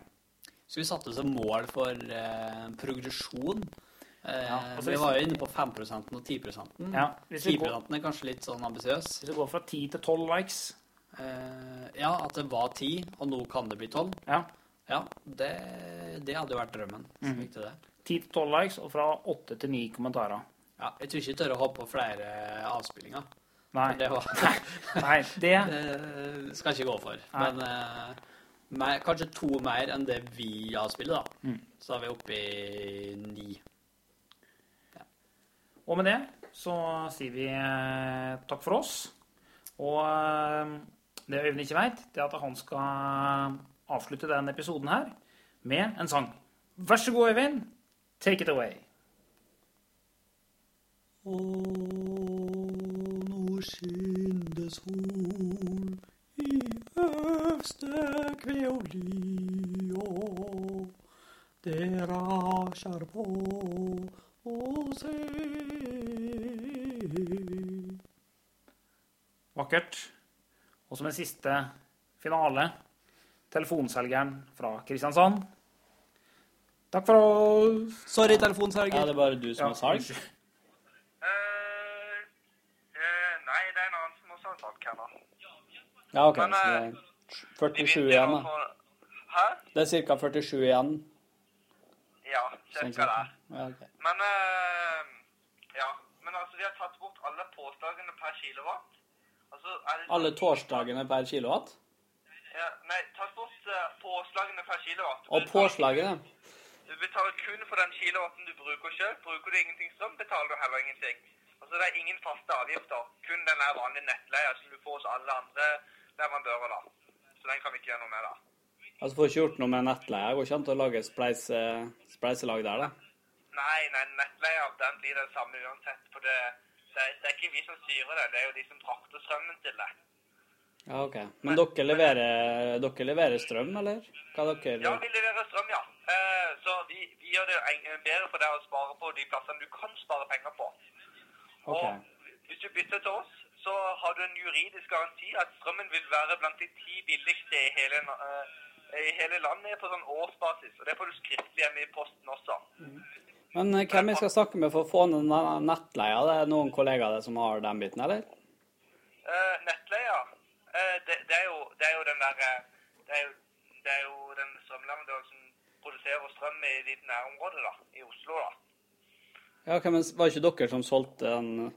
Så vi satte som mål for eh, progresjon. Eh, Ja, altså vi var jo inne på 5% og 10 Ja, 10 går, er kanskje litt sånn ambisiøs. hvis vi går fra 10 til 12 likes Eh, ja, at det var 10, og nå kan det bli 12. ja, Ja, det, det hadde jo vært drømmen. Mm. Mhm. det. 10 til 12 likes, og fra 8 til 9 kommentarer. Ja, jeg tror ikke jeg tør å håpe på flere avspillinger. Nei, det, var, nei det det skal jeg ikke gå for. Nei. Men eh, mer, kanskje to mer enn det vi avspiller, da. Mm. Så er vi oppe i ni. Og med det så sier vi eh, takk for oss. Og eh, det Øyvind ikke veit, det er at han skal avslutte denne episoden her med en sang. Vær så god, Øyvind. Take it away. Å, nå skinner sol i øvste kveoli, og det rasjer på og se. Vakkert. Og som en siste finale telefonselgeren fra Kristiansand. Takk for oss. Sorry, telefonselger. Ja, det er bare du som Ja, har salg? Uh, Eh, eh, nei, det er en annen som også har salg her nå. Ja, OK. Men, Så det eh, er 47 igjen, da. Hæ? Det er ca. 47 igjen. Ja, Sånn cirka der. Ja. Men uh, Ja. Men altså, vi har tatt bort alle påslagene per kilowatt. Altså, det Alle torsdagene per kilowatt? Ja, nei, tatt bort uh, påslagene per kilowatt. Og påslagene? Du betaler kun for den kilowatten du bruker selv. Bruker du ingenting strøm, betaler du heller ingenting. Altså, det er ingen faste avgifter. Kun den vanlige nettleia som du får hos alle andre leverandører, da. Så den kan vi ikke gjøre noe med, da. Altså får ikke gjort noe med nettleie? Går ikke an til å lage et spleise, spleiselag der, da? Nei, nei, nettleia den blir den samme uansett. For det, det, er, det er ikke vi som styrer det, det er jo de som frakter strømmen til det. Ja, OK. Men dere leverer, dere leverer strøm, eller? Hva dere Ja, vi leverer strøm, ja. Eh, så vi, vi gjør det bedre for deg å spare på de plassene du kan spare penger på. Og hvis du bytter til oss, så har du en juridisk garanti at strømmen vil være blant de ti billigste i hele, eh, i hele landet på sånn årsbasis. Og det får du skriftlig hjemme i posten også. Men eh, hvem vi skal snakke med for å få ned ne- nettleia? Det er noen kollegaer som har den biten, eller? Uh, nettleia, uh, det, det, er jo, det er jo den der eh, det det er jo den strømleverandøren som produserer strøm i ditt nærområde, da. I Oslo, da. Ja, men var det ikke dere som solgte den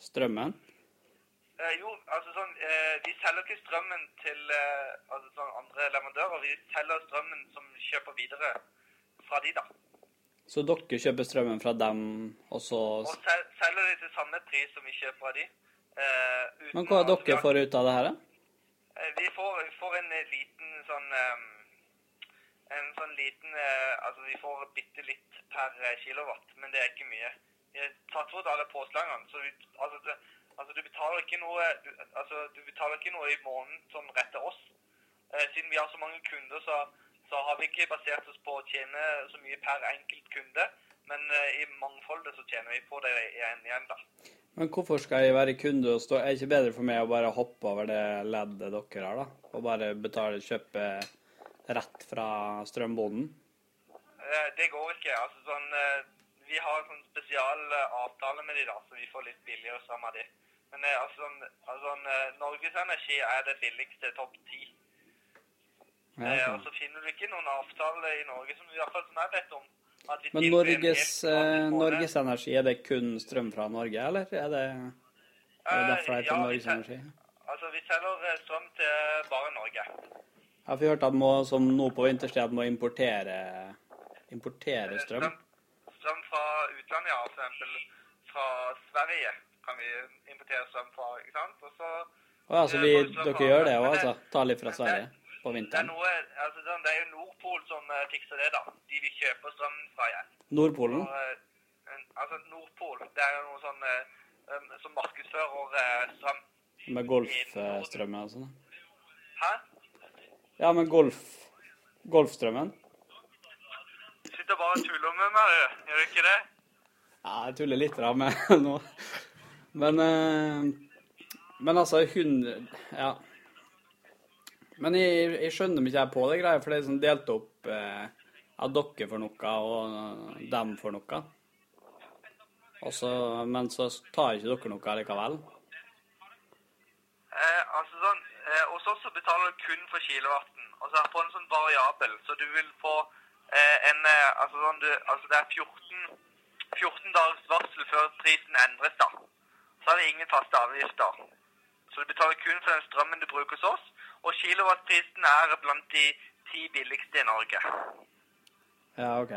strømmen? Eh, jo, altså sånn eh, Vi selger ikke strømmen til eh, altså sånn andre leverandører. Vi selger strømmen som kjøper videre fra de, da. Så dere kjøper strømmen fra dem, og så Og sel selger de til samme pris som vi kjøper av de. Eh, uten Men hva er dere får ut av det her, da? Vi får, vi får en liten sånn ehm, En sånn liten eh, Altså, vi får bitte litt per kilowatt, men det er ikke mye. Vi har tatt bort alle påslagene, så vi, altså, det, altså, du betaler ikke noe du, altså, du betaler ikke noe i måneden sånn rett til oss. Eh, siden vi har så mange kunder, så, så har vi ikke basert oss på å tjene så mye per enkelt kunde. Men eh, i mangfoldet så tjener vi på det igjen, igjen da. Men hvorfor skal jeg være kunde og stå Er det ikke bedre for meg å bare hoppe over det leddet dere har, da? Og bare betale, kjøpe rett fra strømbonden? Eh, Det går ikke. Altså sånn eh, Vi har sånn spesial eh, avtale med de da, så vi får litt billigere sammen av de. Men eh, altså, sånn, altså sånn, eh, Norges Energi er det billigste topp ti. Ja, Eh. Og så finner du ikke noen avtale i Norge som i hvert fall som jeg vet om. Men Norges. Norges Energi, er det kun strøm fra Norge, eller er det, er det derfor det heter ja, Norges Energi? Altså, vi selger strøm til bare Norge. Jeg har hørt at må, som nå på vinterstid, må importere, importere strøm. Strøm fra utlandet, ja. For eksempel fra Sverige kan vi strøm fra, ikke sant? Og så Å ja, så vi, dere gjør det òg, altså? Ta litt fra Sverige på Det er vinteren? noe, altså sånn, det er jo Nordpol som eh, fikser det, da. De vi kjøper strøm fra igjen. Nordpolen? Og, eh, altså Nordpol, det er jo noe sånn eh, um, som markedsfører eh, strøm. Med golfstrømmen og sånn? Hæ? Ja, men golf... Golfstrømmen? Du sitter bare og tuller med meg. Gjør du ikke det? Ja, jeg tuller litt da med nå. Men eh, Men altså, hun Ja. Men jeg, jeg skjønner ikke på det greia, for det er liksom delt opp eh, at dere for noe, og dem for noe. Også, men så tar ikke dere noe likevel. Eh, altså sånn, eh, Hos oss så betaler du kun for kilowatten. Og så er det på en sånn variabel, så du vil få eh, en eh, altså sånn, du, altså Det er 14, 14 dagers varsel før prisen endres, da. Så er det ingen faste avgifter. Så du betaler kun for den strømmen du bruker hos oss. Og kilowattprisen er blant de ti billigste i Norge. Ja, OK.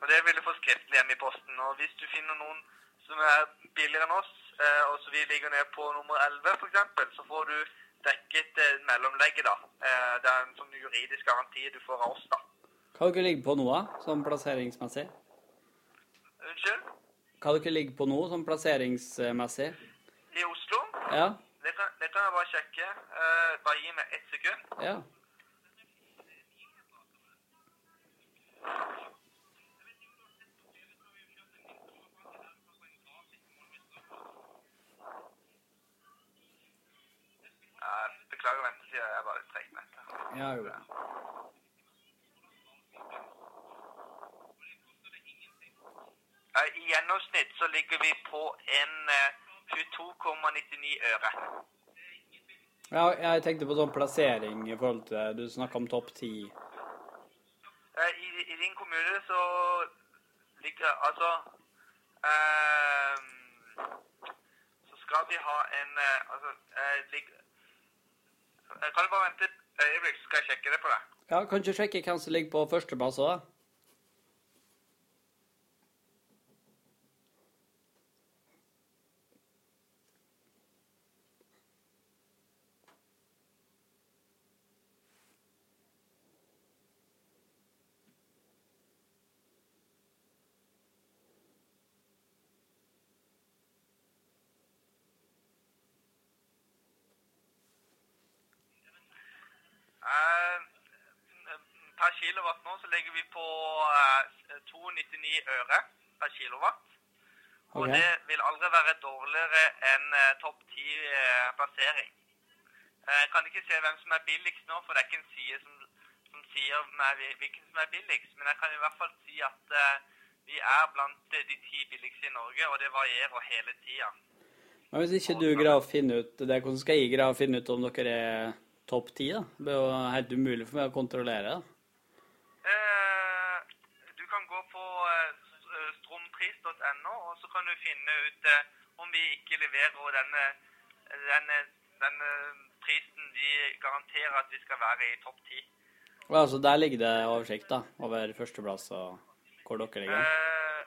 Og det vil du få skriftlig hjemme i posten. Og hvis du finner noen som er billigere enn oss, eh, og så vi ligger ned på nummer 11 f.eks., så får du dekket eh, mellomlegget, da. Eh, det er en sånn juridisk garanti du får av oss, da. Hva dere ligger på nå, da, sånn plasseringsmessig? Unnskyld? Hva dere ligger på nå, sånn plasseringsmessig? I Oslo? Ja? Det kan, det kan jeg bare sjekke. Uh, bare gi meg ett sekund. Ja. Beklager ventetida, jeg er bare dette. Ja, jo. ja. Eh, I gjennomsnitt så ligger vi på en eh, 22,99 øre. Ja, jeg tenkte på sånn plassering i forhold til Du snakka om topp ti. Eh, I, I din kommune så ligger altså ehm, Så skal vi ha en eh, Altså eh, ligger, eh, Kan du bare vente et øyeblikk, så skal jeg sjekke det på deg? Ja, kan ikke sjekke hvem som ligger på førsteplass òg, da? Eh, per kilowatt nå så ligger vi på eh, 2,99 øre per kilowatt. Og okay. det vil aldri være dårligere enn eh, topp 10-plassering. Jeg kan ikke se hvem som er billigst nå, for det er ikke en side som, som sier hvilken som er billigst. Men jeg kan i hvert fall si at eh, vi er blant eh, de ti billigste i Norge, og det varierer hele tida. Men hvis ikke du greier å finne ut det, hvordan skal jeg greie å finne ut om dere er topp ti, da? Det blir jo helt umulig for meg å kontrollere. da. Eh, du kan gå på eh, s- eh, strompris.no, og så kan du finne ut eh, om vi ikke leverer denne, denne, denne prisen vi garanterer at vi skal være i topp ti. Ja, så der ligger det oversikt da, over førsteplass og hvor dere ligger. Eh,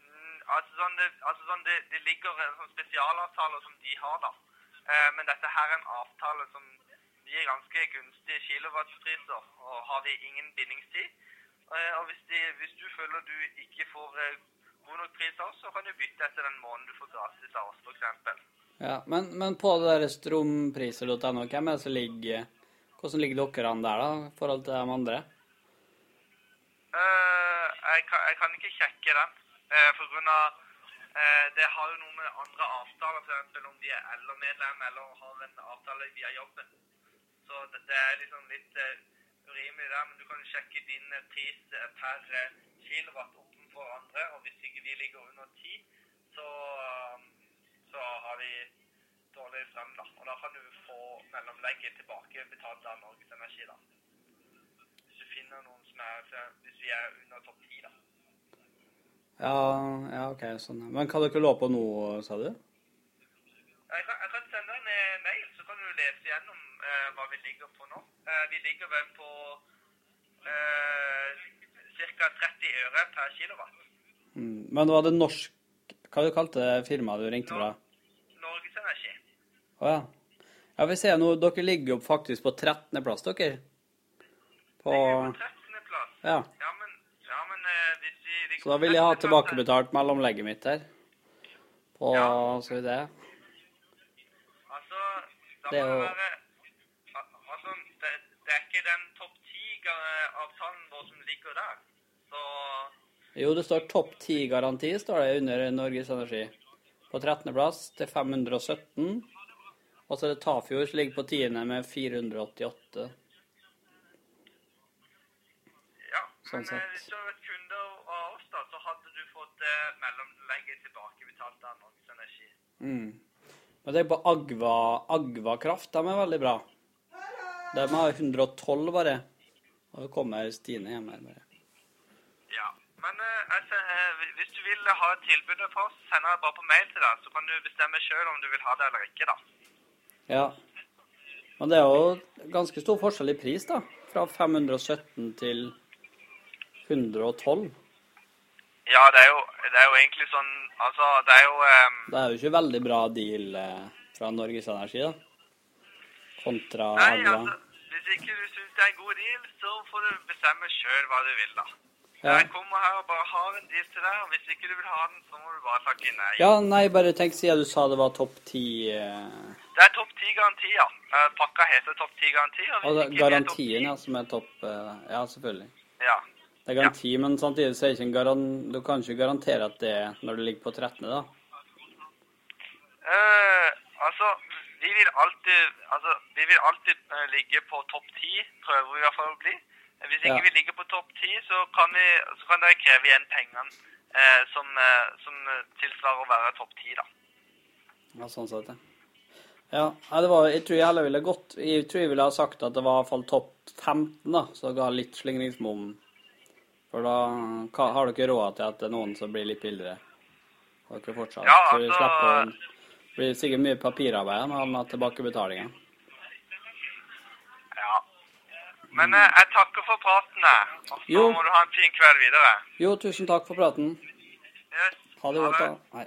mm, altså sånn, det, altså sånn det, det ligger sånn spesialavtale som de har, da. Eh, men dette her er en avtale som gir ganske gunstige kilowattpriser, og har vi ingen bindingstid. Eh, og hvis, de, hvis du føler du ikke får eh, god nok pris av oss, så kan du bytte etter den måneden du får gratis av oss, f.eks. Ja, men, men på det der strompriser.no, hvem er det som ligger Hvordan ligger dere an der, da, i forhold til de andre? Uh, jeg, kan, jeg kan ikke sjekke den, uh, for grunn av uh, Det har jo noe med andre avtaler, f.eks. om de er LO-medlem eller har en avtale via jobben. Så det, det er liksom litt eh, urimelig der, men du kan sjekke din eh, pris eh, per eh, kilowatt ovenfor andre, og hvis ikke vi ligger under 10, så, eh, så har vi dårlig strøm, da. Og da kan du få mellomlegget tilbake betalt av Norges Energi, da. Hvis du finner noen som er Hvis vi er under topp 10, da. Ja, ja, OK, sånn. Men kan dere lå på noe, sa du? Jeg kan, jeg kan sende en mail, så kan du lese gjennom eh, hva vi ligger på nå. Eh, vi ligger vel på eh, ca. 30 øre per kilowatt. Mm. Men var det norsk Hva du kalte det firmaet du ringte fra? Norges Energi. Å ja. Ja, vi ser nå, dere ligger jo faktisk på 13. plass, dere. På på 13. plass. Ja. Ja, men, ja, men de, hvis vi Så da vil jeg ha 13. plass, tilbakebetalt mellomlegget mitt her. På Ja. Skal vi se. Altså, da må det jo- være Altså, det, det er ikke den topp 10-avtalen vår som ligger der. Så Jo, det står topp 10-garanti, står det under Norges Energi. På 13. plass til 517. Og så er det Tafjord som ligger på 10. med 488. ja. Sånn Men eh, sett. hvis du hadde vært kunde av oss, da, så hadde du fått eh, mellomlegget tilbakebetalt av Norges Energi. Mm. Men det er på Agva, Agva Kraft, de er veldig bra. De har 112 bare. Og det kommer Stine hjem her bare. Ja. Men uh, altså, uh, hvis du vil ha et tilbud fra oss, sender jeg bare på mail til deg, så kan du bestemme sjøl om du vil ha det eller ikke, da. Ja. Men det er jo ganske stor forskjell i pris, da. Fra 517 til 112. Ja, det er jo, det er jo egentlig sånn Altså, det er jo um... Det er jo ikke veldig bra deal eh, fra Norges Energi, da. Kontra Nei, Agva. altså, hvis ikke du syns det er en god deal, så får du bestemme sjøl hva du vil, da. Ja. Jeg kommer her og bare har en deal til deg, og hvis ikke du vil ha den, så må du bare takke nei. ja, nei, bare tenk siden du sa det var topp ti eh, Det er topp ti garanti, ja. Eh, Pakka heter topp ti garanti. Og Altså er garantien, ja, som er topp eh, Ja, selvfølgelig. Ja. Det er garanti, men samtidig så er ikke en garan... Du kan ikke garantere at det er når du ligger på 13., da. Eh, altså, vi vil alltid Altså, vi vil alltid eh, ligge på topp ti, prøver vi i hvert fall å bli. Eh, Hvis ikke Ja. vi ligger på topp ti, så kan, så kan dere kreve igjen pengene eh, som, eh, som tilsvarer å være topp ti, da. Ja, sånn sett, ja. Ja, det var, jeg tror jeg heller ville gått Jeg tror jeg ville ha sagt at det var i hvert fall topp 15, da, så ga litt slingringsmonn. For da har dere råd til at det er noen som blir litt billigere. Dere fortsatt. Ja, altså- Det blir sikkert mye papirarbeid når han har tilbakebetalinga. Ja. Men eh, jeg takker for praten, jeg. Og så Jo. må du ha en fin kveld videre. Jo, tusen takk for praten. Yes. Ha det godt, da. Hei.